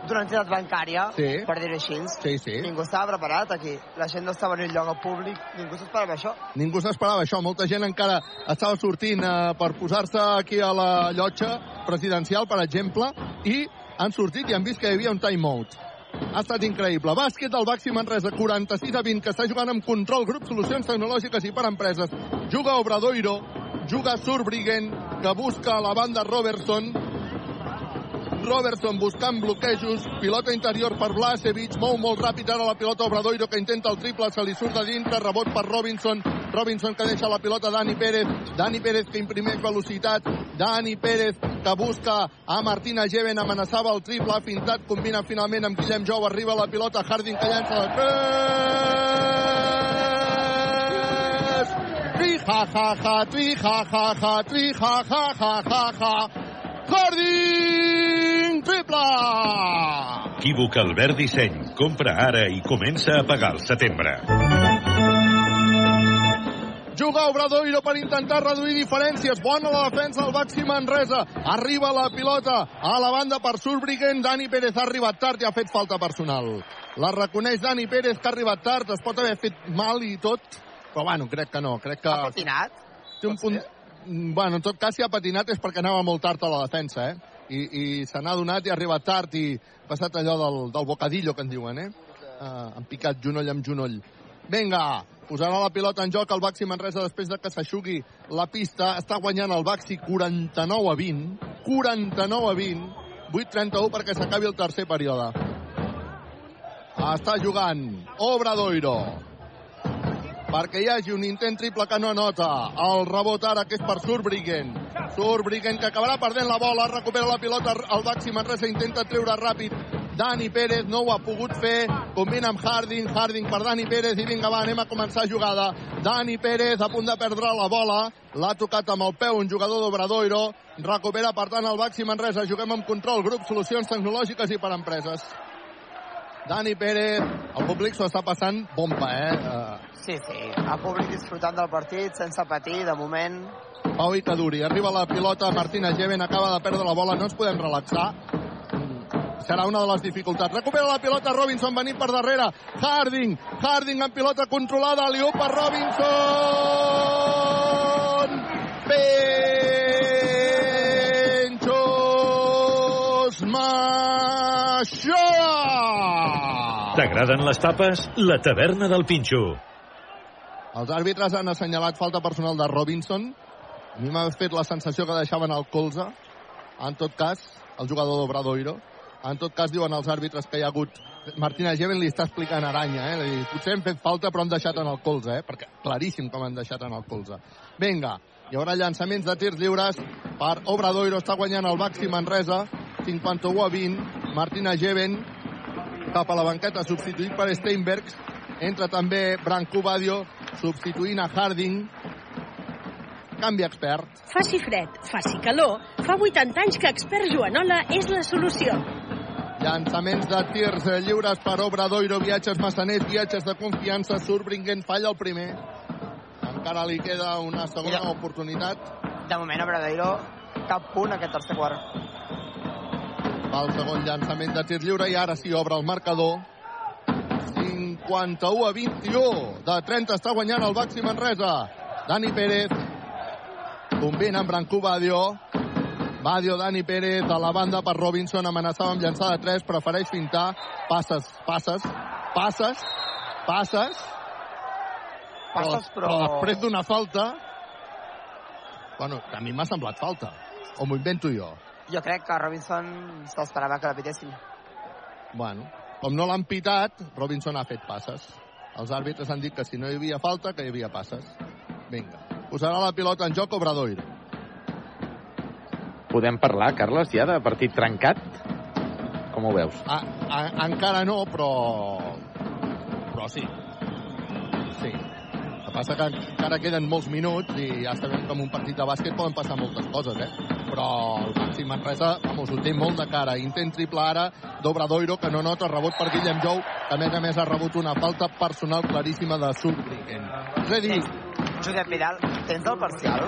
S4: d'una entitat bancària,
S2: Sí.
S4: per dir-ho així.
S2: Sí, sí.
S4: Ningú estava preparat aquí. La gent no estava en el lloc al públic, ningú s'esperava això.
S2: Ningú s'esperava això. Molta gent encara estava sortint eh, per posar-se aquí a la llotja presidencial, per exemple, i han sortit i han vist que hi havia un timeout. Ha estat increïble. Bàsquet del Baxi Manresa, 46 a 20, que està jugant amb control, grup, solucions tecnològiques i per empreses. Juga Obradoiro, juga Surbriggen, que busca la banda Robertson, Robertson buscant bloquejos, pilota interior per Blasevic, mou molt ràpid ara la pilota Obradoiro que intenta el triple, se li surt de dintre, rebot per Robinson, Robinson que deixa la pilota Dani Pérez, Dani Pérez que imprimeix velocitat, Dani Pérez que busca a Martina Geven, amenaçava el triple, ha fintat, combina finalment amb Guillem Jou, arriba la pilota, Harding que llança de 3! Tri ha ha ha, tri ha ha ha, tri ha ha ha ha ha. Harding, triple!
S5: Equívoc Albert Disseny. Compra ara i comença a pagar al setembre.
S2: Juga Obradoiro per intentar reduir diferències. Bona la defensa del Baxi Manresa. Arriba la pilota a la banda per Surbriguen. Dani Pérez ha arribat tard i ha fet falta personal. La reconeix Dani Pérez que ha arribat tard. Es pot haver fet mal i tot, però bueno, crec que no. Crec que...
S4: Ha patinat?
S2: Té un punt... Mm, Bueno, en tot cas, si ha patinat és perquè anava molt tard a la defensa, eh? I, i se n'ha donat i ha arribat tard i passat allò del, del bocadillo que en diuen, eh? Uh, han picat genoll amb genoll. Vinga, posarà la pilota en joc el Baxi Manresa després de que s'aixugui la pista. Està guanyant el Baxi 49 a 20. 49 a 20. 8-31 perquè s'acabi el tercer període. Està jugant Obradoiro perquè hi hagi un intent triple que no anota. El rebot ara que és per Surbriggen. Surbriggen que acabarà perdent la bola, recupera la pilota, el Baxi Manresa intenta treure ràpid Dani Pérez no ho ha pogut fer, combina amb Harding, Harding per Dani Pérez i vinga va, anem a començar jugada. Dani Pérez a punt de perdre la bola, l'ha tocat amb el peu un jugador d'Obradoiro, recupera per tant el Baxi Manresa, juguem amb control, grup Solucions Tecnològiques i per Empreses. Dani Pérez, el públic s'ho està passant bomba, eh? Uh,
S4: Sí, sí, el públic disfrutant del partit, sense patir, de moment.
S2: Pau i Caduri, arriba la pilota, Martina Geven acaba de perdre la bola, no ens podem relaxar. Serà una de les dificultats. Recupera la pilota Robinson venint per darrere. Harding, Harding amb pilota controlada, liu per Robinson. Penchos Maixoa.
S5: T'agraden les tapes? La taverna del Pinxo.
S2: Els àrbitres han assenyalat falta personal de Robinson. A mi m'ha fet la sensació que deixaven el colze. En tot cas, el jugador d'Obradoiro. En tot cas, diuen els àrbitres que hi ha hagut... Martina Geven li està explicant Aranya, eh? Dir, potser hem fet falta, però han deixat en el colze, eh? Perquè claríssim com han deixat en el colze. Vinga, hi haurà llançaments de tirs lliures per Obradoiro. Està guanyant el Baxi Manresa, 51 a 20. Martina Geven cap a la banqueta, substituït per Steinbergs. Entra també Branco Badio, substituint a Harding. Canvi expert.
S6: Faci fred, faci calor, fa 80 anys que Expert Joanola és la solució.
S2: Llançaments de tirs eh, lliures per Obradoiro, viatges massaners, viatges de confiança, Surbringen falla el primer. Encara li queda una segona
S4: Mira.
S2: oportunitat.
S4: De moment, Obradoiro, cap punt aquest tercer quart.
S2: Va el segon llançament de tir lliure i ara sí obre el marcador. 51 a 21. De 30 està guanyant el Baxi Manresa. Dani Pérez. Combina amb Brancú Badio. Badio, Dani Pérez, a la banda per Robinson, amenaçava amb llançar de 3, prefereix fintar, passes, passes, passes, passes,
S4: Passes, però...
S2: però després d'una falta, bueno, a mi m'ha semblat falta, o m'ho invento jo.
S4: Jo crec que Robinson s'esperava que la pitessin.
S2: Bueno, com no l'han pitat, Robinson ha fet passes. Els àrbitres han dit que si no hi havia falta, que hi havia passes. Vinga. Posarà la pilota en joc Obradoiro.
S1: Podem parlar, Carles, ja de partit trencat? Com ho veus?
S2: A, a, encara no, però... Però sí. Sí. Que passa que encara queden molts minuts i ja sabem que en un partit de bàsquet poden passar moltes coses, eh? Però el Baxi Manresa, vamos, ho té molt de cara. Intent triple ara d'Obradoiro, que no nota rebot per Guillem Jou, que a més a més ha rebut una falta personal claríssima de Surbrigen. És a dir,
S4: Josep Vidal, tens el parcial?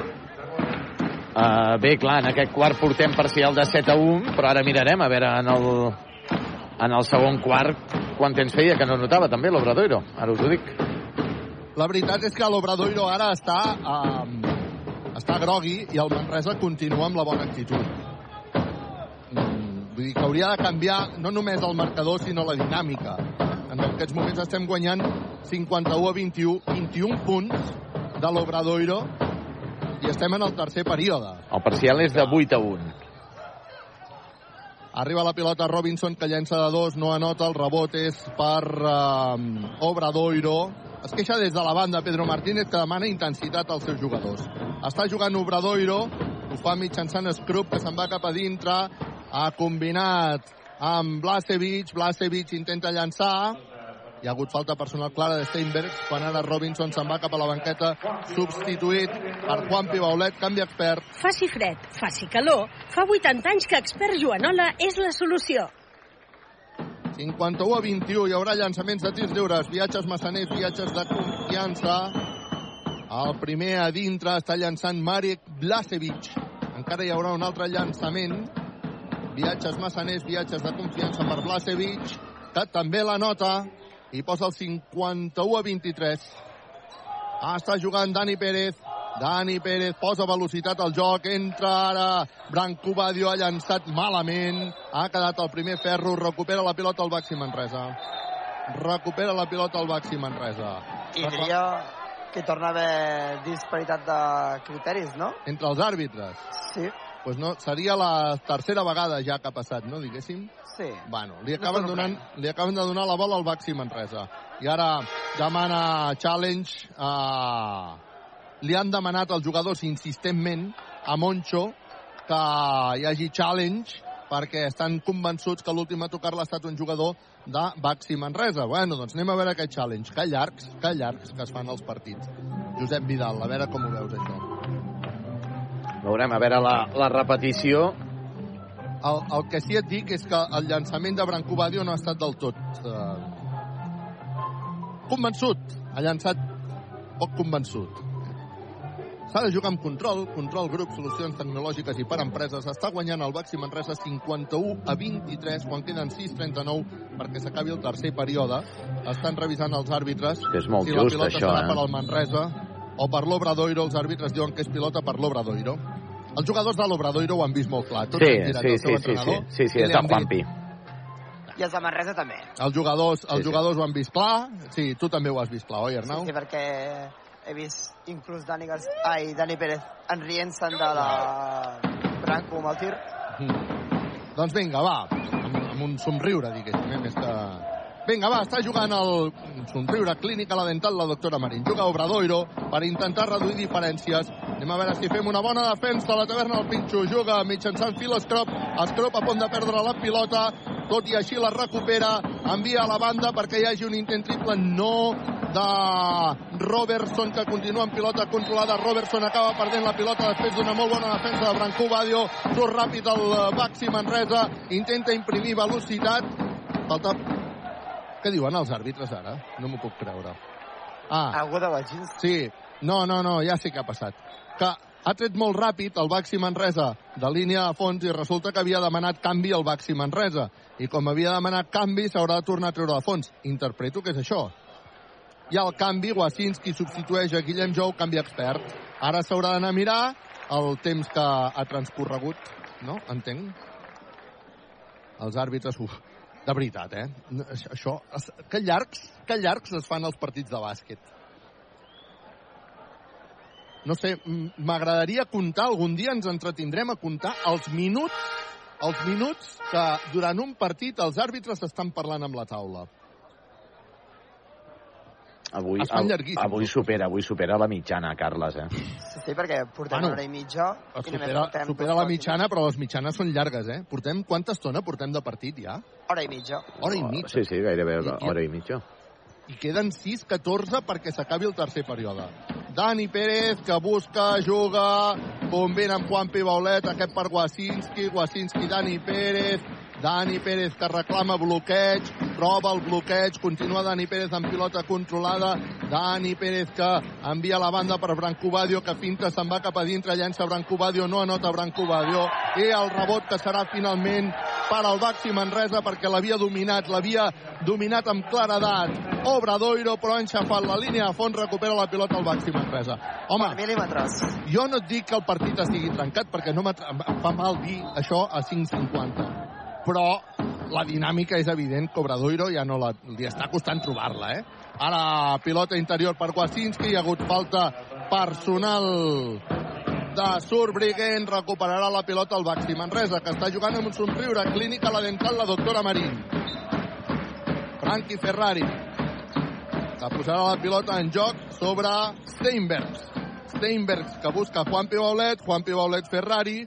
S1: Uh, bé, clar, en aquest quart portem parcial de 7 a 1, però ara mirarem a veure en el, en el segon quart quant temps feia, que no notava també l'Obradoiro. Ara us ho dic.
S2: La veritat és que l'Obradoiro ara està, um, està grogui i el Manresa continua amb la bona actitud. Mm, vull dir que hauria de canviar no només el marcador, sinó la dinàmica. En aquests moments estem guanyant 51 a 21, 21 punts de l'Obradoiro i estem en el tercer període.
S1: El parcial és de 8 a 1.
S2: Arriba la pilota Robinson, que llença de dos, no anota, el rebot és per eh, Obradoiro. Es queixa des de la banda Pedro Martínez, que demana intensitat als seus jugadors. Està jugant Obradoiro, ho fa mitjançant Scrub, que se'n va cap a dintre, ha combinat amb Blasevic, Blasevic intenta llançar, hi ha hagut falta personal clara de Steinberg, quan ara Robinson se'n va cap a la banqueta, substituït per Juan Pibaulet, canvi expert,
S6: Faci fred, faci calor, fa 80 anys que Expert Joanola és la solució.
S2: 51 a 21, hi haurà llançaments de tirs lliures, viatges massaners, viatges de confiança. El primer a dintre està llançant Marek Blasevic. Encara hi haurà un altre llançament. Viatges massaners, viatges de confiança per Blasevic, que també la nota i posa el 51 a 23. Ah, està jugant Dani Pérez. Dani Pérez posa velocitat al joc, entra ara Branco Badio, ha llançat malament, ha quedat el primer ferro, recupera la pilota al Baxi Manresa. Recupera la pilota al Baxi Manresa.
S4: I diria que torna a haver disparitat de criteris, no?
S2: Entre els àrbitres.
S4: Sí.
S2: Pues no, seria la tercera vegada ja que ha passat, no, diguéssim?
S4: Sí.
S2: Bueno, li acaben, donant, li acaben de donar la bola al Baxi Manresa. I ara demana challenge a... Li han demanat als jugadors insistentment a Moncho que hi hagi challenge perquè estan convençuts que l'últim a tocar-la ha estat un jugador de Baxi Manresa. Bueno, doncs anem a veure aquest challenge. Que llargs, que llargs que es fan els partits. Josep Vidal, a veure com ho veus, això.
S1: Veurem, a veure la, la repetició.
S2: El, el que sí et dic és que el llançament de Branco Badio no ha estat del tot eh, convençut. Ha llançat poc convençut. S'ha de jugar amb control, control grup, solucions tecnològiques i per empreses. Està guanyant el Baxi Manresa 51 a 23 quan queden 6-39 perquè s'acabi el tercer període. Estan revisant els àrbitres
S1: és molt
S2: si la
S1: just,
S2: pilota
S1: això,
S2: serà
S1: eh?
S2: per al Manresa o per l'Obradoiro. Els àrbitres diuen que és pilota per l'Obradoiro. Els jugadors de l'Obradoiro ho han vist molt clar. Tots
S1: Sí,
S2: han
S1: sí,
S2: el seu
S1: sí, sí, sí, sí, sí, és de
S2: dit,
S1: Juanpi.
S4: I els de Manresa també.
S2: Els jugadors, els
S4: Sí, sí.
S2: jugadors ho han vist clar. Sí, tu també ho has vist clar, oi, Arnau?
S4: Sí, perquè he vist inclús Dani, Gar ai, Dani Pérez enrient-se'n de la Branco amb el tir.
S2: Mm. Doncs vinga, va, amb, amb un somriure, diguéssim, eh, més que... Vinga, va, està jugant el somriure clínica la dental la doctora Marín. Juga Obradoiro per intentar reduir diferències. Anem a veure si fem una bona defensa. La taverna del Pinxo juga mitjançant fil Escrop. Escrop a punt de perdre la pilota. Tot i així la recupera. Envia a la banda perquè hi hagi un intent triple. No de Robertson, que continua amb pilota controlada. Robertson acaba perdent la pilota després d'una molt bona defensa de Brancó Badio. Surt ràpid el Baxi Manresa. Intenta imprimir velocitat. Falta... Què diuen els àrbitres ara? No m'ho puc creure. Ah,
S4: Algú de Wagins?
S2: Sí, no, no, no, ja sé què ha passat. Que ha tret molt ràpid el Baxi Manresa de línia de fons i resulta que havia demanat canvi al Baxi Manresa. I com havia demanat canvi, s'haurà de tornar a treure de fons. Interpreto que és això. I al canvi, Wasinski substitueix a Guillem Jou, canvi expert. Ara s'haurà d'anar a mirar el temps que ha transcorregut, no? Entenc. Els àrbitres, uf, de veritat, eh? Això, que llargs, que llargs es fan els partits de bàsquet. No sé, m'agradaria comptar, algun dia ens entretindrem a comptar els minuts, els minuts que durant un partit els àrbitres estan parlant amb la taula.
S1: Avui,
S2: Es fan llarguíssims,
S1: avui supera, avui supera la mitjana, Carles, eh?
S4: Sí, sí, perquè portem
S2: Bueno,
S4: una hora i mitja i només
S2: Supera,
S4: portem
S2: supera
S4: dos
S2: la mitjana, però les mitjanes són llargues, eh? Portem, quanta estona portem de partit ja?
S4: Hora i mitja.
S2: Hora i mitja.
S1: Sí, sí, gairebé
S2: I-
S1: hora i mitja.
S2: I queden 6-14 perquè s'acabi el tercer període. Dani Pérez, que busca, juga, combina amb Juan Pibaulet, aquest per Wasinski, Wasinski, Dani Pérez, Dani Pérez que reclama bloqueig, troba el bloqueig, continua Dani Pérez amb pilota controlada, Dani Pérez que envia la banda per Brancobadio, que finta, se'n va cap a dintre, llença Brancobadio, no anota Brancobadio, i el rebot que serà finalment per al Baxi Manresa perquè l'havia dominat, l'havia dominat amb claredat. Obradoiro, però ha enxafat la línia de fons, recupera la pilota al Baxi Manresa. Home,
S4: mil·límetres.
S2: jo no et dic que el partit estigui trencat perquè no em fa mal dir això a 5.50 però la dinàmica és evident que Obradoiro ja no la, li està costant trobar-la, eh? Ara pilota interior per Wasinski, hi ha hagut falta personal de Surbriguen, recuperarà la pilota el Baxi Manresa, que està jugant amb un somriure clínica la dental la doctora Marín. Frankie Ferrari, que posarà la pilota en joc sobre Steinbergs. Steinbergs que busca Juan Pibaulet, Juan Pibaulet Ferrari,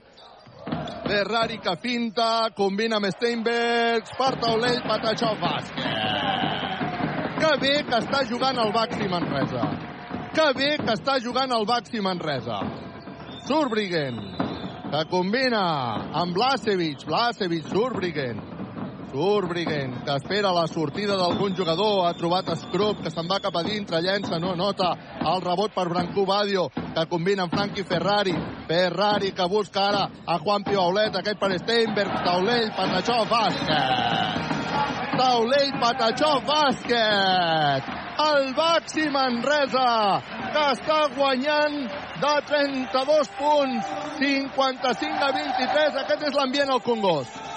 S2: Ferrari que finta, combina amb Steinbergs, per taulell, Patachó, bàsquet. Que bé que està jugant el Baxi Manresa. Que bé que està jugant el Baxi Manresa. Surbriggen, que combina amb Blasevic, Blasevic, Surbriggen. Surbriggen, que espera la sortida d'algun jugador, ha trobat Scrub, que se'n va cap a dintre, llença, no nota, el rebot per Brancú Badio, que combina amb Frankie Ferrari, Ferrari que busca ara a Juan Pibaulet, aquest per Steinberg, Taulell, Patachó, bàsquet! Taulell, Patachó, bàsquet! El Baxi Manresa, que està guanyant de 32 punts, 55 a 23, aquest és l'ambient al Congost.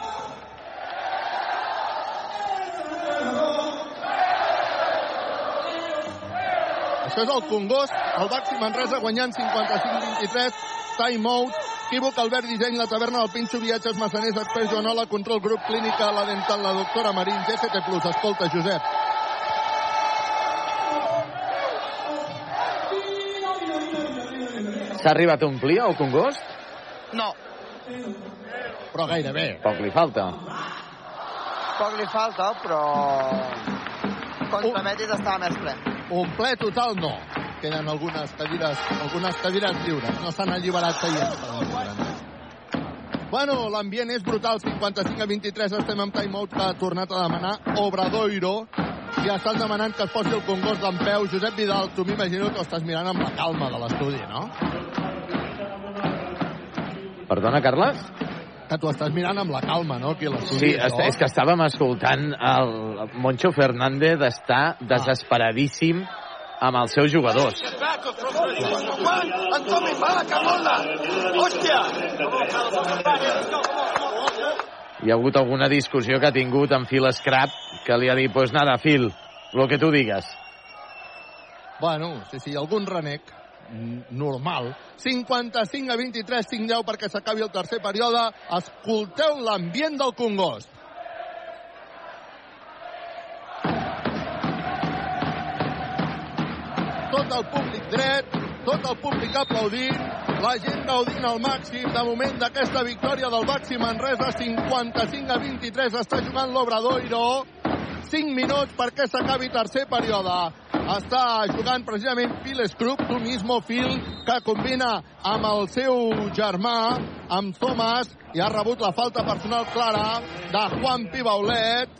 S2: Això és el Congost, el Baxi Manresa guanyant 55-23, time out, equívoc, Albert Disseny, la taverna del Pinxo, viatges, massaners, experts, Joanola, control, grup, clínica, la dental, la doctora Marín, GCT+, escolta, Josep.
S1: S'ha arribat a omplir el Congost?
S4: No,
S2: Però gairebé.
S1: Poc li falta.
S4: Poc li falta, però contra Betis estava més ple.
S2: Un ple total no. Queden algunes cadires, algunes cadires lliures. No s'han alliberat seients. Bueno, l'ambient és brutal. 55 a 23 estem en timeout que ha tornat a demanar Obradoiro. Ja estan demanant que es posi el congost d'en peu. Josep Vidal, tu m'imagino que ho estàs mirant amb la calma de l'estudi, no?
S1: Perdona, Carles?
S2: Que tu estàs mirant amb la calma, no? Aquí.
S1: Sí,
S2: això.
S1: és, que estàvem escoltant el Moncho Fernández d'estar desesperadíssim amb els seus jugadors.
S8: Antomi, mala camola! Hòstia!
S1: Hi ha hagut alguna discussió que ha tingut amb Phil Scrap que li ha dit, pues nada, Phil, lo que tu digues.
S2: Bueno, sí, sí, algun renec normal. 55 a 23, 5-10 perquè s'acabi el tercer període. Escolteu l'ambient del Congost. Tot el públic dret, tot el públic aplaudint, la gent gaudint al màxim de moment d'aquesta victòria del Baxi Manresa, 55 a 23, està jugant l'Obradoiro. 5 minuts perquè s'acabi tercer període. Està jugant precisament Phil Scrub, tu mismo Phil, que combina amb el seu germà, amb Thomas, i ha rebut la falta personal clara de Juan Pibaulet.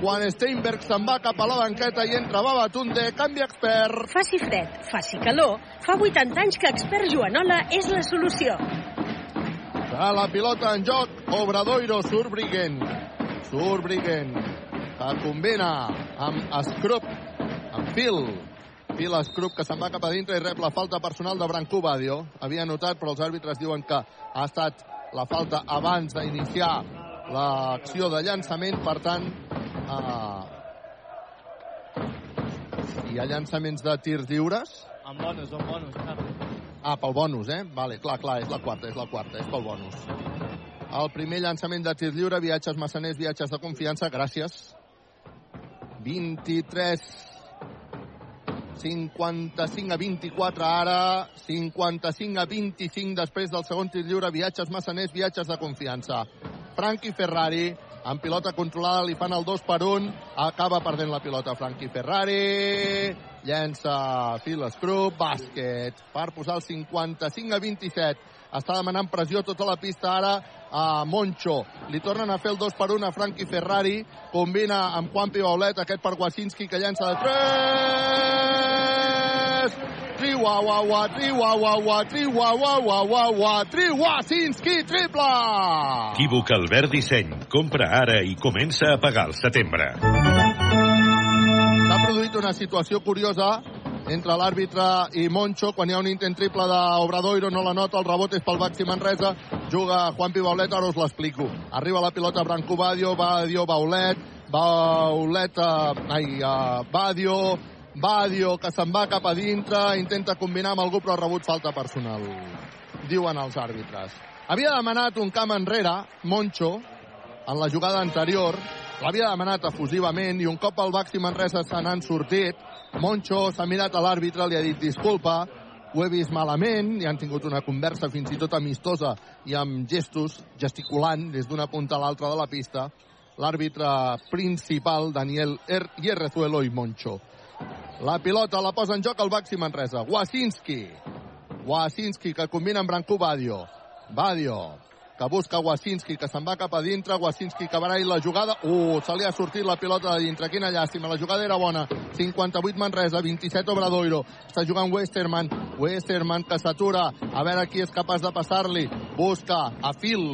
S2: Quan Steinberg se'n va cap a la banqueta i entra Babatunde, canvi expert.
S6: Faci fred, faci calor. Fa 80 anys que expert Joanola és la solució.
S2: Serà la pilota en joc. Obradoiro, Surbriguen. Surbriguen, que combina amb Scrup, amb Phil. Phil Scrup, que se'n va cap a dintre i rep la falta personal de Branco Badio. Havia notat, però els àrbitres diuen que ha estat la falta abans d'iniciar l'acció de llançament, per tant, eh, hi ha llançaments de tirs lliures.
S3: Amb bonus, amb bonus.
S2: Ah, pel bonus, eh? Vale, clar, clar, és la quarta, és la quarta, és pel bonus. El primer llançament de tir lliure, viatges massaners, viatges de confiança, gràcies. 23 55 a 24 ara, 55 a 25 després del segon tir lliure, viatges massaners, viatges de confiança. Frankie Ferrari, amb pilota controlada, li fan el 2 per 1, acaba perdent la pilota Frankie Ferrari, llença Phil Scrub, bàsquet, per posar el 55 a 27. Està demanant pressió tota la pista ara a Moncho. Li tornen a fer el 2 per 1 a Frankie Ferrari, combina amb Juan Pibaulet, aquest per Wasinski que llença de 3! Triuawawa, triuawawa, triuawawa, triuasinski, triple!
S5: Equívoc Albert Disseny. Compra ara i comença a pagar el setembre.
S2: S'ha produït una situació curiosa entre l'àrbitre i Moncho quan hi ha un intent triple d'Obradoiro no la nota, el rebot és pel Baxi Manresa juga Juan Pibaulet, ara us l'explico. Arriba la pilota Branco Badio Badio Baulet Baulet uh, ai, uh, Badio Badio que se'n va cap a dintre intenta combinar amb algú però ha rebut falta personal diuen els àrbitres. Havia demanat un camp enrere Moncho en la jugada anterior l'havia demanat efusivament i un cop el Baxi Manresa se n'han sortit Moncho s'ha mirat a l'àrbitre, li ha dit disculpa, ho he vist malament, i han tingut una conversa fins i tot amistosa i amb gestos, gesticulant des d'una punta a l'altra de la pista, l'àrbitre principal, Daniel er Hierrezuelo i Moncho. La pilota la posa en joc el Baxi Manresa. Wasinski. Wasinski que combina amb Branco Badio. Badio que busca Wasinski, que se'n va cap a dintre, Wasinski que barall la jugada, uh, se li ha sortit la pilota de dintre, quina llàstima, la jugada era bona, 58 Manresa, 27 Obradoiro, està jugant Westerman, Westerman que s'atura, a veure qui és capaç de passar-li, busca a Phil,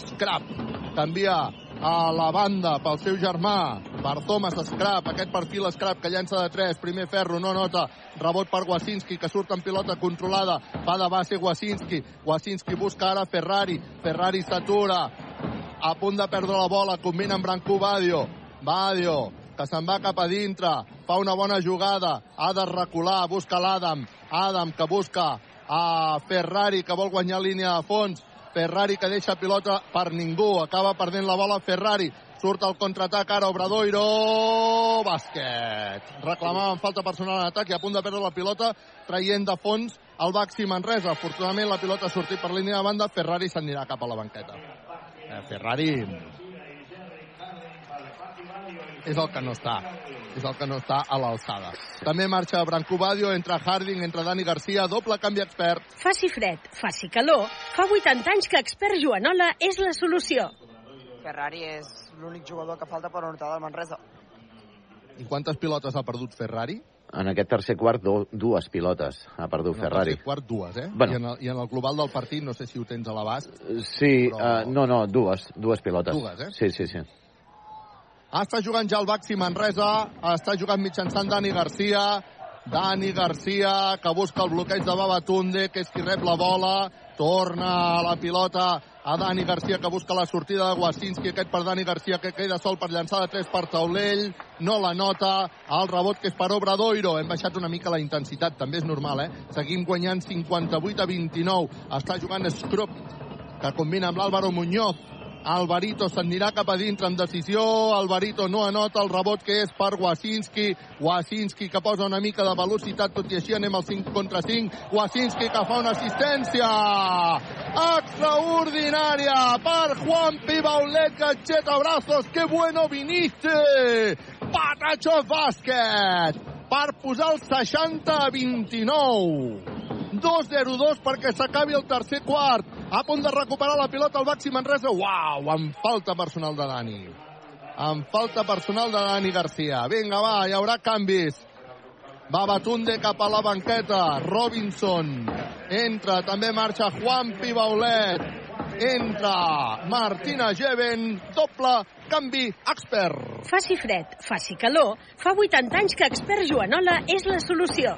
S2: Scrap, canvia a la banda pel seu germà, per Thomas Scrap, aquest perfil Scrap que llença de 3, primer ferro, no nota, rebot per Wasinski, que surt en pilota controlada, va de base Wasinski, Wasinski busca ara Ferrari, Ferrari s'atura, a punt de perdre la bola, combina amb Branco Badio, Badio, que se'n va cap a dintre, fa una bona jugada, ha de recular, busca l'Adam, Adam que busca a Ferrari, que vol guanyar línia de fons, Ferrari que deixa pilota per ningú. Acaba perdent la bola Ferrari. Surt el contraatac ara Obradoiro. Bàsquet. Reclamaven falta personal en atac i a punt de perdre la pilota traient de fons el Baxi Manresa. Afortunadament la pilota ha sortit per línia de banda. Ferrari s'anirà cap a la banqueta. Eh, Ferrari és el que no està és el que no està a l'alçada. També marxa Branco Badio, entra Harding, entra Dani Garcia, doble canvi expert.
S6: Faci fred, faci calor, fa 80 anys que expert Joanola és la solució.
S4: Ferrari és l'únic jugador que falta per anotar del Manresa.
S2: I quantes pilotes ha perdut Ferrari?
S1: En aquest tercer quart, do, dues pilotes ha perdut
S2: En el
S1: Ferrari.
S2: tercer quart, dues, eh?
S1: Bueno.
S2: I, en el, I en el global del partit, no sé si ho tens a l'abast,
S1: Sí,
S2: Però-
S1: uh, no, no, dues, dues pilotes.
S2: Dues, eh?
S1: Sí, sí, sí.
S2: Està jugant ja el Baxi Manresa, està jugant mitjançant Dani Garcia, Dani Garcia, que busca el bloqueig de Babatunde, que és qui rep la bola, torna la pilota a Dani Garcia, que busca la sortida de Wasinski, aquest per Dani Garcia, que queda sol per llançar de 3 per taulell, no la nota, el rebot que és per Obradoiro, hem baixat una mica la intensitat, també és normal, eh? Seguim guanyant 58 a 29, està jugant Scrup, que combina amb l'Àlvaro Muñoz, Alvarito s'anirà cap a dintre amb decisió, Alvarito no anota el rebot que és per Wasinski, Wasinski que posa una mica de velocitat, tot i així anem al 5 contra 5, Wasinski que fa una assistència extraordinària per Juan Pibaulet, Gacheta Brazos, que bueno viniste! Patachos Bàsquet per posar el 60 a 29. 2-0-2 perquè s'acabi el tercer quart. A punt de recuperar la pilota el Baxi Manresa. Uau, amb falta personal de Dani. Amb falta personal de Dani Garcia. Vinga, va, hi haurà canvis. Va Batunde cap a la banqueta. Robinson. Entra, també marxa Juan Pibaulet. Entra Martina Geven. Doble canvi expert.
S6: Faci fred, faci calor, fa 80 anys que expert Joanola és la solució.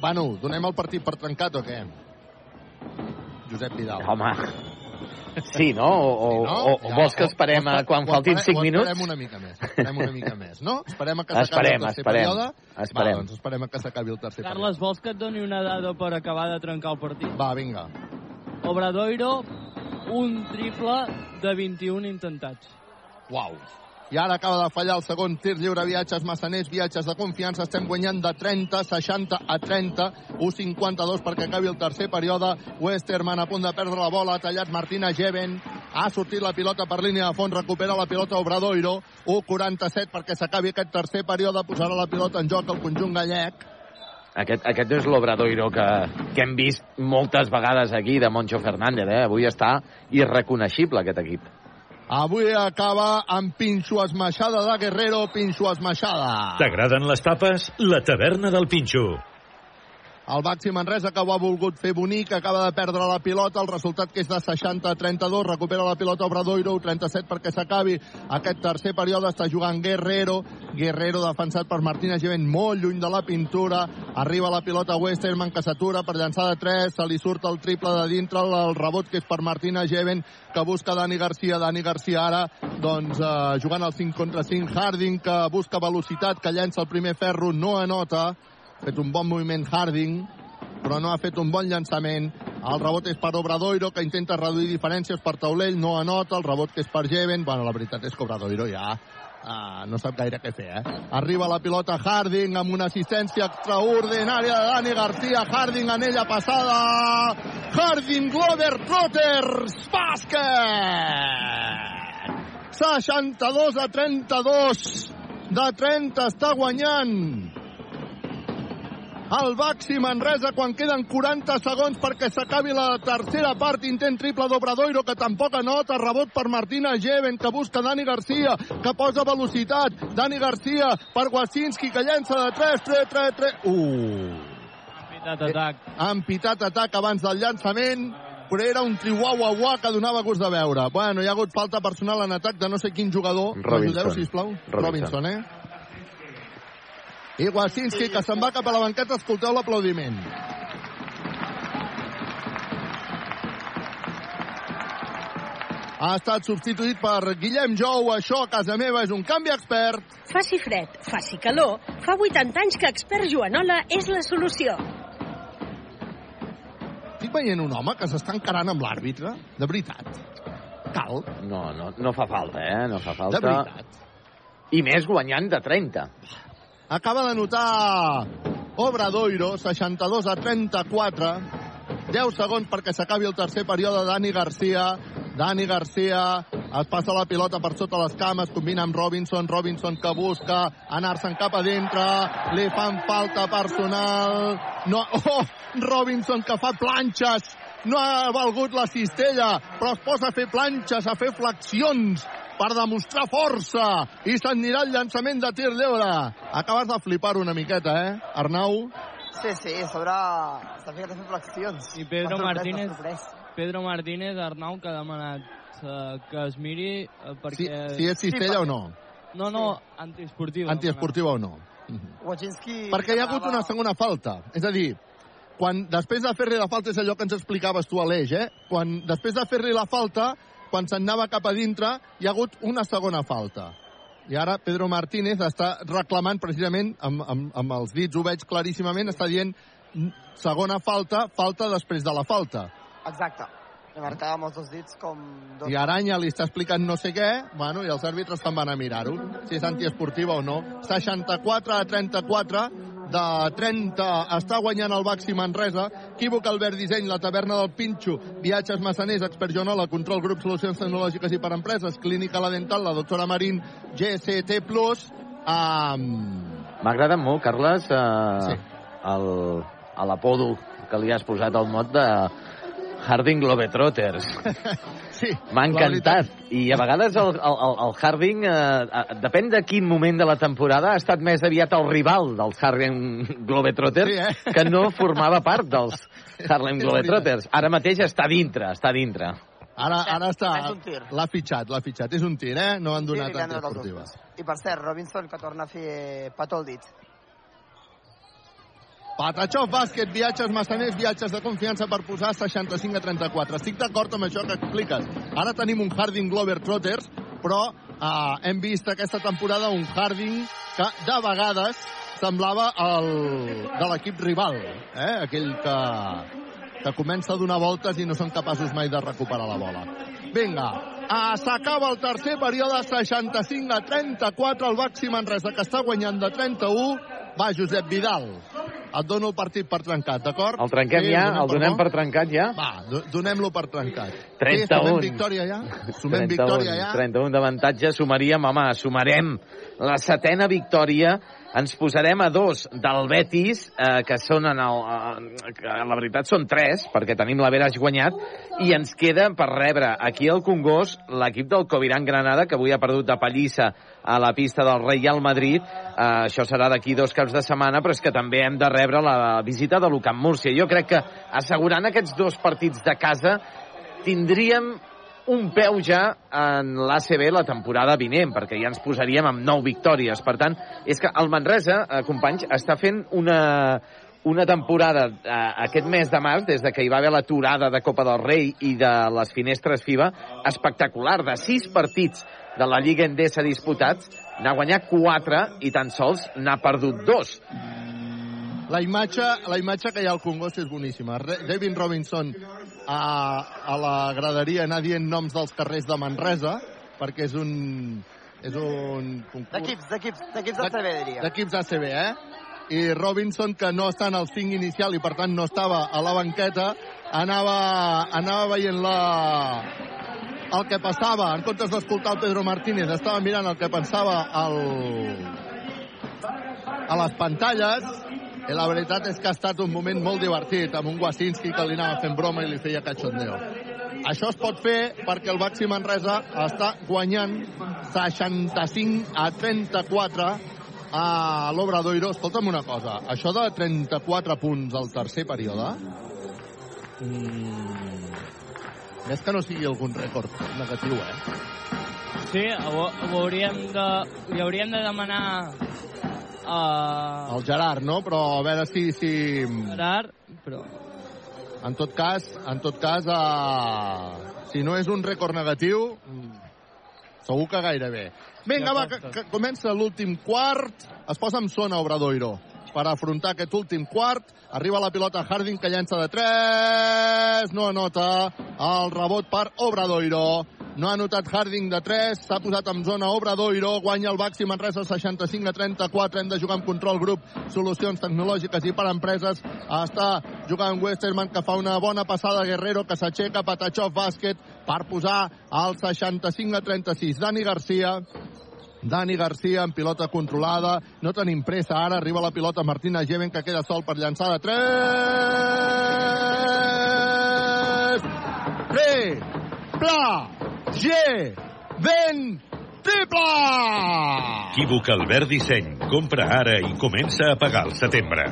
S2: Bueno, donem el partit per trencat o què? Josep Vidal.
S1: Home, sí, no? O,
S2: Sí, no?
S1: o, o
S2: Ja,
S1: vols que
S2: o-
S1: esperem
S2: o
S1: a quan
S2: o
S1: faltin
S2: espere-
S1: 5
S2: o
S1: minuts?
S2: Esperem una mica més, esperem una mica més, no? Esperem a que s'acabi el tercer
S1: esperem,
S2: període.
S1: esperem.
S2: Va, doncs esperem a que s'acabi el tercer
S3: Carles, vols que et doni una dada per acabar de trencar el partit?
S2: període. Va, vinga.
S3: Obradoiro, un triple de 21 intentats.
S2: Uau. I ara acaba de fallar el segon tir lliure, viatges massaners, viatges de confiança. Estem guanyant de 30, 60 a 30, 1-52 perquè acabi el tercer període. Westerman a punt de perdre la bola, ha tallat Martina Geven. Ha sortit la pilota per línia de fons, recupera la pilota Obradoiro. 1-47 perquè s'acabi aquest tercer període, posarà la pilota en joc el conjunt gallec.
S1: Aquest, aquest és l'Obradoiro que, que hem vist moltes vegades aquí de Moncho Fernández, eh? Avui està irreconeixible aquest equip.
S2: Avui acaba amb pinxo esmaixada de Guerrero, pinxo esmaixada.
S5: T'agraden les tapes? La taverna del Pinxo.
S2: El Baxi Manresa que ho ha volgut fer bonic, acaba de perdre la pilota, el resultat que és de 60 a 32, recupera la pilota Obradoiro, 37 perquè s'acabi. Aquest tercer període, està jugant Guerrero, Guerrero defensat per Martina Givent, molt lluny de la pintura, arriba la pilota Westerman que s'atura per llançar de 3, se li surt el triple de dintre, el, rebot que és per Martina Givent, que busca Dani Garcia, Dani Garcia ara, doncs eh, jugant al 5 contra 5, Harding que busca velocitat, que llença el primer ferro, no anota, ha fet un bon moviment Harding, però no ha fet un bon llançament. El rebot és per Obradoiro, que intenta reduir diferències per taulell, no anota, el rebot que és per Jeven. Bueno, la veritat és que Obradoiro ja uh, no sap gaire què fer, eh? Arriba la pilota Harding amb una assistència extraordinària de Dani Garcia. Harding en ella passada. Harding, Glover, Trotters, bàsquet! 62 a 32. De 30 està guanyant el Baxi Manresa quan queden 40 segons perquè s'acabi la tercera part. Intent triple d'Obradoiro que tampoc anota. Rebot per Martina Geven que busca Dani Garcia que posa velocitat. Dani Garcia per Wasinski que llença de 3, 3, 3, 3. Uh!
S3: Pitat atac.
S2: Han pitat atac abans del llançament però era un triuauauà que donava gust de veure. Bueno, hi ha hagut falta personal en atac de no sé quin jugador.
S1: Robinson.
S2: M'ajudeu, sisplau?
S1: Robinson.
S2: Robinson, eh? I Wasinski, que se'n va cap a la banqueta, escolteu l'aplaudiment. Ha estat substituït per Guillem Jou. Això, a casa meva, és un canvi expert.
S6: Faci fred, faci calor, fa 80 anys que expert Joanola és la solució.
S2: estic veient un home que s'està encarant amb l'àrbitre, de veritat. Cal.
S1: No, no, no fa falta, eh? No fa falta.
S2: De veritat.
S1: I més guanyant de 30.
S2: Acaba de notar Obradoiro, 62 a 34. 10 segons perquè s'acabi el tercer període. Dani Garcia. Dani Garcia es passa la pilota per sota les cames, combina amb Robinson, Robinson que busca anar-se'n cap a dintre, li fan falta personal, no, oh, Robinson que fa planxes, no ha valgut la cistella, però es posa a fer planxes, a fer flexions per demostrar força i s'anirà el llançament de tir lliure. Acabes de flipar una miqueta, eh, Arnau?
S4: Sí, sí, sobre s'ha ficat a fer flexions.
S3: I Pedro
S4: sorprès,
S3: Martínez. Pedro Martínez, Arnau, que ha demanat eh, que es miri eh, perquè...
S2: Si, si és cistella o no.
S3: No, no, antiesportiva.
S2: Antiesportiva o no.
S4: Wojcinski...
S2: Perquè hi ha hagut una segona falta. És a dir, quan després de fer-li la falta, és allò que ens explicaves tu, Aleix, eh? Quan, després de fer-li la falta, quan se'n anava cap a dintre, hi ha hagut una segona falta. I ara Pedro Martínez està reclamant precisament, amb, amb, amb els dits ho veig claríssimament, està dient "N- segona falta, falta després de la falta.
S4: Exacte. I marcava amb els dos dits com... Dos...
S2: I Aranya li està explicant no sé què, bueno, i els àrbitres se'n van a mirar-ho, si és antiesportiva o no. 64 a 34, de 30 està guanyant el Baxi Manresa, Equívoc Albert Disseny, la taverna del Pinxo, Viatges Massaners, Expert Jonola, Control Grup Solucions Tecnològiques i per Empreses, Clínica La Dental, la doctora Marín, GST+, um,
S1: M'ha agradat molt, Carles, eh, sí. el, a l'apodo que li has posat al mot de Harding Globetrotters.
S2: sí,
S1: M'ha encantat. I a vegades el, el, el, Harding, eh, eh, depèn de quin moment de la temporada, ha estat més aviat el rival dels Harding Globetrotters,
S2: Sí, eh?
S1: que no formava part dels Harlem Globetrotters. Ara mateix està dintre, està dintre.
S2: Ara, ara està... L'ha fitxat, l'ha fitxat. És un tir, eh? No han
S4: Sí,
S2: donat antiesportiva.
S4: dos punts. I per cert, Robinson que torna a fer petó al dit.
S2: Patachó Bàsquet, viatges massaners, viatges de confiança per posar 65 a 34. Estic d'acord amb això que expliques. Ara tenim un Harding Globetrotters, però eh, hem vist aquesta temporada un Harding que de vegades semblava el de l'equip rival, eh? aquell que, que comença a donar voltes i no són capaços mai de recuperar la bola. Vinga, ah, s'acaba el tercer període, 65 a 34, el Baxi Manresa, que està guanyant de 31. Va, Josep Vidal, et dono el partit per trencat, d'acord?
S1: El trenquem
S2: Sí,
S1: ja?
S2: donem
S1: El donem
S2: bo?
S1: per trencat ja?
S2: Va, do- donem-lo per trencat.
S1: 31.
S2: Sí, sumem victòria ja? Sumem
S1: 31,
S2: victòria ja?
S1: 31 d'avantatge, sumaríem, home, sumarem la setena victòria, ens posarem a dos del Betis, eh, que són en el... Eh, que la veritat són tres, perquè tenim la Veras guanyat, i ens queda per rebre aquí al Congost l'equip del Coviran Granada, que avui ha perdut de pallissa a la pista del Real Madrid. Eh, això serà d'aquí dos caps de setmana, però és que també hem de rebre la visita de l'Ucamp Múrcia. Jo crec que assegurant aquests dos partits de casa tindríem un peu ja en l'ACB la temporada vinent, perquè ja ens posaríem amb nou victòries. Per tant, és que el Manresa, eh, companys, està fent una, una temporada eh, aquest mes de març, des de que hi va haver l'aturada de Copa del Rei i de les finestres FIBA, espectacular. De sis partits de la Lliga Endesa disputats, n'ha guanyat quatre i tan sols n'ha perdut dos.
S2: La imatge, la imatge que hi ha al Congost és boníssima. Re- David Robinson a, a la graderia anar dient noms dels carrers de Manresa, perquè és un, és un concurs...
S4: D'equips, d'equips, d'equips del CB, diria.
S2: D'equips ACB, eh? I Robinson, que no està en el 5 inicial i per tant no estava a la banqueta, anava, anava veient la, el que passava, en comptes d'escoltar el Pedro Martínez, estava mirant el que pensava el, a les pantalles i la veritat és que ha estat un moment molt divertit amb un Wasinski que li anava fent broma i li feia cachondeo. Això es pot fer perquè el Baxi Manresa està guanyant 65 a 34 a l'Obradoiro. Escolta'm una cosa, això de 34 punts al tercer període, mm, més que no sigui algun rècord negatiu, eh?
S3: Sí, ho, ho hauríem de, li hauríem de demanar a
S2: El Gerard, no? Però a veure si... si...
S3: Gerard, però...
S2: En tot cas, en tot cas, uh, si no és un rècord negatiu, segur que gairebé. Vinga, va, que, que comença l'últim quart. Es posa amb zona, Obradoiro. Per afrontar aquest últim quart. Arriba la pilota Harding, que llença de 3. No anota. El rebot per Obradoiro. No ha anotat Harding de 3, s'ha posat en zona Obradoiro, guanya el Baxi Manresa 65 a 34, hem de jugar amb control grup, solucions tecnològiques i per empreses. Està jugant Westerman, que fa una bona passada, Guerrero, que s'aixeca, Patachov, bàsquet, per posar el 65 a 36. Dani Garcia, Dani Garcia en pilota controlada. No tenim pressa ara. Arriba la pilota Martina Geven que queda sol per llançar de 3. Tre. Pla. G. Ben. Triple!
S5: Equívoc Albert Disseny. Compra ara i comença a pagar el setembre.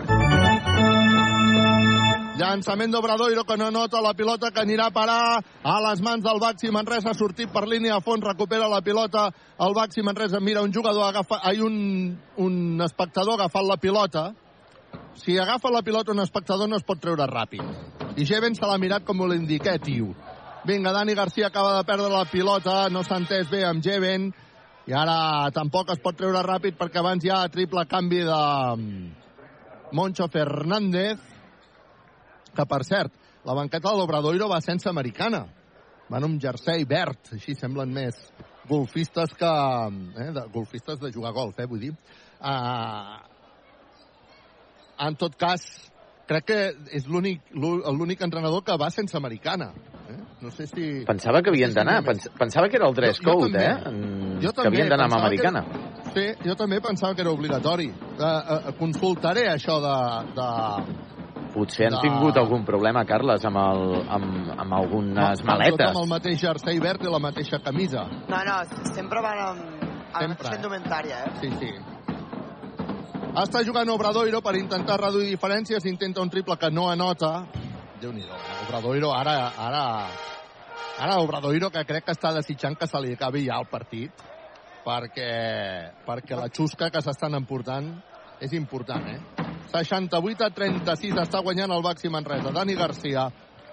S2: Llançament d'Obradoiro que no nota la pilota que anirà a parar a les mans del Baxi Manresa, sortit per línia a fons, recupera la pilota, el Baxi Manresa mira un jugador, agafa, hi un, un espectador agafant la pilota, si agafa la pilota un espectador no es pot treure ràpid. I Jeven se l'ha mirat com l'indiqué, tio. Vinga, Dani Garcia acaba de perdre la pilota, no s'ha entès bé amb Jeven, i ara tampoc es pot treure ràpid perquè abans hi ha triple canvi de Moncho Fernández, que per cert, la banqueta de l'Obradoiro va sense americana. Van amb jersei verd, així semblen més golfistes que... Eh, de, golfistes de jugar golf, eh, vull dir. Uh, en tot cas, crec que és l'únic entrenador que va sense americana. Eh? No sé si...
S1: Pensava que havien d'anar, pens pensava que era el dress
S2: Jo- jo
S1: code,
S2: també.
S1: eh? En-
S2: Jo
S1: que
S2: també
S1: havien d'anar amb
S2: pensava que-
S1: americana.
S2: Sí, jo també pensava que era obligatori. Uh, uh, consultaré això de, de,
S1: Potser han
S2: No.
S1: tingut algun problema, Carles, amb, el, amb, amb algunes
S2: Tots
S1: maletes.
S2: amb el mateix jersei verd i la mateixa camisa.
S4: No, no, sempre van amb, amb
S2: Sempre, eh?
S4: indumentària, eh?
S2: Sí, sí. Està jugant Obradoiro per intentar reduir diferències, intenta un triple que no anota. Déu-n'hi-do? Obradoiro ara, ara, ara Obradoiro que crec que està desitjant que se li acabi ja el partit perquè, perquè la xusca que s'estan emportant és important, eh? 68 a 36 està guanyant el Baxi Manresa. Dani Garcia,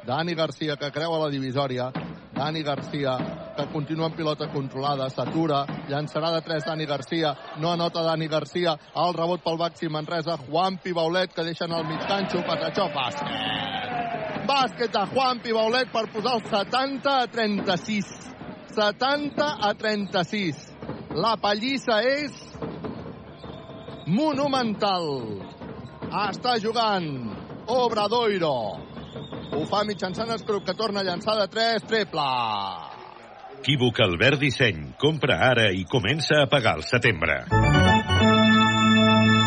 S2: Dani Garcia que creua la divisòria, Dani Garcia que continua amb pilota controlada, s'atura, llançarà de 3 Dani Garcia, no anota Dani Garcia, el rebot pel Baxi Manresa, Juan Pibaulet que deixen al mig canxo, Patachó, bàsquet. Bàsquet de Juan Pibaulet per posar el 70 a 36. 70 a 36. La pallissa és monumental. Està jugant Obradoiro. Ho fa mitjançant Escrup, que torna a llançar de 3, triple.
S5: Equívoc Albert Disseny. Compra ara i comença a pagar el setembre.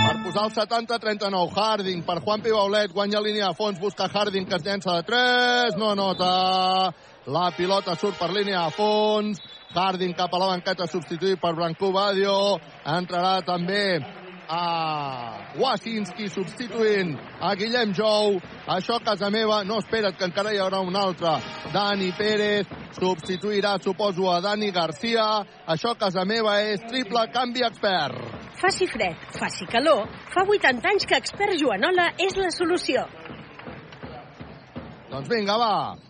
S2: Per posar el 70-39, Harding per Juan Pibaulet, guanya línia a fons, busca Harding que es llença de 3, no anota. La pilota surt per línia a fons, Harding cap a la banqueta substituït per Branco Badio, entrarà també a Wasinski substituint a Guillem Jou. Això a casa meva, no espera't que encara hi haurà un altre. Dani Pérez substituirà, suposo, a Dani Garcia. Això a casa meva és triple canvi expert.
S6: Faci fred, faci calor, fa 80 anys que Expert Joanola és la solució.
S2: Doncs vinga, va.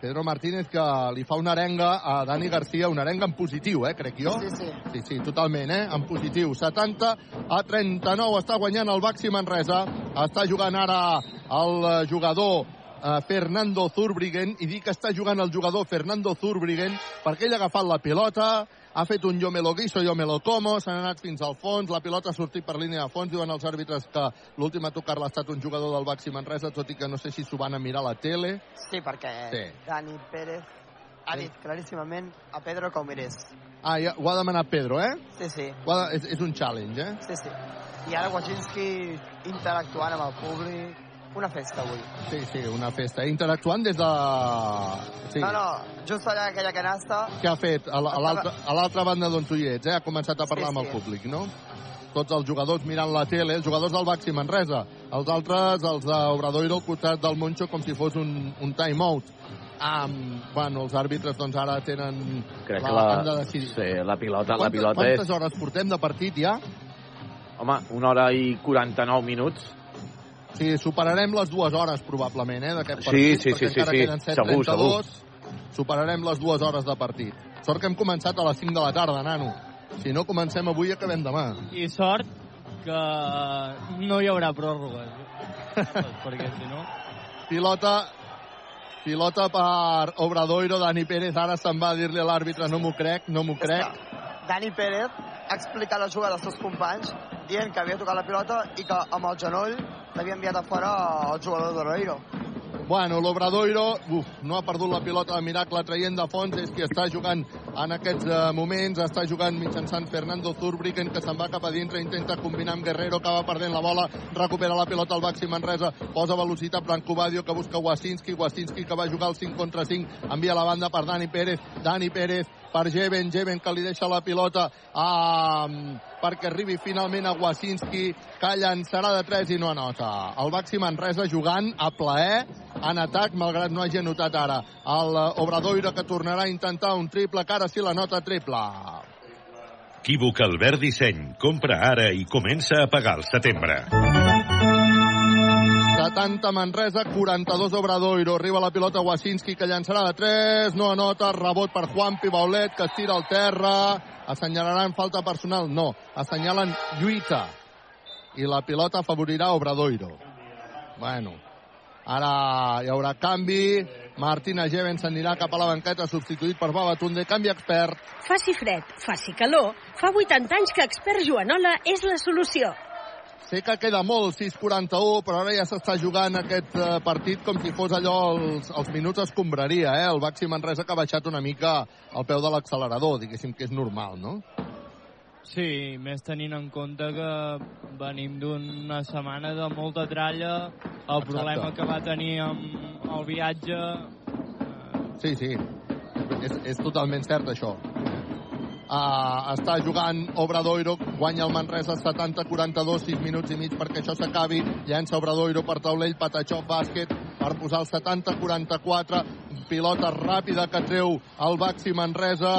S2: Pedro Martínez que li fa una arenga a Dani Garcia, una arenga en positiu, eh, crec jo.
S4: Sí, sí.
S2: Sí, sí, totalment, eh, en positiu. 70 a 39 està guanyant el Baxi Manresa. Està jugant ara el jugador eh, Fernando Zurbriggen i dic que està jugant el jugador Fernando Zurbriggen perquè ell ha agafat la pilota, ha fet un jo me lo guiso, jo me lo como, s'han anat fins al fons, la pilota ha sortit per línia de fons, diuen els àrbitres que l'últim a tocar-la ha estat un jugador del Baxi Manresa, tot i que no sé si s'ho van a mirar a la tele.
S4: Sí, perquè
S2: Sí.
S4: Dani Pérez ha dit claríssimament a Pedro que ho mirés.
S2: Ah, ja, ho ha demanat Pedro, eh?
S4: Sí, sí.
S2: Ha és, és un challenge, eh?
S4: Sí, sí. I ara Wajinski interactuant amb el públic. Una festa avui.
S2: Sí, sí, una festa. Interactuant des de... Sí.
S4: No, no, just allà aquella canasta...
S2: Què ha fet? A la- a l'altra a l'altra banda d'on tu hi ets, eh? Ha començat a parlar
S4: Sí,
S2: amb el
S4: sí.
S2: públic, no? Tots els jugadors mirant la tele, els jugadors del Baxi Manresa. Els altres, els d'Obradoiro al costat del Moncho, com si fos un, un time-out. Um, bueno, els àrbitres doncs ara tenen...
S1: Crec
S2: la,
S1: que la,
S2: han de decidir.
S1: sí, la pilota, la
S2: Quantes,
S1: pilota
S2: quantes
S1: és...
S2: hores portem de partit ja?
S1: Home, una hora i 49 minuts.
S2: Sí, superarem les dues hores probablement, eh, d'aquest
S1: Sí,
S2: partit,
S1: sí,
S2: perquè
S1: sí, sí,
S2: encara
S1: sí.
S2: queden 7,
S1: Segur,
S2: 32. Superarem les dues hores de partit. Sort que hem començat a les 5 de la tarda, nano. Si no comencem avui, acabem demà.
S3: I sort que no hi haurà pròrrogues. perquè si no...
S2: Pilota pilota per Obradoiro, Dani Pérez ara se'n va a dir-li a l'àrbitre no m'ho crec, no m'ho crec.
S4: Dani Pérez ha explicat la jugada als seus companys dient que havia tocat la pilota i que amb el genoll l'havia enviat a fora el jugador d'Oreiro.
S2: Bueno, l'Obradoiro no ha perdut la pilota de miracle traient de fons, és qui està jugant en aquests uh, moments, està jugant mitjançant Fernando Zurbriggen, que se'n va cap a dintre, intenta combinar amb Guerrero, que va perdent la bola, recupera la pilota al Baxi Manresa, posa velocitat Branco Badio, que busca Wasinski, Wasinski que va jugar el 5 contra 5, envia la banda per Dani Pérez, Dani Pérez per Jeven, Jeven que li deixa la pilota a, perquè arribi finalment a Wasinski, que llançarà de 3 i no anota. El Baxi Manresa jugant a plaer en atac, malgrat no hagi anotat ara. El Obradoiro que tornarà a intentar un triple, que ara sí la nota triple.
S5: Equívoc Albert Disseny. Compra ara i comença a pagar al setembre.
S2: 70 Manresa, 42 Obradoiro. Arriba la pilota Wasinski, que llançarà de 3. No anota, rebot per Juanpi Baulet, que es tira al terra. Assenyalaran falta personal? No. Assenyalen lluita. I la pilota afavorirà Obradoiro. Bueno, ara hi haurà canvi. Martina Jeven s'anirà cap a la banqueta, substituït per Babatunde. Canvi expert.
S6: Faci fred, faci calor. Fa 80 anys que expert Joanola és la solució.
S2: Sé que queda molt, 6'41, però ara ja s'està jugant aquest eh, partit com si fos allò, els, els minuts escombraria, eh? El Baxi Manresa que ha baixat una mica al peu de l'accelerador, diguéssim que és normal, no?
S3: Sí, més tenint en compte que venim d'una setmana de molta tralla, el
S2: Exacte.
S3: problema que va tenir amb el viatge...
S2: Sí, sí, és, és totalment cert això. Uh, està jugant Obradoiro, guanya el Manresa 70-42, 6 minuts i mig perquè això s'acabi, llença Obradoiro per taulell, Patachó, bàsquet, per posar el 70-44, pilota ràpida que treu el Baxi Manresa,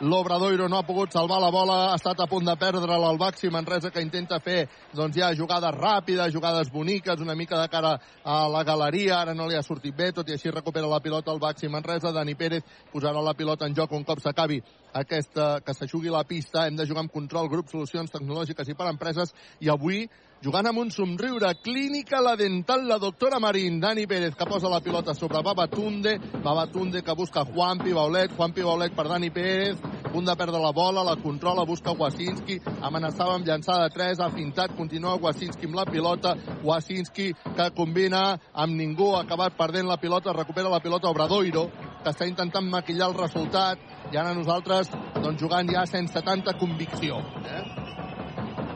S2: l'Obradoiro no ha pogut salvar la bola, ha estat a punt de perdre-la el Baxi Manresa que intenta fer doncs ja jugades ràpides, jugades boniques, una mica de cara a la galeria, ara no li ha sortit bé, tot i així recupera la pilota el Baxi Manresa, Dani Pérez posarà la pilota en joc un cop s'acabi aquesta, que s'aixugui la pista, hem de jugar amb control, grup, solucions tecnològiques i per empreses, i avui jugant amb un somriure, clínica la dental, la doctora Marín, Dani Pérez, que posa la pilota sobre Babatunde, Babatunde que busca Juanpi Baulet, Juanpi Baulet per Dani Pérez, punt de perdre la bola, la controla, busca Wasinski, amenaçava amb llançada de 3, ha fintat, continua Wasinski amb la pilota, Wasinski que combina amb ningú, ha acabat perdent la pilota, recupera la pilota Obradoiro, que està intentant maquillar el resultat, i ara nosaltres doncs, jugant ja sense tanta convicció. Eh?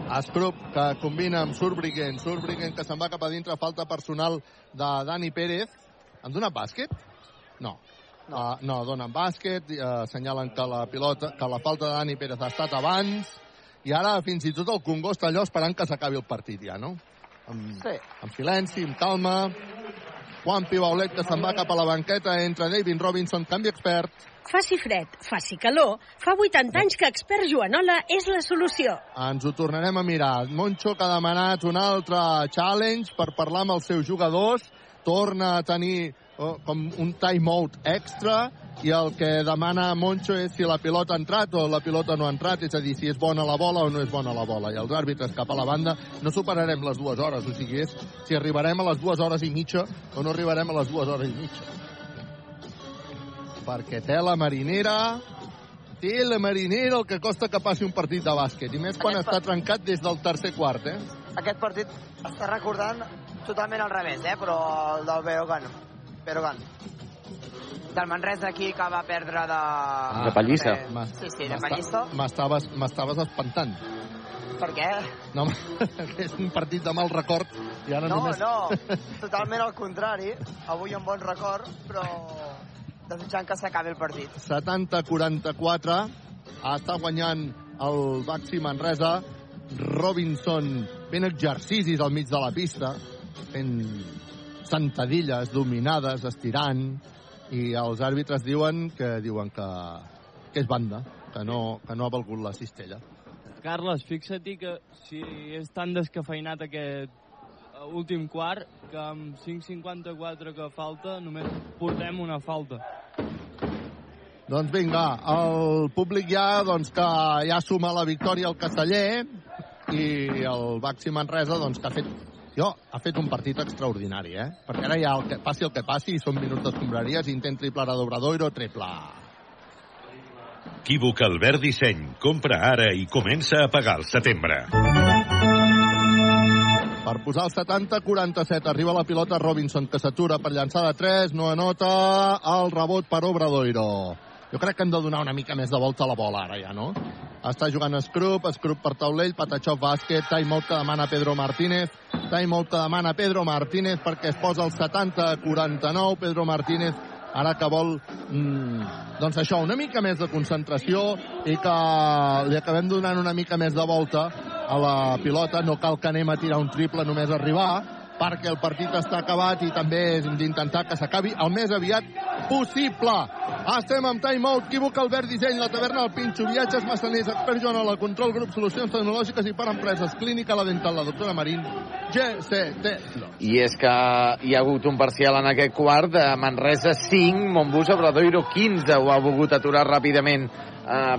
S2: Escrup que combina amb Surbriggen, Surbriggen que se'n va cap a dintre, falta personal de Dani Pérez. Han donat bàsquet? No. No, uh, no donen bàsquet, uh, assenyalen que la pilota, que la falta de Dani Pérez ha estat abans, i ara fins i tot el Congo està allò esperant que s'acabi el partit ja, no? Amb,
S4: sí.
S2: amb silenci, amb calma. Juan Pibaulet que se'n va cap a la banqueta, entra David Robinson, canvi expert.
S6: Faci fred, faci calor. Fa 80 anys que expert Joanola és la solució.
S2: Ens ho tornarem a mirar. Moncho que ha demanat un altre challenge per parlar amb els seus jugadors. Torna a tenir oh, com un timeout extra i el que demana Moncho és si la pilota ha entrat o la pilota no ha entrat, és a dir, si és bona la bola o no és bona la bola. I els àrbitres cap a la banda no superarem les dues hores, o sigui, és si arribarem a les dues hores i mitja o no arribarem a les dues hores i mitja. Perquè té la marinera, té la marinera el que costa que passi un partit de bàsquet, i més quan està trencat des del tercer quart, eh?
S4: Aquest partit està recordant totalment al revés, eh? però el del Berogan. Berogan. Del Manresa aquí que va perdre de...
S1: De pallissa.
S4: Eh, sí, sí, de pallissa.
S2: M'estaves espantant.
S4: Per què?
S2: No, és un partit de mal record i ara
S4: No,
S2: només...
S4: no, totalment al contrari. Avui un bon record, però desitjant que s'acabi el partit.
S2: 70-44 està guanyant el Baxi Manresa Robinson fent exercicis al mig de la pista fent sentadilles dominades, estirant i els àrbitres diuen que diuen que, que és banda que no, que no ha valgut la cistella
S3: Carles, fixa-t'hi que si és tan descafeinat aquest últim quart que amb 5.54 que falta només portem una falta.
S2: Doncs vinga, el públic ja, doncs, que ja suma la victòria al Casteller. i el Baxi Manresa, doncs, que ha fet jo, ha fet un partit extraordinari, eh? Perquè ara ja, el que, passi el que passi, són minuts d'escombraries, intent triple ara d'Obradoiro, triple.
S5: Equívoc Albert Disseny. Compra ara i comença a pagar el setembre.
S2: Per posar el 70-47, arriba la pilota Robinson, que s'atura per llançar de 3, no anota el rebot per Obradoiro. Jo crec que hem de donar una mica més de volta a la bola ara ja, no? Està jugant Scrub, Scrub per taulell, Patachov bàsquet, timeout que demana Pedro Martínez, timeout que demana Pedro Martínez perquè es posa el 70-49, Pedro Martínez ara que vol mm, doncs això, una mica més de concentració i que li acabem donant una mica més de volta a la pilota, no cal que anem a tirar un triple només arribar perquè el partit està acabat i també hem d'intentar que s'acabi el més aviat possible. Estem amb timeout, equívoc Albert Disseny, la taverna del Pinxo, viatges massaners, expert Joan la control, grup, solucions tecnològiques i per empreses, clínica, la dental, la doctora Marín, GCT.
S1: I és que hi ha hagut un parcial en aquest quart de Manresa 5, Montbus Obradoiro 15. Ho ha volgut aturar ràpidament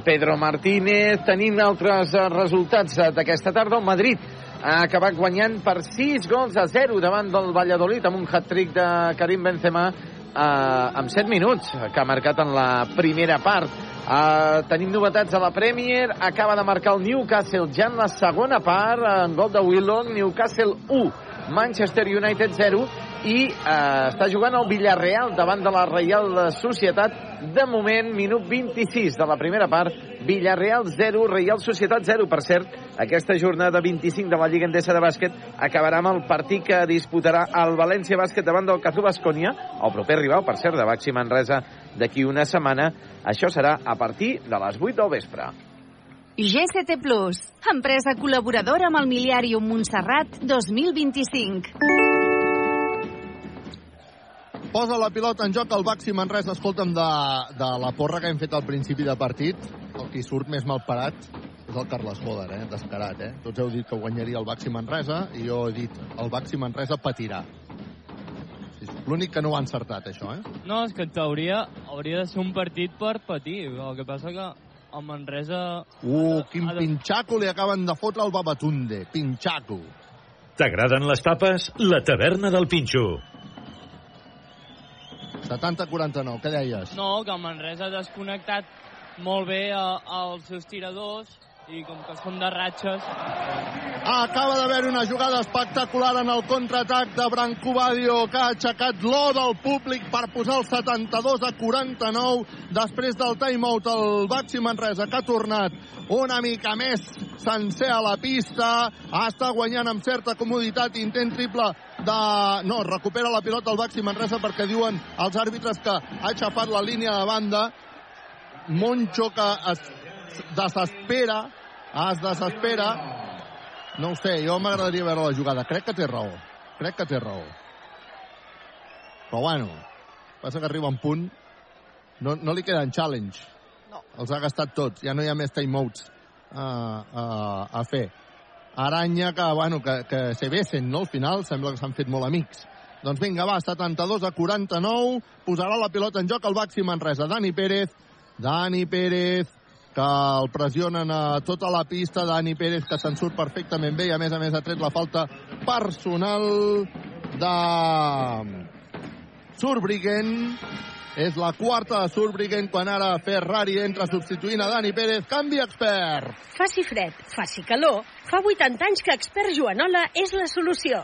S1: Pedro Martínez. Tenim altres uh, resultats uh, d'aquesta tarda. El Madrid ha acabat guanyant per 6 gols a 0 davant del Valladolid amb un hat-trick de Karim Benzema eh, amb 7 minuts que ha marcat en la primera part. Uh, tenim novetats a la Premier. Acaba de marcar el Newcastle ja en la segona part, en gol de Willock. Newcastle 1, Manchester United 0 i eh, està jugant el Villarreal davant de la Reial Societat. De moment, minut 26 de la primera part Villarreal 0, Reial Societat 0 per cert, aquesta jornada 25 de la Lliga Endesa de Bàsquet acabarà amb el partit que disputarà el València Bàsquet davant del Cazú Bascònia el proper rival, per cert, de Baxi Manresa d'aquí una setmana, això serà a partir de les 8 del vespre.
S7: GCT Plus, empresa col·laboradora amb el Miliàrium Montserrat 2025.
S2: Posa la pilota en joc el Baxi Manresa. Escolta'm, de, de la porra que hem fet al principi de partit, el qui surt més mal parat és el Carles Boder, eh? descarat. Eh? Tots heu dit que guanyaria el Baxi Manresa i jo he dit el Baxi Manresa patirà. L'únic que no ho ha encertat, això, eh?
S3: No, és que en teoria hauria de ser un partit per patir. El que passa que el Manresa...
S2: Uh, quin pinxaco li acaben de fotre al Babatunde. Pinxaco.
S5: T'agraden les tapes? La taverna del Pinxo.
S2: 70-49, què deies?
S3: No, que el Manresa ha desconnectat molt bé als seus tiradors i com que són de ratxes...
S2: Acaba d'haver una jugada espectacular en el contraatac de Branco Badio, que ha aixecat l'O del públic per posar el 72 a 49 després del timeout. El Baxi Manresa, que ha tornat una mica més sencer a la pista, està guanyant amb certa comoditat, intent triple de... No, recupera la pilota el Baxi Manresa perquè diuen els àrbitres que ha aixafat la línia de banda, Moncho que es desespera es desespera. No ho sé, jo m'agradaria veure la jugada. Crec que té raó. Crec que té raó. Però bueno, passa que arriba un punt... No, no li queden challenge.
S4: No.
S2: Els ha gastat tots. Ja no hi ha més timeouts a, a, a fer. Aranya que, bueno, que, que se besen, no? Al final sembla que s'han fet molt amics. Doncs vinga, va, 72 a 49. Posarà la pilota en joc el Baxi Manresa. Dani Pérez. Dani Pérez que el pressionen a tota la pista. Dani Pérez, que se'n surt perfectament bé i, a més a més, ha tret la falta personal de Surbriguen. És la quarta de Surbriguen quan ara Ferrari entra substituint a Dani Pérez. Canvi expert.
S6: Faci fred, faci calor. Fa 80 anys que expert Joanola és la solució.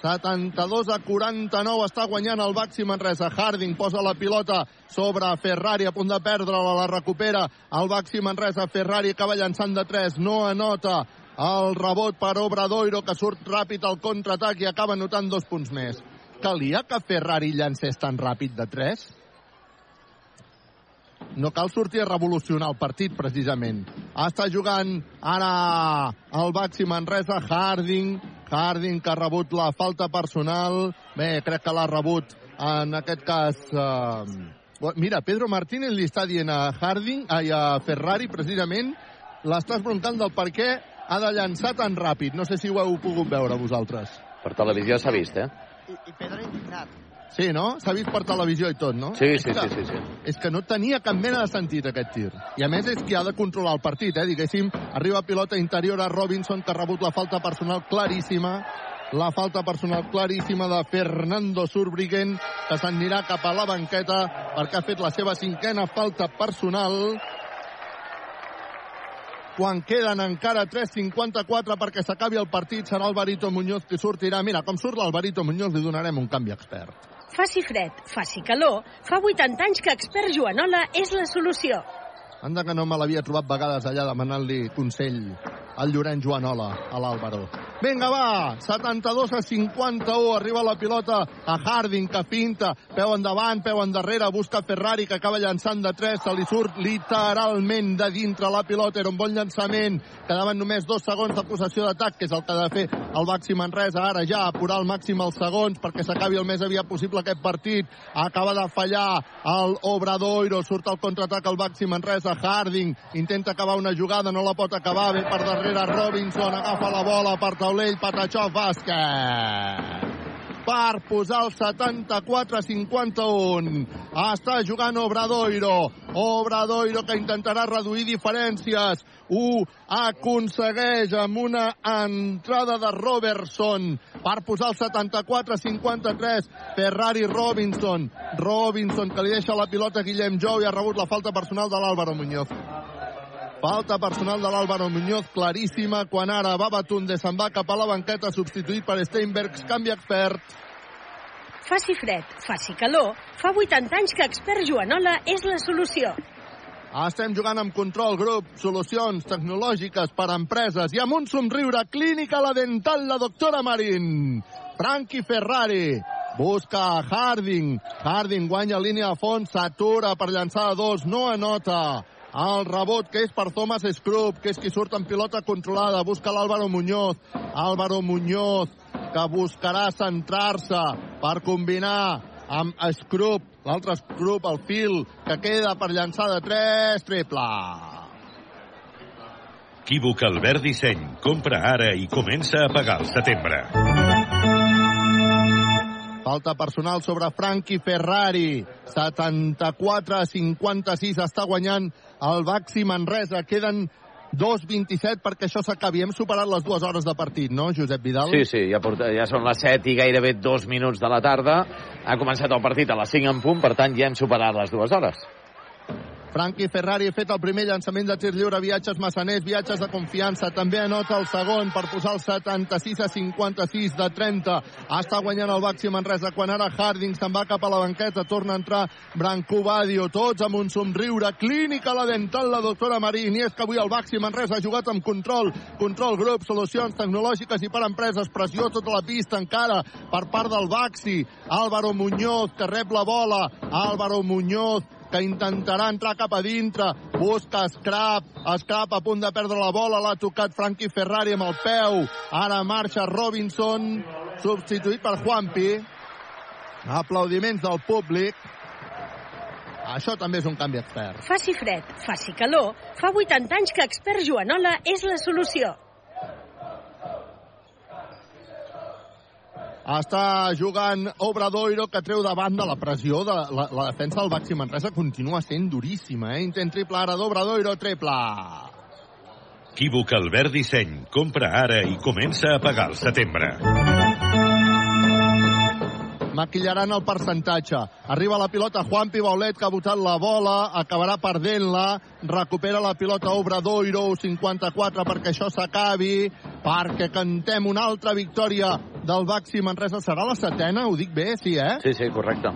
S2: 72 a 49 està guanyant el Baxi Manresa. Harding posa la pilota sobre Ferrari a punt de perdre-la, la recupera el Baxi Manresa. Ferrari acaba llançant de 3, no anota el rebot per Obradoiro que surt ràpid al contraatac i acaba notant dos punts més. Calia que Ferrari llancés tan ràpid de 3? No cal sortir a revolucionar el partit, precisament. Està jugant ara el Baxi Manresa, Harding, Harding que ha rebut la falta personal. Bé, crec que l'ha rebut en aquest cas... Eh... Mira, Pedro Martínez li està dient a Harding, ai, a Ferrari, precisament, l'estàs broncant del per què ha de llançar tan ràpid. No sé si ho heu pogut veure vosaltres.
S1: Per televisió s'ha vist, eh?
S4: I, i Pedro indignat.
S2: Sí, no? S'ha vist per televisió i tot, no?
S1: Sí, sí,
S2: que-
S1: sí, sí, sí.
S2: És que no tenia cap mena de sentit aquest tir. I a més és qui ha de controlar el partit, eh? Diguéssim, arriba pilota interior a Robinson, que ha rebut la falta personal claríssima. La falta personal claríssima de Fernando Surbriguen, que s'anirà cap a la banqueta perquè ha fet la seva cinquena falta personal quan queden encara 3.54 perquè s'acabi el partit, serà Alvarito Muñoz qui sortirà. Mira, com surt l'Alvarito Muñoz, li donarem un canvi expert.
S6: Faci fred, faci calor, fa 80 anys que expert Joanola és la solució.
S2: Anda que no me l'havia trobat vegades allà demanant-li consell al Llorenç Joanola, a l'Àlvaro. Vinga, va! 72 a 51, arriba la pilota a Harding, que pinta, peu endavant, peu endarrere, busca Ferrari, que acaba llançant de 3, se li surt literalment de dintre la pilota, era un bon llançament, quedaven només dos segons de possessió d'atac, que és el que ha de fer el Baxi Manresa, ara ja apurar al màxim els segons perquè s'acabi el més aviat possible aquest partit, acaba de fallar el Obradoiro, surt al contraatac el Baxi Manresa, Harding intenta acabar una jugada, no la pot acabar, ve per darrere Robinson, agafa la bola per taulell, Patachó, bàsquet per posar el 74-51. Està jugant Obradoiro. Obradoiro que intentarà reduir diferències. Ho aconsegueix amb una entrada de Robertson per posar el 74-53. Ferrari Robinson. Robinson que li deixa la pilota Guillem Jou i ha rebut la falta personal de l'Àlvaro Muñoz. Falta personal de l'Àlvaro Muñoz, claríssima, quan ara Babatunde se'n va cap a la banqueta, substituït per Steinbergs, canvi expert.
S6: Faci fred, faci calor, fa 80 anys que expert Joanola és la solució.
S2: Estem jugant amb control grup, solucions tecnològiques per a empreses i amb un somriure clínica la dental la doctora Marín. Frankie Ferrari busca Harding. Harding guanya línia de fons, s'atura per llançar a dos, no anota. El rebot que és per Thomas Scrub, que és qui surt en pilota controlada, busca l'Àlvaro Muñoz. Álvaro Muñoz, que buscarà centrar-se per combinar amb Scrub, l'altre Scrub, el fil, que queda per llançar de 3, triple.
S5: Equívoc Albert Disseny. Compra ara i comença a pagar al setembre.
S2: Falta personal sobre Frankie Ferrari. 74 a 56 està guanyant el Baxi Manresa. Queden 2.27 perquè això s'acabi. Hem superat les dues hores de partit, no, Josep Vidal?
S1: Sí, sí, ja, porta, ja són les 7 i gairebé dos minuts de la tarda. Ha començat el partit a les 5 en punt, per tant ja hem superat les dues hores.
S2: Frankie Ferrari ha fet el primer llançament de tir lliure, viatges massaners, viatges de confiança. També anota el segon per posar el 76 a 56 de 30. Està guanyant el Baxi Manresa quan ara Harding se'n va cap a la banqueta. Torna a entrar Branco Badio. Tots amb un somriure. Clínica la dental, la doctora Marín. I és que avui el Baxi Manresa ha jugat amb control. Control grup, solucions tecnològiques i per empreses. Pressió tota la pista encara per part del Baxi. Álvaro Muñoz que rep la bola. Álvaro Muñoz que intentarà entrar cap a dintre, busca Scrap, Scrap a punt de perdre la bola, l'ha tocat Frankie Ferrari amb el peu, ara marxa Robinson, substituït per Juanpi, aplaudiments del públic, això també és un canvi expert.
S6: Faci fred, faci calor, fa 80 anys que expert Joanola és la solució.
S2: Està jugant Obradoiro, que treu de banda la pressió de la, la defensa del Baxi Manresa continua sent duríssima, eh? Intent triple ara d'Obradoiro, triple.
S5: Equívoc Albert Disseny. Compra ara i comença a pagar al setembre.
S2: Maquillaran el percentatge. Arriba la pilota Juanpi Baulet, que ha botat la bola, acabarà perdent-la, recupera la pilota Obradoiro, 54 perquè això s'acabi, perquè cantem una altra victòria del Baxi Manresa. Serà la setena, ho dic bé, sí, eh?
S1: Sí, sí, correcte.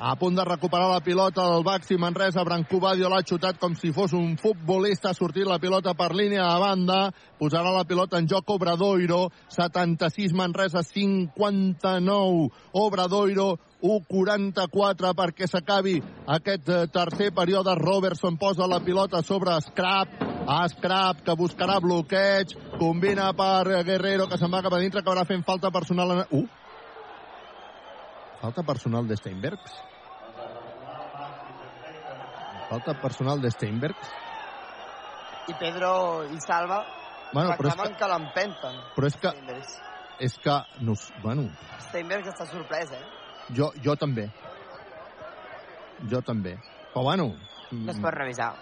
S2: A punt de recuperar la pilota del Baxi Manresa, Branco Badio l'ha xutat com si fos un futbolista, ha sortit la pilota per línia de banda, posarà la pilota en joc Obradoiro, 76 Manresa, 59 Obradoiro, 1'44 perquè s'acabi aquest eh, tercer període. Robertson posa la pilota sobre Scrap, a Scrap que buscarà bloqueig, combina per Guerrero que se'n va cap a dintre, acabarà fent falta personal. En... Uh! Falta personal de Steinbergs. Falta personal de Steinbergs.
S4: I Pedro i Salva
S2: Bueno, però és
S4: reclamen que, l'empenten.
S2: Però és que...
S4: Steinbergs.
S2: És que... No, bueno,
S4: Steinbergs està sorprès, eh?
S2: Jo, jo també. Jo també. Però bueno...
S4: No es pot revisar.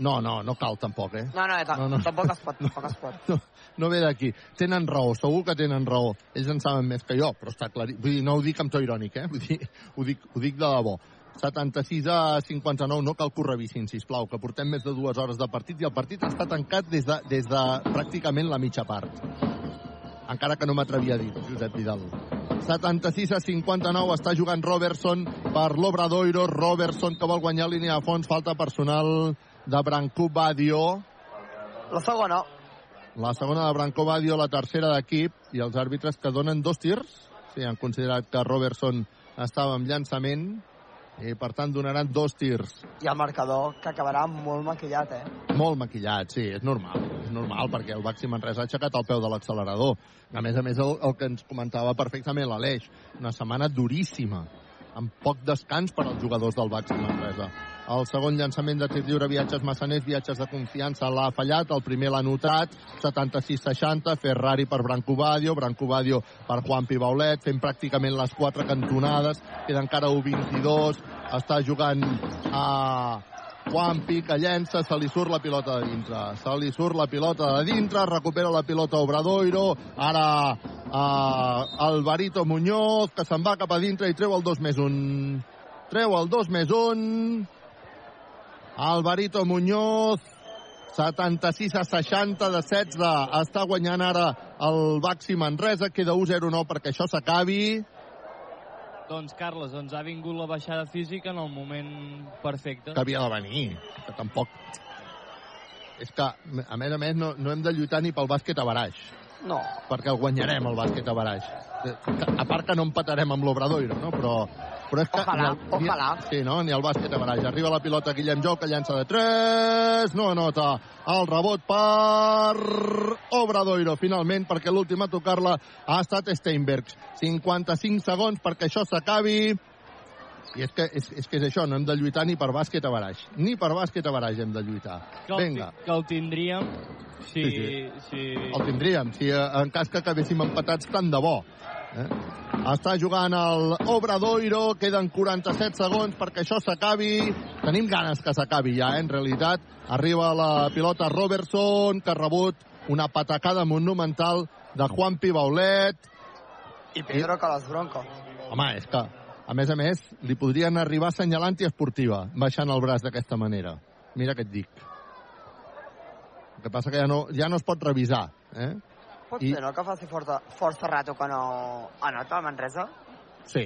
S2: No, no, no cal tampoc, eh?
S4: No, no, no,
S2: No, no.
S4: tampoc es pot, tampoc es pot.
S2: No, no ve d'aquí. Tenen raó, segur que tenen raó. Ells en saben més que jo, però està clar. Vull dir, no ho dic amb to irònic, eh? Vull dir, ho dic, ho dic de debò. 76 a 59, no cal que ho revisin, sisplau, que portem més de dues hores de partit i el partit està tancat des de, des de pràcticament la mitja part. Encara que no m'atrevia a dir, Josep Vidal. 76 a 59 està jugant Robertson per l'Obradoiro. Robertson que vol guanyar línia de fons, falta personal de Branco Badio.
S4: La segona.
S2: La segona de Branco Badio, la tercera d'equip, i els àrbitres que donen dos tirs. Sí, han considerat que Robertson estava amb llançament i, per tant, donaran dos tirs.
S4: I el marcador, que acabarà molt maquillat, eh?
S2: Molt maquillat, sí, és normal. És normal, perquè el Baxi Manresa ha aixecat el peu de l'accelerador. A més a més, el, el que ens comentava perfectament l'Aleix, una setmana duríssima, amb poc descans per als jugadors del Baxi Manresa. El segon llançament de tir lliure, viatges massaners, viatges de confiança, l'ha fallat, el primer l'ha notat, 76-60, Ferrari per Branco Badio, Branco Badio per Juan Pibaulet, fent pràcticament les quatre cantonades, queda encara 1-22, està jugant a Juanpi, que llença, se li surt la pilota de dintre. Se li surt la pilota de dintre, recupera la pilota Obradoiro, ara uh, Alvarito Muñoz, que se'n va cap a dintre i treu el 2 més 1. Treu el 2 més 1. Alvarito Muñoz, 76 a 60 de 16. Està guanyant ara el Baxi Manresa. Queda 1-0-9 perquè això s'acabi.
S3: Doncs, Carles, doncs ha vingut la baixada física en el moment perfecte.
S2: que havia de venir, que tampoc... És que, a més a més, no, no hem de lluitar ni pel bàsquet a baraix.
S4: No.
S2: Perquè el guanyarem, el bàsquet a baraix. A part que no empatarem amb l'Obradoiro, no? Però, però és que...
S4: Ojalà,
S2: ni el,
S4: ojalà.
S2: Ni, sí, no? Ni el bàsquet a baraix. Arriba la pilota Guillem Jou, que llança de 3, no anota. El rebot per Obradoiro, finalment, perquè l'últim a tocar-la ha estat Steinbergs. 55 segons perquè això s'acabi. I és que, és, és que és això, no hem de lluitar ni per bàsquet a baraix. Ni per bàsquet a baraix hem de lluitar.
S3: Que el,
S2: Vinga.
S3: que el tindríem si...
S2: Sí, sí.
S3: si...
S2: El tindríem, si eh, en cas que acabéssim empatats tant de bo. Eh? Està jugant el Obradoiro, queden 47 segons perquè això s'acabi. Tenim ganes que s'acabi ja, eh? en realitat. Arriba la pilota Robertson, que ha rebut una patacada monumental de Juan Pibaulet.
S4: I Pedro Calas Bronco.
S2: Home, és que, a més a més, li podrien arribar assenyalant i esportiva, baixant el braç d'aquesta manera. Mira què et dic. El que passa que ja no, ja no es pot revisar. Eh?
S4: Pot
S2: I-
S4: ser, no?, que faci força, força rato que no anota el Manresa?
S2: Sí,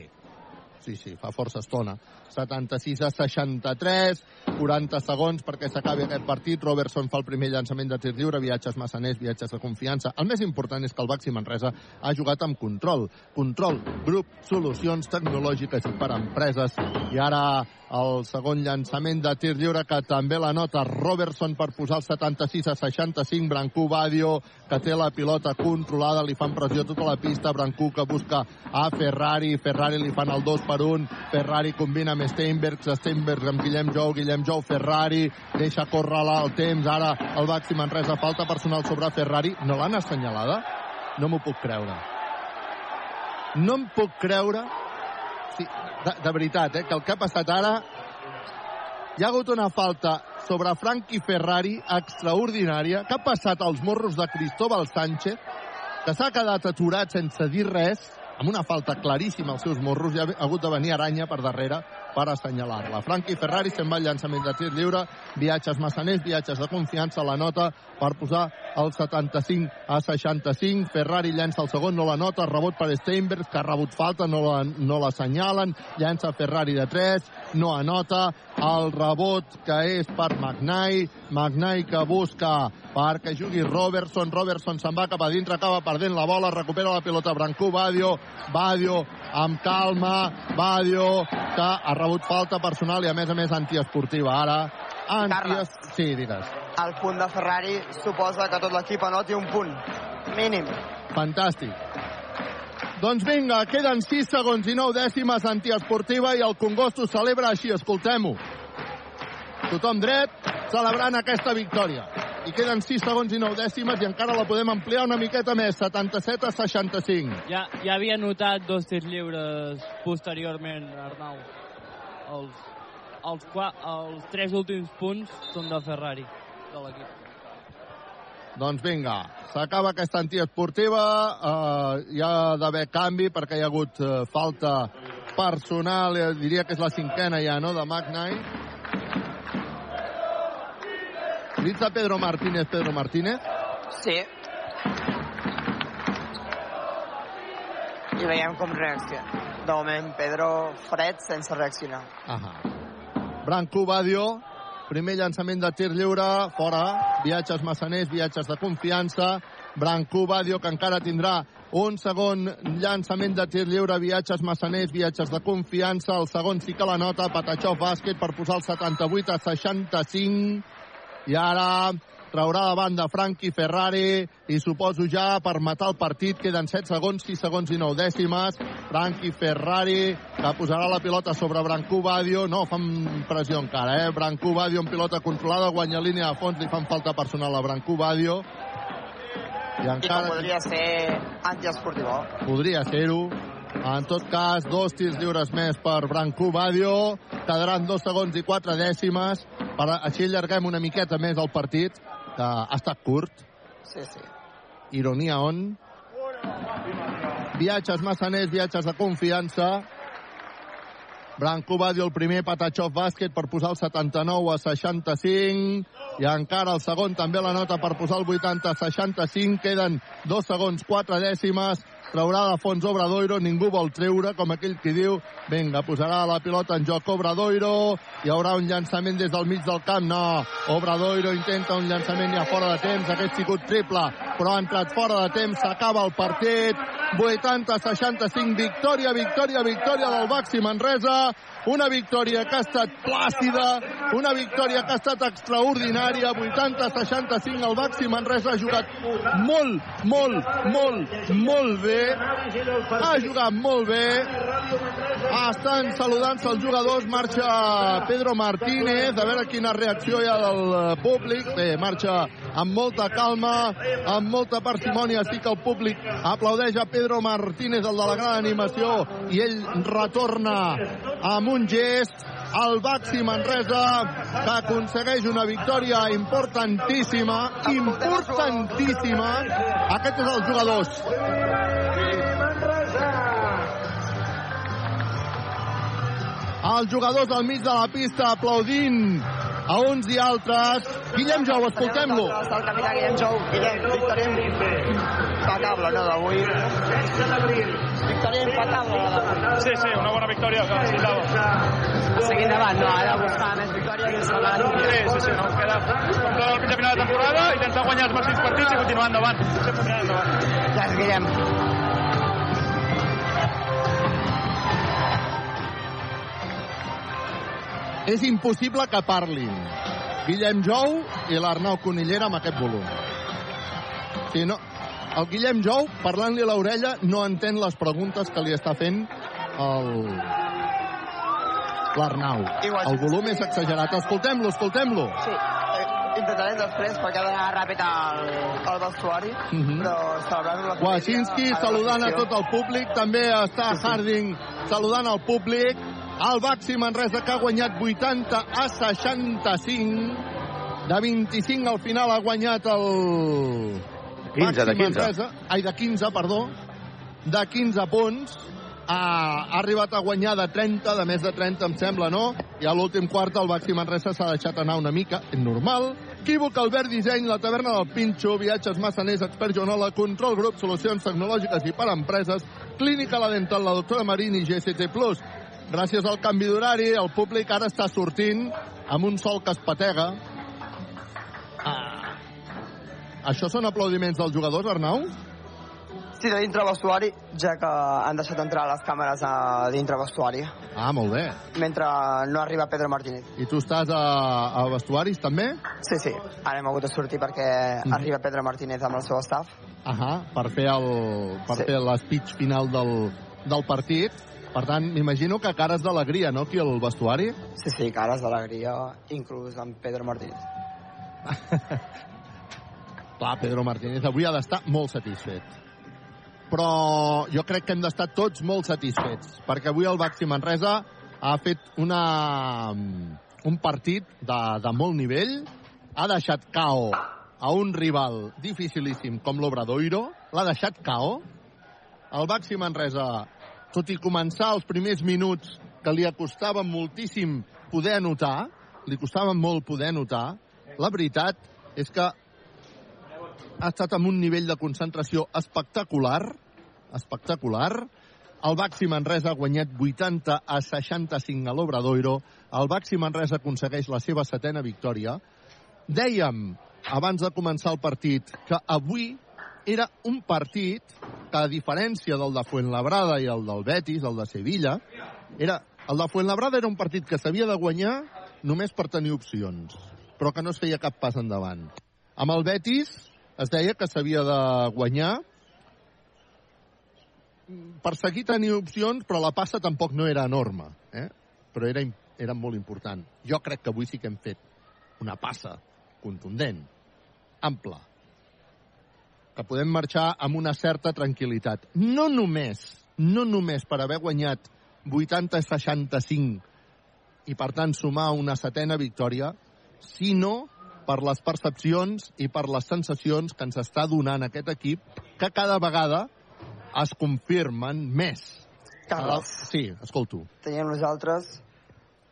S2: sí, sí, fa força estona. 76 a 63, 40 segons perquè s'acabi aquest partit. Robertson fa el primer llançament de tir lliure, viatges massaners, viatges de confiança. El més important és que el Baxi Manresa ha jugat amb control. Control, grup, solucions tecnològiques per a empreses. I ara el segon llançament de tir lliure que també la nota Robertson per posar el 76 a 65. Brancú Badio, que té la pilota controlada, li fan pressió tota la pista. Brancú que busca a Ferrari. Ferrari li fan el 2 per 1. Ferrari combina amb Steinbergs. Steinbergs amb Guillem Jou. Guillem Jou, Ferrari. Deixa córrer el temps. Ara el Baxi Manresa. Falta personal sobre Ferrari. No l'han assenyalada? No m'ho puc creure. No em puc creure sí, de, de veritat, eh, que el que ha passat ara hi ha hagut una falta sobre Frankie Ferrari extraordinària que ha passat als morros de Cristóbal Sánchez que s'ha quedat aturat sense dir res amb una falta claríssima als seus morros i ha hagut de venir Aranya per darrere per assenyalar-la. Frankie Ferrari se'n va al llançament de tir lliure, viatges massaners, viatges de confiança, la nota per posar el 75 a 65. Ferrari llença el segon, no la nota, rebot per Steinbergs, que ha rebut falta, no la- no l'assenyalen, no llença Ferrari de 3, no anota, el rebot que és per Magnai, Magnai que busca perquè jugui Robertson, Robertson se'n va cap a dintre, acaba perdent la bola, recupera la pilota Brancú, Badio, Badio amb calma, Badio que ha rebut falta personal i a més a més antiesportiva ara. Anties... Sí, digues.
S4: El punt de Ferrari suposa que tot l'equip anoti un punt. Mínim.
S2: Fantàstic. Doncs vinga, queden 6 segons i 9 dècimes antiesportiva i el Congost ho celebra així, escoltem-ho. Tothom dret, celebrant aquesta victòria. i queden 6 segons i 9 dècimes i encara la podem ampliar una miqueta més, 77 a 65.
S3: Ja, ja havia notat dos tirs lliures posteriorment, Arnau. Els, els, qua, els tres últims punts són de Ferrari, de l'equip.
S2: Doncs vinga, s'acaba aquesta antiesportiva, eh, hi ha d'haver canvi perquè hi ha hagut eh, falta personal, eh, diria que és la cinquena ja, no?, de Magnai. Utilitza Pedro Martínez, Pedro Martínez.
S4: Sí. I veiem com reacciona. De moment, Pedro fred sense reaccionar.
S2: Ahà. Branco Badio, primer llançament de tir lliure, fora, viatges massaners, viatges de confiança, Branco Badio, que encara tindrà un segon llançament de tir lliure, viatges massaners, viatges de confiança, el segon sí que la nota, Patachó bàsquet per posar el 78 a 65, i ara traurà de banda Frankie Ferrari i suposo ja per matar el partit queden 7 segons, 6 segons i 9 dècimes Frankie Ferrari que posarà la pilota sobre Brancú Badio no fan pressió encara, eh? Brancú Badio en pilota controlada, guanya línia de fons li fan falta personal a Brancú Badio i
S4: I
S2: encara
S4: podria ser antiesportiu.
S2: podria ser-ho en tot cas, dos tirs lliures més per Brancú Badio. Quedaran dos segons i quatre dècimes. Per, així allarguem una miqueta més el partit, que ha estat curt.
S4: Sí, sí.
S2: Ironia on. Viatges massaners, viatges de confiança. Branco Badio el primer, Patachov bàsquet per posar el 79 a 65 i encara el segon també la nota per posar el 80 a 65 queden dos segons, quatre dècimes traurà de fons Obradoiro, ningú vol treure, com aquell qui diu, vinga, posarà la pilota en joc Obradoiro, hi haurà un llançament des del mig del camp, no, Obradoiro intenta un llançament ja fora de temps, hagués sigut triple, però ha entrat fora de temps, s'acaba el partit, 80-65, victòria, victòria, victòria del Baxi Manresa, una victòria que ha estat plàcida, una victòria que ha estat extraordinària, 80-65, el Baxi Manresa ha jugat molt, molt, molt, molt bé, ha jugat molt bé, estan saludant-se els jugadors, marxa Pedro Martínez, a veure quina reacció hi ha del eh, públic, bé, marxa amb molta calma, amb molta parsimònia, sí que el públic aplaudeix a Pedro Martínez, el de la gran animació, i ell retorna amb un gest al Baxi Manresa, que aconsegueix una victòria importantíssima, importantíssima. Aquests són els jugadors. Els jugadors al mig de la pista aplaudint a uns i altres. Guillem Jou, escoltem-lo.
S4: Està el capità Guillem Jou. Guillem, victòria impecable, no, d'avui. Victòria impecable, la d'avui.
S15: Sí, sí, una bona victòria que necessitava.
S4: Seguir endavant, no? Ara buscar més victòries i salvar
S15: Sí, sí, sí, no, ens queda com tot el pitjor final de temporada, intentar guanyar els màxims partits i continuar endavant. Sempre mirant endavant.
S4: Gràcies, Guillem.
S2: És impossible que parlin Guillem Jou i l'Arnau Conillera amb aquest volum. Si no, el Guillem Jou, parlant-li a l'orella, no entén les preguntes que li està fent el... l'Arnau. El volum és exagerat. Escoltem-lo, escoltem-lo.
S4: Sí, eh, intentarem després perquè ha d'anar ràpid al, al vestuari,
S2: Mhm.
S4: però celebrant la
S2: Wasinski saludant a tot el públic, també està Harding saludant al públic. El Baxi Manresa que ha guanyat 80 a 65. De 25 al final ha guanyat el...
S1: 15, de
S2: Baxi
S1: 15.
S2: Manresa. Ai, de 15, perdó. De 15 punts. Ha, ha arribat a guanyar de 30, de més de 30, em sembla, no? I a l'últim quart el Baxi Manresa s'ha deixat anar una mica, normal. Equívoc, Albert Disseny, la taverna del Pinxo, viatges massaners, expert Joanola, control grup, solucions tecnològiques i per empreses, clínica la dental, la doctora Marín i GCT+. Gràcies al canvi d'horari, el públic ara està sortint amb un sol que es patega. Ah. Això són aplaudiments dels jugadors, Arnau?
S4: Sí, de dintre vestuari, ja que han deixat entrar les càmeres a dintre vestuari,
S2: Ah, molt bé.
S4: mentre no arriba Pedro Martínez.
S2: I tu estàs a, a vestuaris, també?
S4: Sí, sí, ara hem hagut de sortir perquè
S2: Mhm.
S4: arriba Pedro Martínez amb el seu staff.
S2: Ahà, per fer el per
S4: Sí.
S2: fer l'espeech final del, del partit. Per tant, m'imagino que cares d'alegria, no?, aquí al vestuari.
S4: Sí, sí, cares d'alegria, inclús amb Pedro Martínez.
S2: Clar, Pedro Martínez avui ha d'estar molt satisfet. Però jo crec que hem d'estar tots molt satisfets, perquè avui el Baxi Manresa ha fet una, un partit de, de molt nivell, ha deixat KO a un rival dificilíssim com l'Obradoiro, l'ha deixat KO. El Baxi Manresa, tot i començar els primers minuts que li acostava moltíssim poder anotar, li costava molt poder anotar, la veritat és que ha estat amb un nivell de concentració espectacular, espectacular. El Baxi Manresa ha guanyat 80 a 65 a l'Obradoiro. El Baxi Manresa aconsegueix la seva setena victòria. Dèiem, abans de començar el partit, que avui era un partit que, a diferència del de Fuenlabrada i el del Betis, el de Sevilla, era, el de Fuenlabrada era un partit que s'havia de guanyar només per tenir opcions, però que no es feia cap pas endavant. Amb el Betis es deia que s'havia de guanyar per seguir tenir opcions, però la passa tampoc no era enorme, eh? però era, era molt important. Jo crec que avui sí que hem fet una passa contundent, ampla, que podem marxar amb una certa tranquil·litat. No només, no només per haver guanyat 80-65 i, per tant, sumar una setena victòria, sinó per les percepcions i per les sensacions que ens està donant aquest equip, que cada vegada es confirmen més.
S16: Carles.
S2: Sí, escolto.
S16: Teníem nosaltres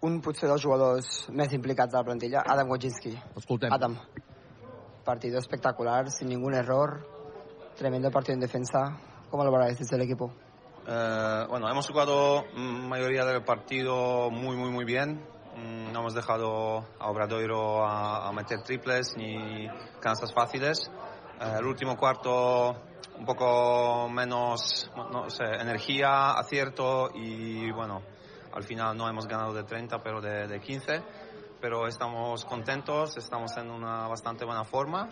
S16: un potser dels jugadors més implicats de la plantilla, Adam Wojcicki.
S2: Escoltem.
S16: Adam, partido espectacular, sin ningún error, tremendo partido en defensa. ¿Cómo lo valoráis desde el equipo?
S17: Eh, bueno, hemos jugado mayoría del partido muy, muy, muy bien. Mm, No hemos dejado a Obradoiro a, meter triples ni canastas fáciles. Eh, el último cuarto un poco menos, no, no sé, energía, acierto y bueno, al final no hemos ganado de 30 pero de, de 15. Pero estamos contentos, estamos en una bastante buena forma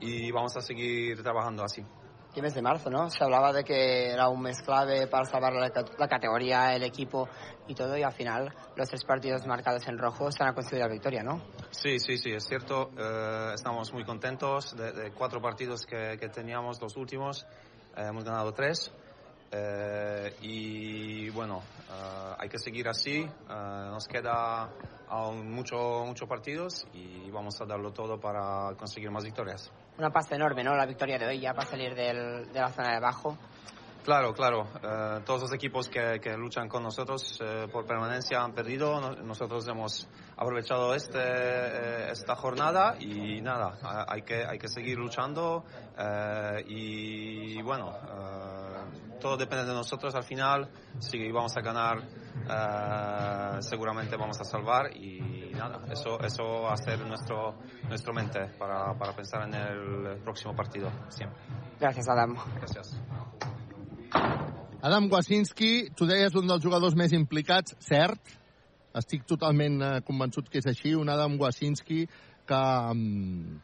S17: y vamos a seguir trabajando así.
S16: Y mes de marzo, ¿no? Se hablaba de que era un mes clave para salvar la, la categoría, el equipo y todo, y al final los tres partidos marcados en rojo se han conseguido la victoria, ¿no?
S17: Sí, sí, sí, es cierto. Eh, estamos muy contentos de, de cuatro partidos que, que teníamos, los últimos. eh, hemos ganado tres. Eh, y bueno, hay que seguir así. Nos queda aún mucho, muchos partidos y vamos a darlo todo para conseguir más victorias.
S16: Una pasta enorme, ¿no? La victoria de hoy ya para salir del- de la zona de abajo.
S17: Claro, claro. Eh, todos los equipos que, que luchan con nosotros eh, por permanencia han perdido. No- Nosotros hemos aprovechado este, eh, esta jornada y nada, ha- hay que, hay que seguir luchando eh, y bueno, todo depende de nosotros al final. Si vamos a ganar, seguramente vamos a salvar y nada, eso, eso va a ser nuestro, nuestro mente para, para pensar en el próximo partido siempre.
S16: Gracias, Adam.
S17: Gracias.
S2: Adam Wasinski, tu deies un dels jugadors més implicats, cert, estic totalment eh, convençut que és així, un Adam Wasinski que, mm,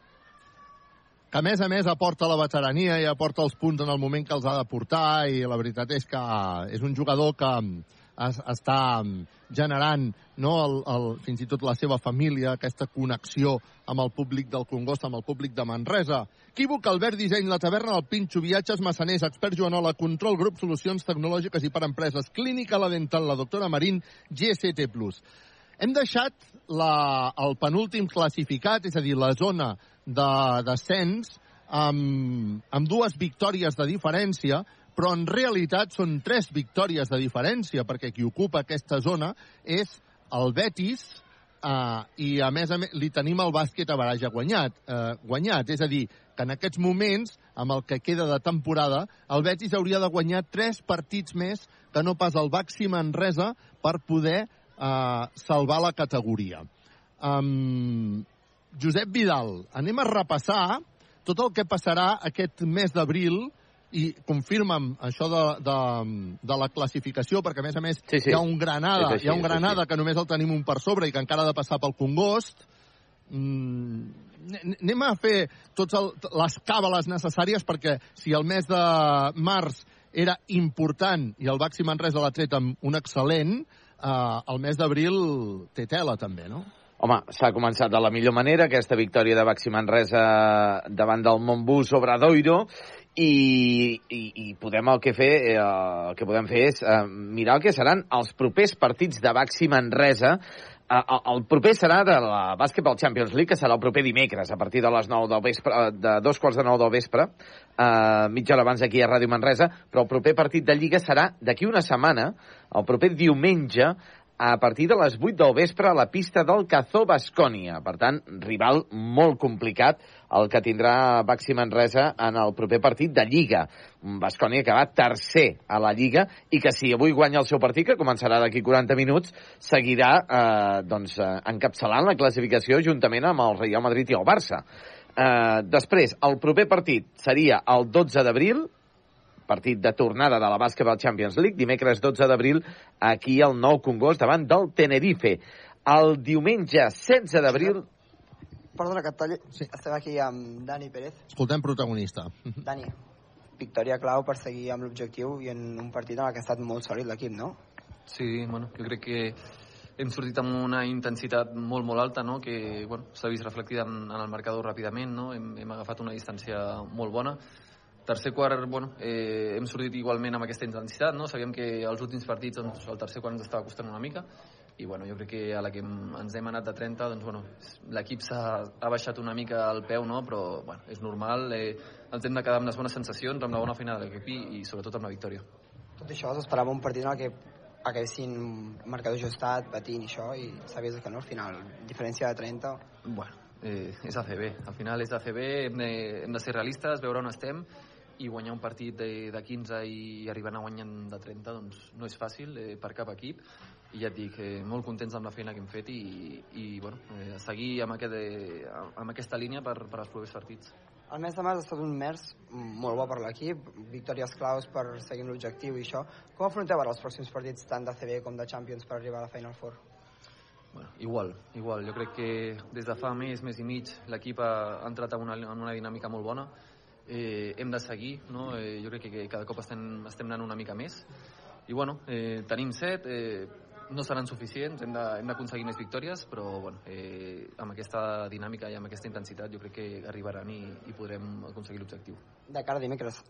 S2: que a més a més aporta la veterania i aporta els punts en el moment que els ha de portar i la veritat és que és un jugador que mm, es, està mm, generant no, el, el, fins i tot la seva família, aquesta connexió amb el públic del Congost, amb el públic de Manresa. Equívoc, Albert Disseny, La Taverna del Pinxo, Viatges, Massaners, Expert Joanola, Control Grup, Solucions Tecnològiques i per Empreses, Clínica La Dental, la doctora Marín, GST+. Hem deixat la, el penúltim classificat, és a dir, la zona de descens, amb, amb dues victòries de diferència, però en realitat són tres victòries de diferència, perquè qui ocupa aquesta zona és el Betis, Uh, i a més a més li tenim el bàsquet a baraja guanyat, uh, guanyat, és a dir, que en aquests moments, amb el que queda de temporada, el Betis hauria de guanyar tres partits més que no pas el Baxi Manresa per poder uh, salvar la categoria. Um, Josep Vidal, anem a repassar tot el que passarà aquest mes d'abril i confirma'm això de, de, de la classificació, perquè a més a més
S1: Sí, sí.
S2: hi ha un Granada,
S1: així,
S2: hi ha un Granada que només el tenim un per sobre i que encara ha de passar pel Congost. Mm, anem a fer totes el, les càbales necessàries perquè si el mes de març era important i el Baxi Manresa l'ha tret amb un excel·lent, eh, el mes d'abril té tela també, no?
S1: Home, s'ha començat de la millor manera, aquesta victòria de Baxi Manresa davant del Montbus Obradoiro, i, i, i podem el que fer eh, el que podem fer és eh, mirar el que seran els propers partits de Baxi Manresa. Eh, el proper serà de la Basketball Champions League, que serà el proper dimecres, a partir de les 9 del vespre, eh, de dos quarts de 9 del vespre, eh, mitja hora abans aquí a Ràdio Manresa, però el proper partit de Lliga serà d'aquí una setmana, el proper diumenge, a partir de les 8 del vespre a la pista del Cazó Bascònia. Per tant, rival molt complicat el que tindrà Baxi Manresa en el proper partit de Lliga. Un Bascònia que va tercer a la Lliga i que si avui guanya el seu partit, que començarà d'aquí 40 minuts, seguirà eh, doncs, eh, encapçalant la classificació juntament amb el Real Madrid i el Barça. Eh, després, el proper partit seria el 12 d'abril, partit de tornada de la Basketball Champions League, dimecres 12 d'abril, aquí al Nou Congost, davant del Tenerife. El diumenge 16 d'abril...
S16: Perdona que et talli. Sí. Estem aquí amb Dani Pérez.
S2: Escoltem protagonista.
S16: Dani, victòria clau per seguir amb l'objectiu i en un partit en el que ha estat molt sòlid l'equip, no?
S18: Sí, bueno, jo crec que hem sortit amb una intensitat molt, molt alta, no? que bueno, s'ha vist reflectida en, en el marcador ràpidament, no? hem, hem agafat una distància molt bona tercer quart, bueno, eh, hem sortit igualment amb aquesta intensitat, no? Sabíem que els últims partits, doncs, el tercer quart ens estava costant una mica, i bueno, jo crec que a la que ens hem anat de 30, doncs, bueno, l'equip s'ha ha baixat una mica el peu, no? Però, bueno, és normal, eh, ens hem de quedar amb les bones sensacions, amb la bona feina de l'equip i, i, sobretot, amb la victòria.
S16: Tot això s'esperava un partit en el que haguessin marcador ajustat, patint i això, i sabies que no, al final, diferència de 30...
S18: Bueno, eh, és ACB, al final és ACB, hem de, hem de ser realistes, veure on estem, i guanyar un partit de, de 15 i arribar a guanyar de 30 doncs no és fàcil eh, per cap equip i ja et dic, eh, molt contents amb la feina que hem fet i, i bueno, eh, seguir amb, aquest, eh, amb aquesta línia per, per als propers partits.
S16: El mes de març ha estat un mes molt bo per l'equip, victòries claus per seguir l'objectiu i això. Com afronteu ara els pròxims partits tant de CB com de Champions per arribar a la Final Four?
S18: Bueno, igual, igual. Jo crec que des de fa més, més i mig, l'equip ha entrat en una, en una dinàmica molt bona eh, hem de seguir, no? eh, jo crec que, cada cop estem, estem anant una mica més i bueno, eh, tenim set eh, no seran suficients, hem d'aconseguir més victòries, però bueno, eh, amb aquesta dinàmica i amb aquesta intensitat jo crec que arribaran i, i podrem aconseguir l'objectiu.
S16: De cara a dimecres,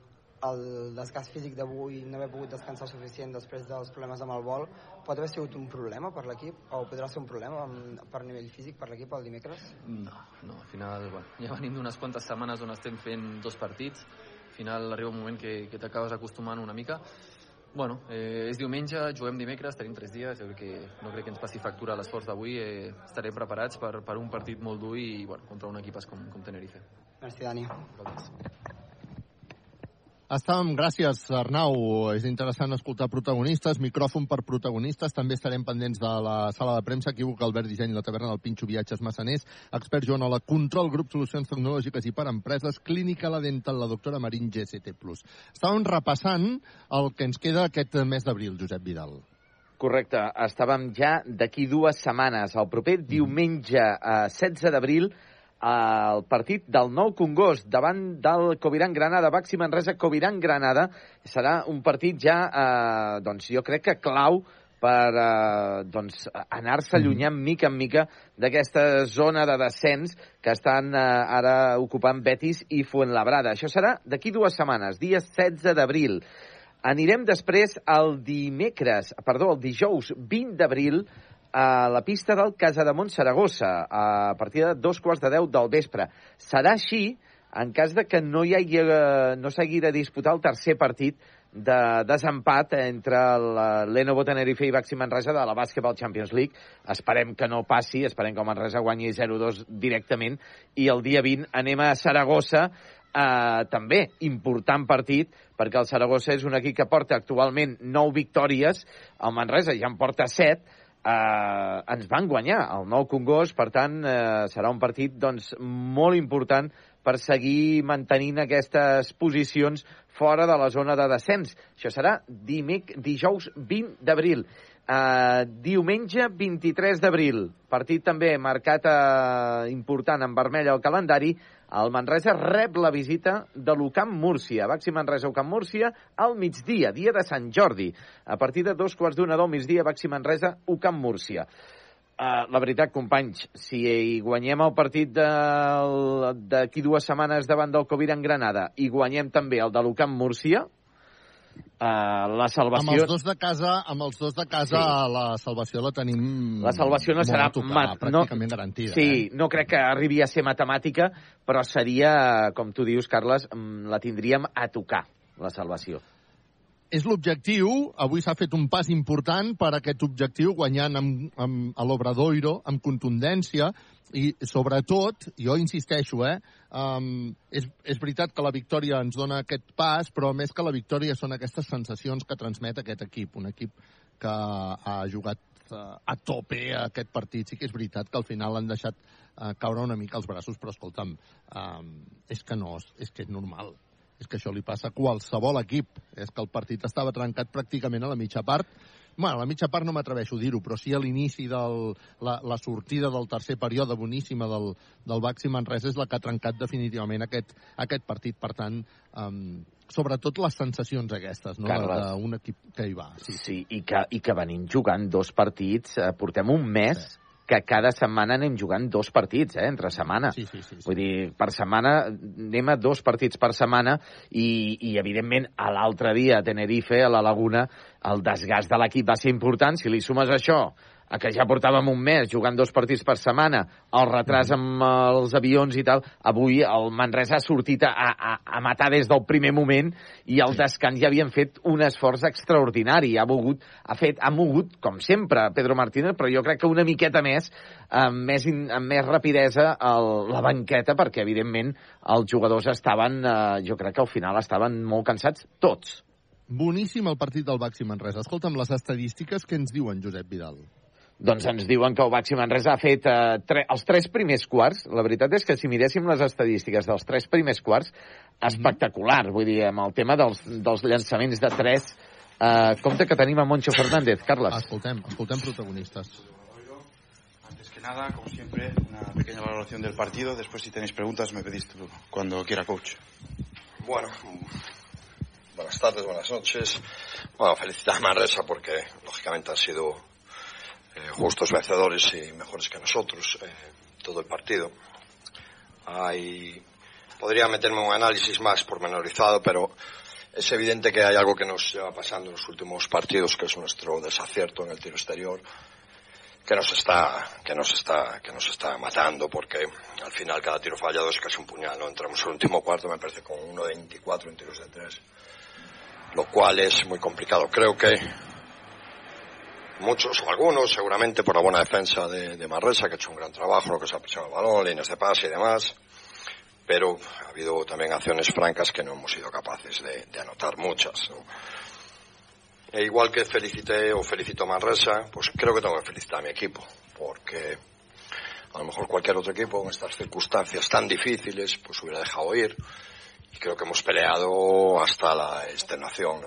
S16: el desgast físic d'avui, no haver pogut descansar suficient després dels problemes amb el vol, pot haver sigut un problema per l'equip? O podrà ser un problema amb, per nivell físic per l'equip el dimecres?
S18: No, no, al final, bueno, ja venim d'unes quantes setmanes on estem fent dos partits, al final arriba un moment que, que t'acabes acostumant una mica, Bueno, eh, és diumenge, juguem dimecres, tenim tres dies, jo crec que no crec que ens passi factura l'esforç d'avui, eh, estarem preparats per, per un partit molt dur i bueno, contra un equip com, com Tenerife.
S16: Merci, Dani.
S18: Gràcies.
S2: Estàvem, gràcies Arnau, és interessant escoltar protagonistes, micròfon per protagonistes, també estarem pendents de la sala de premsa, equívoc Albert Disseny, la taverna del Pinxo Viatges Massaners, expert Joan Ola, control, grup solucions tecnològiques i per empreses, clínica la dental, la doctora Marín GCT+. Estàvem repassant el que ens queda aquest mes d'abril, Josep Vidal.
S1: Correcte, estàvem ja d'aquí dues setmanes, el proper diumenge eh, 16 d'abril, el partit del nou Congost davant del Coviran Granada, Baxi Manresa, Coviran Granada. Serà un partit ja, eh, doncs jo crec que clau per eh, doncs, anar-se allunyant mica en mica d'aquesta zona de descens que estan eh, ara ocupant Betis i Fuenlabrada. Això serà d'aquí dues setmanes, dia 16 d'abril. Anirem després el dimecres, perdó, el dijous 20 d'abril, a la pista del Casademont Saragossa a partir de dos quarts de deu del vespre. Serà així en cas de que no hi hagi, eh, no s'hagi de disputar el tercer partit de desempat entre l'Enovo Tenerife i Baxi Manresa de la Basketball Champions League. Esperem que no passi, esperem que Manresa guanyi 0-2 directament i el dia 20 anem a Saragossa eh, també important partit perquè el Saragossa és un equip que porta actualment 9 victòries, el Manresa ja en porta 7, eh, ens van guanyar el nou Congost, per tant, eh, serà un partit doncs, molt important per seguir mantenint aquestes posicions fora de la zona de descens. Això serà dimec, dijous 20 d'abril. Uh, diumenge 23 d'abril, partit també marcat uh, important en vermell al calendari, el Manresa rep la visita de l'Ucamp Múrcia. Baxi Manresa Ucamp Múrcia al migdia, dia de Sant Jordi. A partir de dos quarts d'una del migdia, Baxi Manresa Ucamp Múrcia. uh, la veritat, companys, si hi guanyem el partit d'aquí dues setmanes davant del Covid en Granada i guanyem també el de l'UCAM Múrcia, uh, la
S2: Amb
S1: salvació...
S2: els dos de casa, amb els dos de casa
S1: Sí.
S2: la salvació la tenim
S1: La salvació no serà
S2: tocar,
S1: mat-
S2: pràcticament garantida.
S1: Sí,
S2: eh?
S1: no crec que arribi a ser matemàtica, però seria, com tu dius, Carles, mm, la tindríem a tocar, la salvació.
S2: És l'objectiu, avui s'ha fet un pas important per a aquest objectiu, guanyant amb, amb, a l'Obradoiro, amb contundència, i sobretot, jo insisteixo, eh, um, és, és veritat que la victòria ens dona aquest pas, però més que la victòria són aquestes sensacions que transmet aquest equip, un equip que ha jugat eh, a tope aquest partit. Sí que és veritat que al final han deixat eh, caure una mica els braços, però escolta'm, um, és que no, és que és normal. És que això li passa a qualsevol equip. És que el partit estava trencat pràcticament a la mitja part. Bueno, a la mitja part no m'atreveixo a dir-ho, però sí a l'inici de la, la sortida del tercer període boníssima del, del Baxi Manresa és la que ha trencat definitivament aquest, aquest partit. Per tant, um, sobretot les sensacions aquestes, no?, d'un equip que hi va.
S1: Sí, sí i, que, i que venim jugant dos partits, eh, portem un mes sí. Que cada setmana anem jugant dos partits, eh, entre setmana.
S2: Sí, sí, sí, sí.
S1: Vull dir, per setmana anem a dos partits per setmana i, i evidentment, a l'altre dia a Tenerife, a la Laguna, el desgast de l'equip va ser important. Si li sumes això a que ja portàvem un mes jugant dos partits per setmana, el retras amb els avions i tal, avui el Manresa ha sortit a, a, a matar des del primer moment i al descans ja havien fet un esforç extraordinari. Ha volgut, ha fet, ha mogut, com sempre, Pedro Martínez, però jo crec que una miqueta més, amb més, in, amb més rapidesa, el, la banqueta, perquè, evidentment, els jugadors estaven, eh, jo crec que al final estaven molt cansats, tots.
S2: Boníssim el partit del Baxi Manresa. Escolta'm, les estadístiques que ens diuen, Josep Vidal?
S1: Doncs ens diuen que el Baxi Manresa ha fet eh, tre els tres primers quarts. La veritat és que si miréssim les estadístiques dels tres primers quarts, espectacular. Vull dir, amb el tema dels, dels llançaments de tres, eh, compte que tenim a Moncho Fernández. Carles.
S2: Escoltem, escoltem protagonistes.
S19: Antes que nada, como siempre, una pequeña valoración del partido. Después, si tenéis preguntas, me pedís tú cuando quiera, coach.
S20: Bueno, buenas tardes, buenas noches. Bueno, felicitar a Manresa porque, lógicamente, han sido eh, justos vencedores y mejores que nosotros eh, todo el partido. Hay, podría meterme un análisis más pormenorizado, pero es evidente que hay algo que nos lleva pasando en los últimos partidos, que es nuestro desacierto en el tiro exterior, que nos está, que nos está, que nos está matando, porque al final cada tiro fallado es casi un puñal, ¿no? Entramos en el último cuarto, me parece, con 1.24 en tiros de tres, lo cual es muy complicado. Creo que muchos o algunos, seguramente por la buena defensa de, de Manresa, que ha hecho un gran trabajo, lo que se ha pisado el balón, líneas de pase y demás, pero ha habido también acciones francas que no hemos sido capaces de, anotar muchas. E igual que felicité o felicito a Manresa, pues creo que tengo que felicitar a mi equipo, porque a lo mejor cualquier otro equipo en estas circunstancias tan difíciles, pues hubiera dejado ir. Y creo que hemos peleado hasta la extenuación.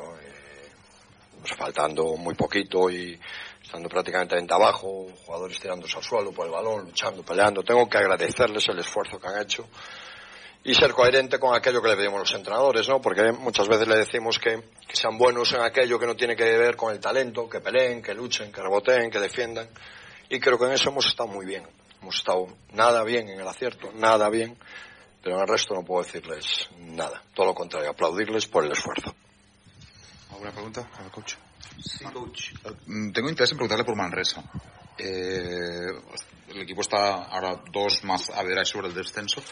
S20: Faltando muy poquito y estando prácticamente en abajo, jugadores tirándose al suelo por el balón, luchando, peleando. Tengo que agradecerles el esfuerzo que han hecho y ser coherente con aquello que le pedimos los entrenadores, ¿no? Porque muchas veces le decimos que, que sean buenos en aquello que no tiene que ver con el talento, que peleen, que luchen, que reboteen, que defiendan. Y creo que en eso hemos estado muy bien. Hemos estado nada bien en el acierto, nada bien, pero en el resto no puedo decirles nada. Todo lo contrario, aplaudirles por el esfuerzo.
S19: ¿Alguna pregunta al coach? Sí, coach. Tengo interés en preguntarle por Manresa. Eh, el equipo está ahora dos más a ver sobre el descenso.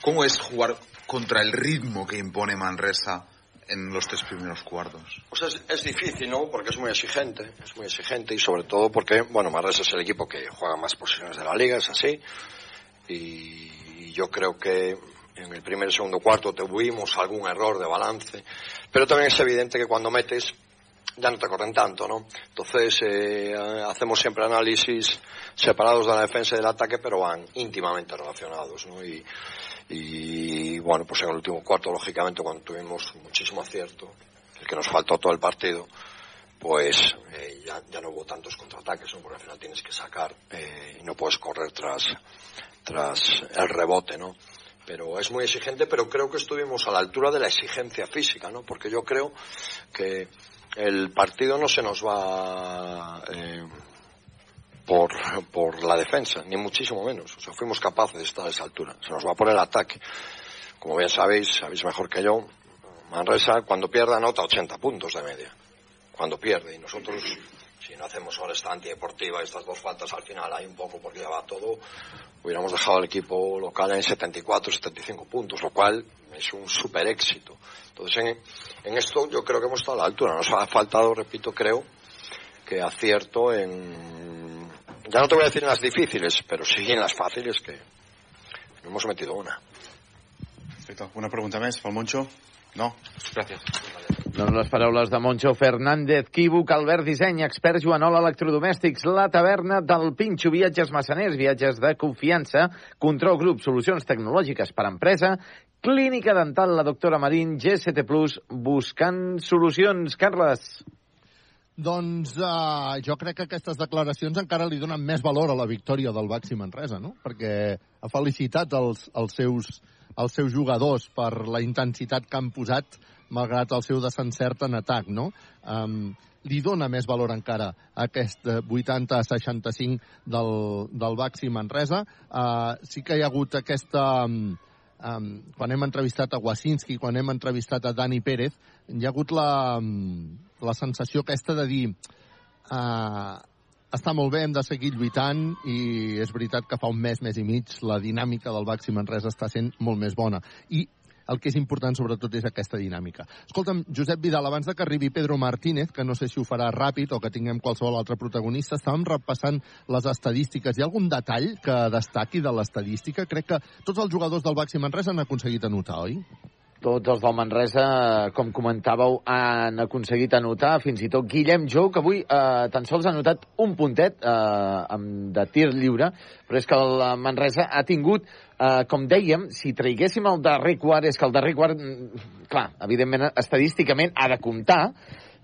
S19: ¿Cómo es jugar contra el ritmo que impone Manresa en los tres primeros cuartos?
S20: Pues es, es, difícil, ¿no? Porque es muy exigente, es muy exigente y sobre todo porque, bueno, Manresa es el equipo que juega más posiciones de la liga, es así. Y yo creo que en el primer y segundo cuarto tuvimos algún error de balance, pero también es evidente que cuando metes ya no te corren tanto, ¿no? Entonces eh, hacemos siempre análisis separados de la defensa y del ataque, pero van íntimamente relacionados, ¿no? Y, y bueno, pues en el último cuarto, lógicamente, cuando tuvimos muchísimo acierto, el que nos faltó todo el partido, pues eh, ya, ya, no hubo tantos contraataques, ¿no? Porque al final tienes que sacar eh, y no puedes correr tras, tras el rebote, ¿no? Pero es muy exigente, pero creo que estuvimos a la altura de la exigencia física, ¿no? Porque yo creo que el partido no se nos va eh, por, por la defensa, ni muchísimo menos. O sea, fuimos capaces de estar a esa altura. Se nos va a poner el ataque. Como bien sabéis, sabéis mejor que yo, Manresa cuando pierde anota 80 puntos de media. Cuando pierde. Y nosotros, si no hacemos ahora esta antideportiva, estas dos faltas al final, hay un poco porque ya va todo, hubiéramos dejado al equipo local en 74, 75 puntos, lo cual es un super éxito. Entonces, en, en esto yo creo que hemos estado a la altura. Nos ha faltado, repito, creo, que acierto en... Ya no te voy a decir en las difíciles, pero sí en las fàcils que no hemos metido una.
S21: Perfecte. Una pregunta més pel Moncho? No? Gràcies.
S1: Doncs les paraules de Moncho Fernández, Quívoc, Albert Disseny, expert Joanol Electrodomèstics, La Taverna del Pinxo, Viatges Massaners, Viatges de Confiança, Control Grup, Solucions Tecnològiques per Empresa, Clínica Dental, la doctora Marín, Plus, buscant solucions. Carles.
S2: Doncs uh, jo crec que aquestes declaracions encara li donen més valor a la victòria del Baxi Manresa, no? Perquè ha felicitat els, els, seus, els seus jugadors per la intensitat que han posat malgrat el seu desencert en atac, no? Um, li dona més valor encara aquest 80-65 del, del Baxi Manresa. Uh, sí que hi ha hagut aquesta... Um, um, quan hem entrevistat a Wasinski, quan hem entrevistat a Dani Pérez, hi ha hagut la, la sensació aquesta de dir uh, està molt bé, hem de seguir lluitant i és veritat que fa un mes, mes i mig la dinàmica del Baxi Manresa està sent molt més bona. I el que és important sobretot és aquesta dinàmica. Escolta'm, Josep Vidal, abans de que arribi Pedro Martínez, que no sé si ho farà ràpid o que tinguem qualsevol altre protagonista, estàvem repassant les estadístiques. Hi ha algun detall que destaqui de l'estadística? Crec que tots els jugadors del Baxi Manresa han aconseguit anotar, oi?
S1: Tots els del Manresa, com comentàveu, han aconseguit anotar, fins i tot Guillem Jou, que avui eh, tan sols ha anotat un puntet eh, de tir lliure, però és que el Manresa ha tingut, eh, com dèiem, si traiguéssim el darrer quart, és que el darrer quart, mm, clar, evidentment, estadísticament ha de comptar,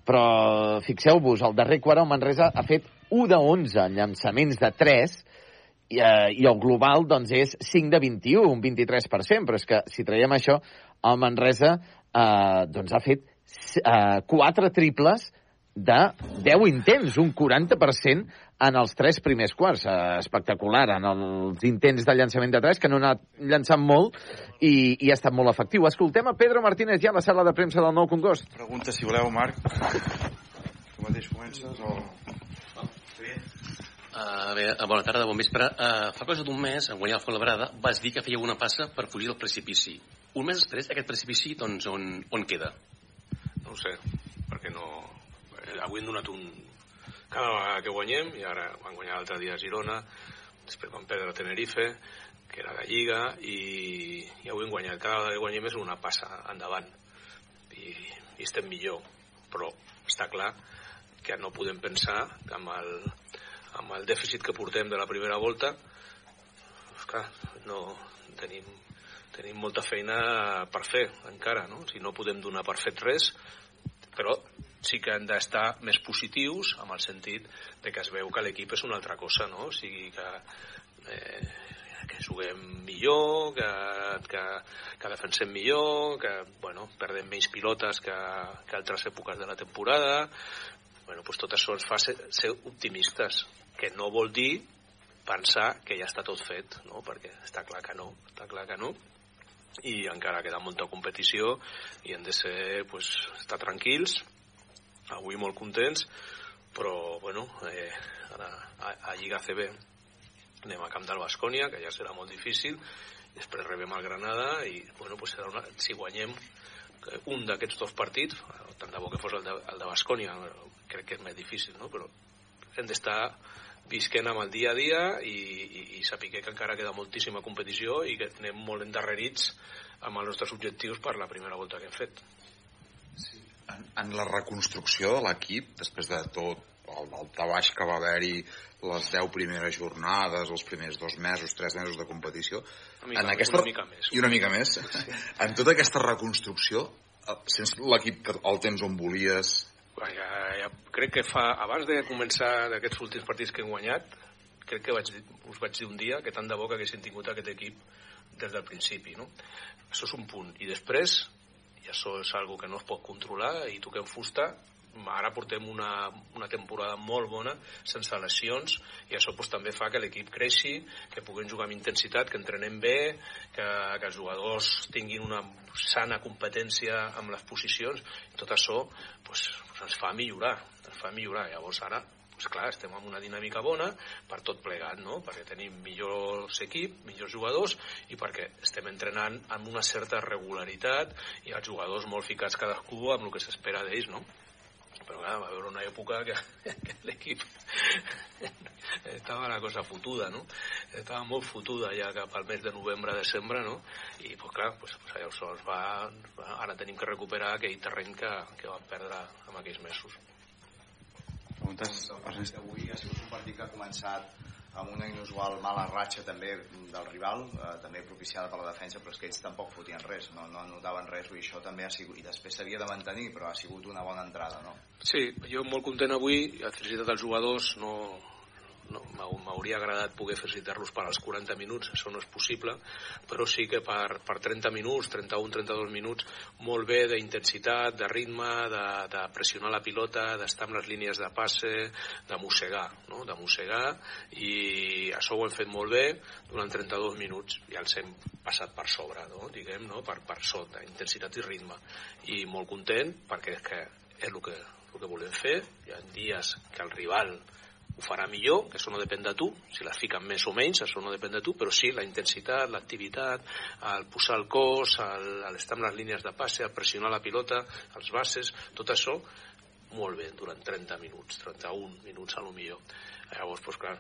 S1: però fixeu-vos, el darrer quart el Manresa ha fet 1 de 11 llançaments de 3, i, eh, i el global doncs, és 5 de 21, un 23%, però és que si traiem això, el Manresa eh, doncs ha fet eh, 4 triples de 10 intents, un 40% en els tres primers quarts. Eh, espectacular, en els intents de llançament de 3, que no ha anat llançant molt i, i ha estat molt efectiu. Escoltem a Pedro Martínez ja a la sala de premsa del Nou Congost.
S21: Pregunta, si voleu, Marc. Tu mateix comences o...
S22: Uh, bé, bona tarda, bon vespre. Uh, fa cosa d'un mes, en guanyar el Fontlabrada, vas dir que feia una passa per fugir del precipici. Un mes després, aquest precipici, doncs, on, on queda?
S23: No ho sé, perquè no... Eh, avui hem donat un... Cada vegada que guanyem, i ara van guanyar l'altre dia a Girona, després van perdre a Tenerife, que era de Lliga, i, i avui hem guanyat. Cada vegada que guanyem és una passa endavant. I, i estem millor. Però està clar que no podem pensar que amb el, amb el dèficit que portem de la primera volta, clar, no tenim, tenim molta feina per fer encara, no? Si no podem donar per fet res, però sí que han d'estar més positius amb el sentit de que es veu que l'equip és una altra cosa, no? O sigui que, eh, que juguem millor, que, que, que defensem millor, que bueno, perdem menys pilotes que, que altres èpoques de la temporada, bueno, pues tot això ens fa ser, ser optimistes, que no vol dir pensar que ja està tot fet, no? perquè està clar que no, està clar que no, i encara queda molta competició i hem de ser, pues, estar tranquils, avui molt contents, però, bueno, eh, ara, a, a Lliga CB anem a camp del Bascònia, que ja serà molt difícil, després rebem el Granada i, bueno, pues serà una, si guanyem un d'aquests dos partits, tant de bo que fos el de, el de Bascònia, crec que és més difícil, no? però hem d'estar visquent amb el dia a dia i, i, i saber que encara queda moltíssima competició i que anem molt endarrerits amb els nostres objectius per la primera volta que hem fet.
S19: Sí. En, en la reconstrucció de l'equip, després de tot el daltabaix que va haver-hi les 10 primeres jornades, els primers dos mesos, tres mesos de competició,
S23: mica,
S19: en aquesta...
S23: una mica més.
S19: I una mica més. Sí. en tota aquesta reconstrucció, eh, sents l'equip al temps on volies,
S23: ja, ja, crec que fa, abans de començar d'aquests últims partits que hem guanyat, crec que vaig, us vaig dir un dia que tant de bo que haguessin tingut aquest equip des del principi, no? Això és un punt. I després, i això és algo que no es pot controlar, i toquem fusta, ara portem una, una temporada molt bona, sense lesions, i això pues, també fa que l'equip creixi, que puguem jugar amb intensitat, que entrenem bé, que, que els jugadors tinguin una sana competència amb les posicions, tot això pues, pues ens fa millorar, ens fa millorar. Llavors ara pues clar, estem en una dinàmica bona per tot plegat, no? perquè tenim millors equip, millors jugadors i perquè estem entrenant amb una certa regularitat i els jugadors molt ficats cadascú amb el que s'espera d'ells, no? però clar, va haver una època que, que l'equip estava la cosa fotuda, no? Estava molt fotuda ja cap al mes de novembre-desembre, no? I, pues, clar, pues, pues, es va, ara tenim que recuperar aquell terreny que, que vam perdre en aquells mesos.
S21: Preguntes, Ernest?
S24: Avui ha sigut un partit que ha començat amb una inusual mala ratxa també del rival, eh, també propiciada per la defensa, però és que ells tampoc fotien res, no, no notaven res, i això també ha sigut, i després s'havia de mantenir, però ha sigut una bona entrada, no?
S23: Sí, jo molt content avui, he felicitat els jugadors, no, no, m'hauria agradat poder felicitar-los per als 40 minuts, això no és possible, però sí que per, per 30 minuts, 31-32 minuts, molt bé d'intensitat, de ritme, de, de pressionar la pilota, d'estar amb les línies de passe, de mossegar, no? de mossegar, i això ho hem fet molt bé durant 32 minuts, i els hem passat per sobre, no? diguem, no? per, per sota, intensitat i ritme. I molt content, perquè és que és el que, el que volem fer, hi ha dies que el rival ho farà millor, això no depèn de tu, si les fiquen més o menys, això no depèn de tu, però sí la intensitat, l'activitat, el posar el cos, l'estar amb les línies de passe, el pressionar la pilota, els bases, tot això molt bé, durant 30 minuts, 31 minuts a lo millor. Llavors, doncs, clar,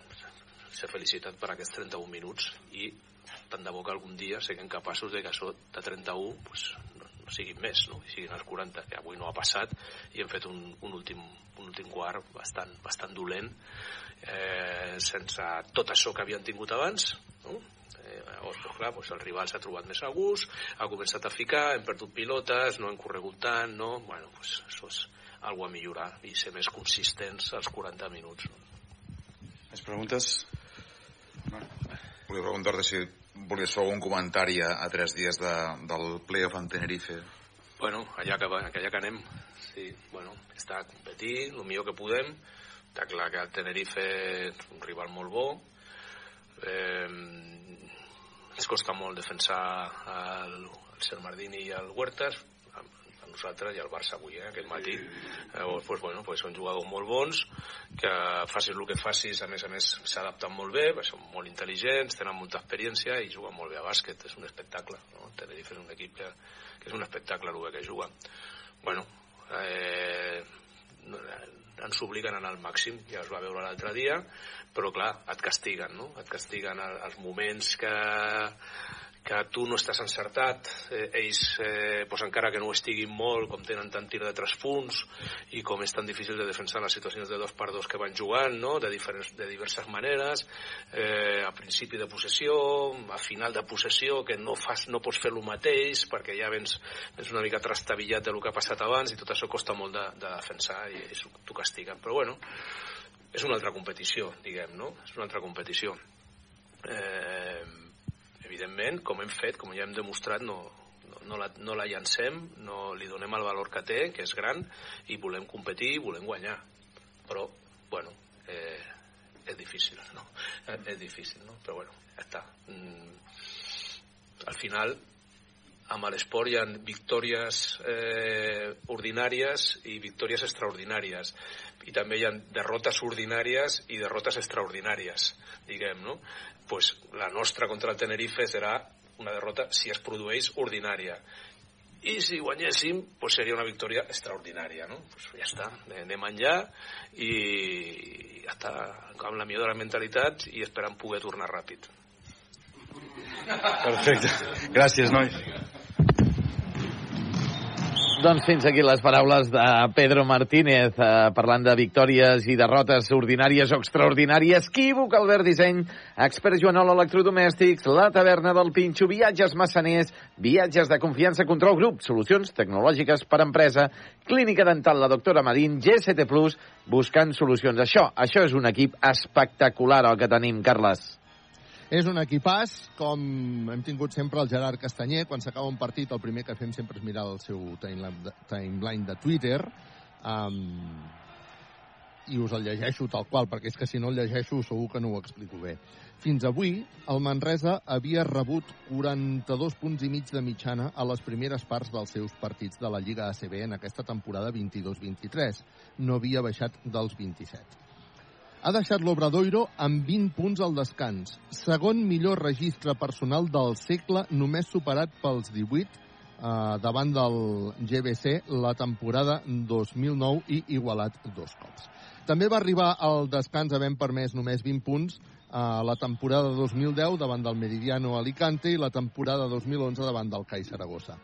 S23: ser felicitat per aquests 31 minuts i tant de bo que algun dia siguem capaços de que això de 31 pues, no siguin més, no? siguin els 40, que avui no ha passat i hem fet un, un, últim, un últim quart bastant, bastant dolent eh, sense tot això que havien tingut abans no? eh, llavors, pues, clar, pues el rival s'ha trobat més a gust ha començat a ficar, hem perdut pilotes no hem corregut tant, no? bueno, pues, això és algo a millorar i ser més consistents als 40 minuts no?
S21: Més preguntes?
S19: Volia preguntar-te si volies fer algun comentari a, a tres dies de, del playoff en Tenerife.
S23: Bueno, allà que, va, allà que anem. Sí, bueno, està a competir el millor que podem. Està clar que el Tenerife és un rival molt bo. Eh, ens costa molt defensar el, el Sermardini i el Huertas, nosaltres i al Barça avui, eh, aquest matí. Llavors, pues, bueno, pues són jugadors molt bons, que facis el que facis, a més a més s'adapten molt bé, són molt intel·ligents, tenen molta experiència i juguen molt bé a bàsquet, és un espectacle. No? Tenerife és un equip que, que és un espectacle el bé que juga. Bueno, eh, ens obliguen a anar al màxim, ja es va veure l'altre dia, però clar, et castiguen, no? Et castiguen els moments que, que tu no estàs encertat, eh, ells, eh, pues encara que no ho estiguin molt, com tenen tant tir de tres punts i com és tan difícil de defensar les situacions de dos per dos que van jugant, no? de, diferents, de diverses maneres, eh, a principi de possessió, a final de possessió, que no, fas, no pots fer el mateix perquè ja vens, vens una mica trastabillat del que ha passat abans i tot això costa molt de, de defensar i, i t'ho castiguen. Però bueno, és una altra competició, diguem, no? És una altra competició. Eh, evidentment, com hem fet, com ja hem demostrat, no, no, no, la, no la llancem, no li donem el valor que té, que és gran, i volem competir i volem guanyar. Però, bueno, eh, és difícil, no? Eh, és difícil, no? Però, bueno, ja està. Mm, al final, amb l'esport hi ha victòries eh, ordinàries i victòries extraordinàries i també hi ha derrotes ordinàries i derrotes extraordinàries diguem, no? Pues la nostra contra el Tenerife serà una derrota si es produeix ordinària i si guanyéssim pues seria una victòria extraordinària no? pues ja està, anem enllà i ja està amb la millor de la mentalitat i esperant poder tornar ràpid
S21: Perfecte. Gràcies, noi.
S1: Doncs fins aquí les paraules de Pedro Martínez eh, parlant de victòries i derrotes ordinàries o extraordinàries. Equívoc, Albert Disseny, expert Joanol Electrodomèstics, la taverna del Pinxo, viatges massaners, viatges de confiança, control grup, solucions tecnològiques per empresa, clínica dental, la doctora Marín, GST Plus, buscant solucions. Això, això és un equip espectacular el que tenim, Carles.
S2: És un equipàs, com hem tingut sempre el Gerard Castanyer, quan s'acaba un partit el primer que fem sempre és mirar el seu timeline de Twitter, Um, i us el llegeixo tal qual, perquè és que si no el llegeixo segur que no ho explico bé. Fins avui, el Manresa havia rebut 42 punts i mig de mitjana a les primeres parts dels seus partits de la Lliga ACB en aquesta temporada 22-23. No havia baixat dels 27. Ha deixat l'Obradoiro amb 20 punts al descans, segon millor registre personal del segle, només superat pels 18 eh, davant del GBC la temporada 2009 i igualat dos cops. També va arribar al descans havent permès només 20 punts a la temporada 2010 davant del Meridiano Alicante i la temporada 2011 davant del CAI Saragossa.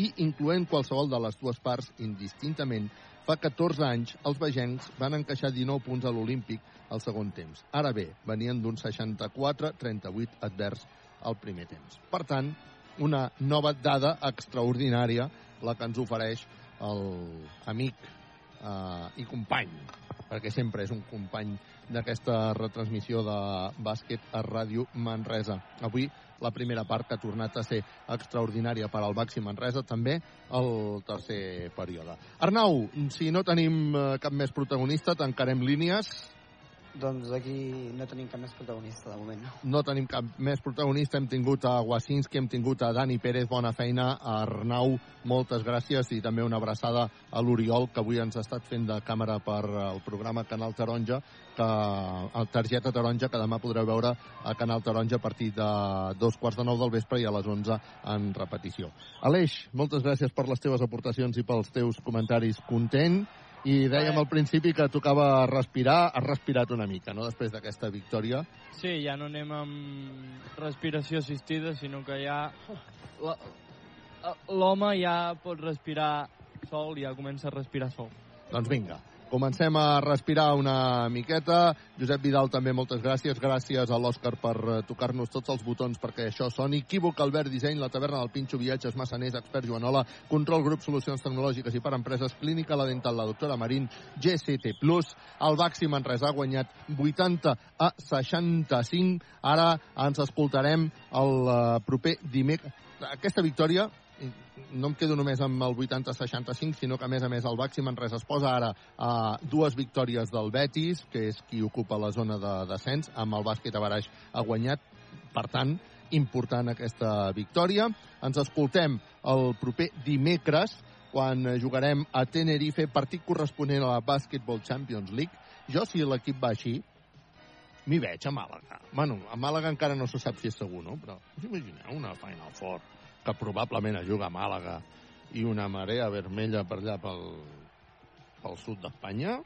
S2: I, incloent qualsevol de les dues parts indistintament, fa 14 anys els vegencs van encaixar 19 punts a l'Olímpic al segon temps. Ara bé, venien d'un 64-38 advers al primer temps. Per tant, una nova dada extraordinària la que ens ofereix l'amic eh, i company perquè sempre és un company d'aquesta retransmissió de bàsquet a Ràdio Manresa. Avui la primera part que ha tornat a ser extraordinària per al Baxi Manresa, també el tercer període. Arnau, si no tenim eh, cap més protagonista, tancarem línies.
S16: Doncs aquí no tenim cap més protagonista, de moment.
S2: No tenim cap més protagonista. Hem tingut a Wasinski, hem tingut a Dani Pérez, bona feina. A Arnau, moltes gràcies. I també una abraçada a l'Oriol, que avui ens ha estat fent de càmera per el programa Canal Taronja, que, el Targeta Taronja, que demà podreu veure a Canal Taronja a partir de dos quarts de nou del vespre i a les 11 en repetició. Aleix, moltes gràcies per les teves aportacions i pels teus comentaris. Content i dèiem al principi que tocava respirar, has respirat una mica, no?, després d'aquesta victòria.
S3: Sí, ja no anem amb respiració assistida, sinó que ja l'home ja pot respirar sol, ja comença a respirar sol.
S2: Doncs vinga, comencem a respirar una miqueta. Josep Vidal, també moltes gràcies. Gràcies a l'Òscar per eh, tocar-nos tots els botons perquè això soni. Equívoc, Albert Disseny, La Taverna del Pinxo, Viatges, Massaners, Expert Joanola, Control Grup, Solucions Tecnològiques i per Empreses, Clínica La Dental, la doctora Marín, GCT+, el Baxi Manresa ha guanyat 80 a 65. Ara ens escoltarem el eh, proper dimecres. Aquesta victòria no em quedo només amb el 80-65, sinó que, a més a més, el Baxi Manresa es posa ara a dues victòries del Betis, que és qui ocupa la zona de descens, amb el bàsquet a Baraix ha guanyat, per tant, important aquesta victòria. Ens escoltem el proper dimecres, quan jugarem a Tenerife, partit corresponent a la Basketball Champions League. Jo, si l'equip va així, m'hi veig a Màlaga. Bueno, a Màlaga encara no se sap si és segur, no? Però us imagineu una Final Four que probablement es juga a Màlaga i una marea vermella per allà pel, pel sud d'Espanya?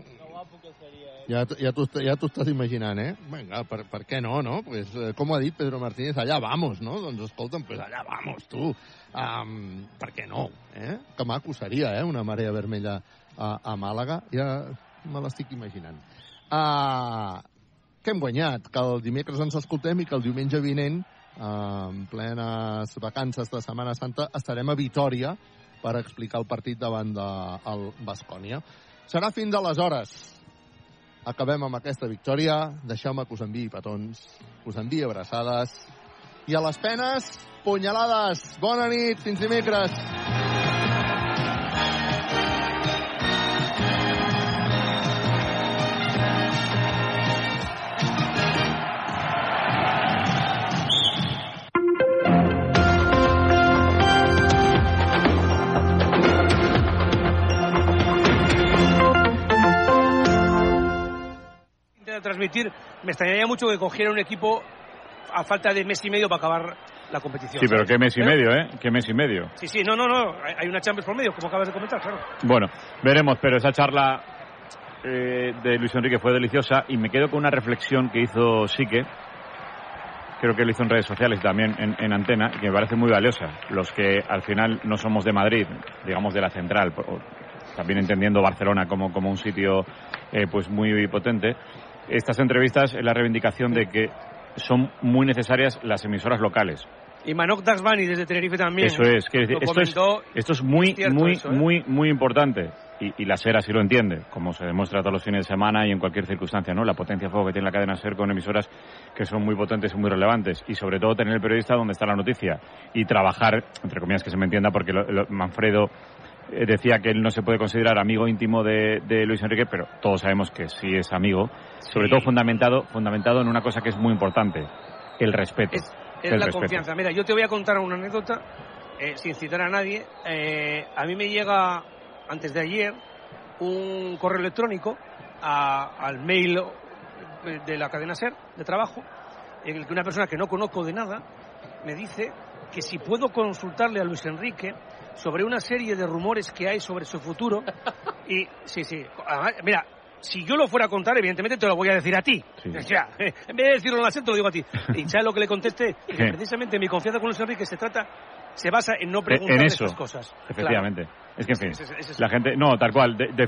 S3: Que guapo que seria, eh?
S2: Ja, ja t'ho ja estàs imaginant, eh? Vinga, per, per què no, no? Pues, eh, com ha dit Pedro Martínez, allà vamos, no? Doncs escolta'm, pues allà vamos, tu. Um, per què no? Eh? Que maco seria, eh? Una marea vermella a, a Màlaga. Ja me l'estic imaginant. Uh, que hem guanyat? Que el dimecres ens escoltem i que el diumenge vinent en plenes vacances de Setmana Santa, estarem a Vitoria per explicar el partit davant del de Bascònia. Serà fins d'aleshores. Acabem amb aquesta victòria. Deixeu-me que us enviï petons, que us enviï abraçades. I a les penes, punyalades. Bona nit, fins dimecres.
S8: Transmitir, me extrañaría mucho que cogiera un equipo a falta de mes y medio para acabar la competición.
S25: Sí, pero qué mes y medio, ¿eh? Qué mes y medio.
S8: Sí, sí, no, no, no, hay una Champions por medio, como acabas de comentar, claro.
S25: Bueno, veremos, pero esa charla eh, de Luis Enrique fue deliciosa y me quedo con una reflexión que hizo Sique, creo que lo hizo en redes sociales y también en, en antena, que me parece muy valiosa. Los que al final no somos de Madrid, digamos de la central, también entendiendo Barcelona como, como un sitio eh, pues muy potente, estas entrevistas es la reivindicación de que son muy necesarias las emisoras locales.
S8: Y Manok Daxbani desde Tenerife también.
S25: Eso es,
S8: lo
S25: esto es, esto es muy,
S8: Es
S25: muy,
S8: eso, ¿eh?
S25: muy, muy importante. Y, y la SER así lo entiende, como se demuestra todos los fines de semana y en cualquier circunstancia, ¿no? La potencia de fuego que tiene la cadena SER con emisoras que son muy potentes y muy relevantes. Y sobre todo tener el periodista donde está la noticia y trabajar, entre comillas que se me entienda, porque lo- lo- Manfredo eh, decía que él no se puede considerar amigo íntimo de, de Luis Enrique, pero todos sabemos que sí es amigo, sobre todo fundamentado, fundamentado en una cosa que es muy importante, el respeto.
S26: Es
S25: el
S26: la
S25: respeto.
S26: confianza. Mira, yo te voy a contar una anécdota, eh, sin citar a nadie. Eh, a mí me llega, antes de ayer, un correo electrónico a- al mail eh, de la cadena SER de trabajo, en el que una persona que no conozco de nada me dice que si puedo consultarle a Luis Enrique sobre una serie de rumores que hay sobre su futuro. Y sí, sí. Mira, si yo lo fuera a contar, evidentemente te lo voy a decir a ti. O sea, en vez de decirlo en la SER, te lo digo a ti. Y ¿sabes lo que le contesté? Que
S25: ¿Qué?
S26: precisamente mi confianza con Luis Enrique se trata, se basa en no
S25: Eh,
S26: preguntar estas cosas.
S25: efectivamente. Es que, en fin,
S26: es-
S25: la gente... No, tal cual. De, de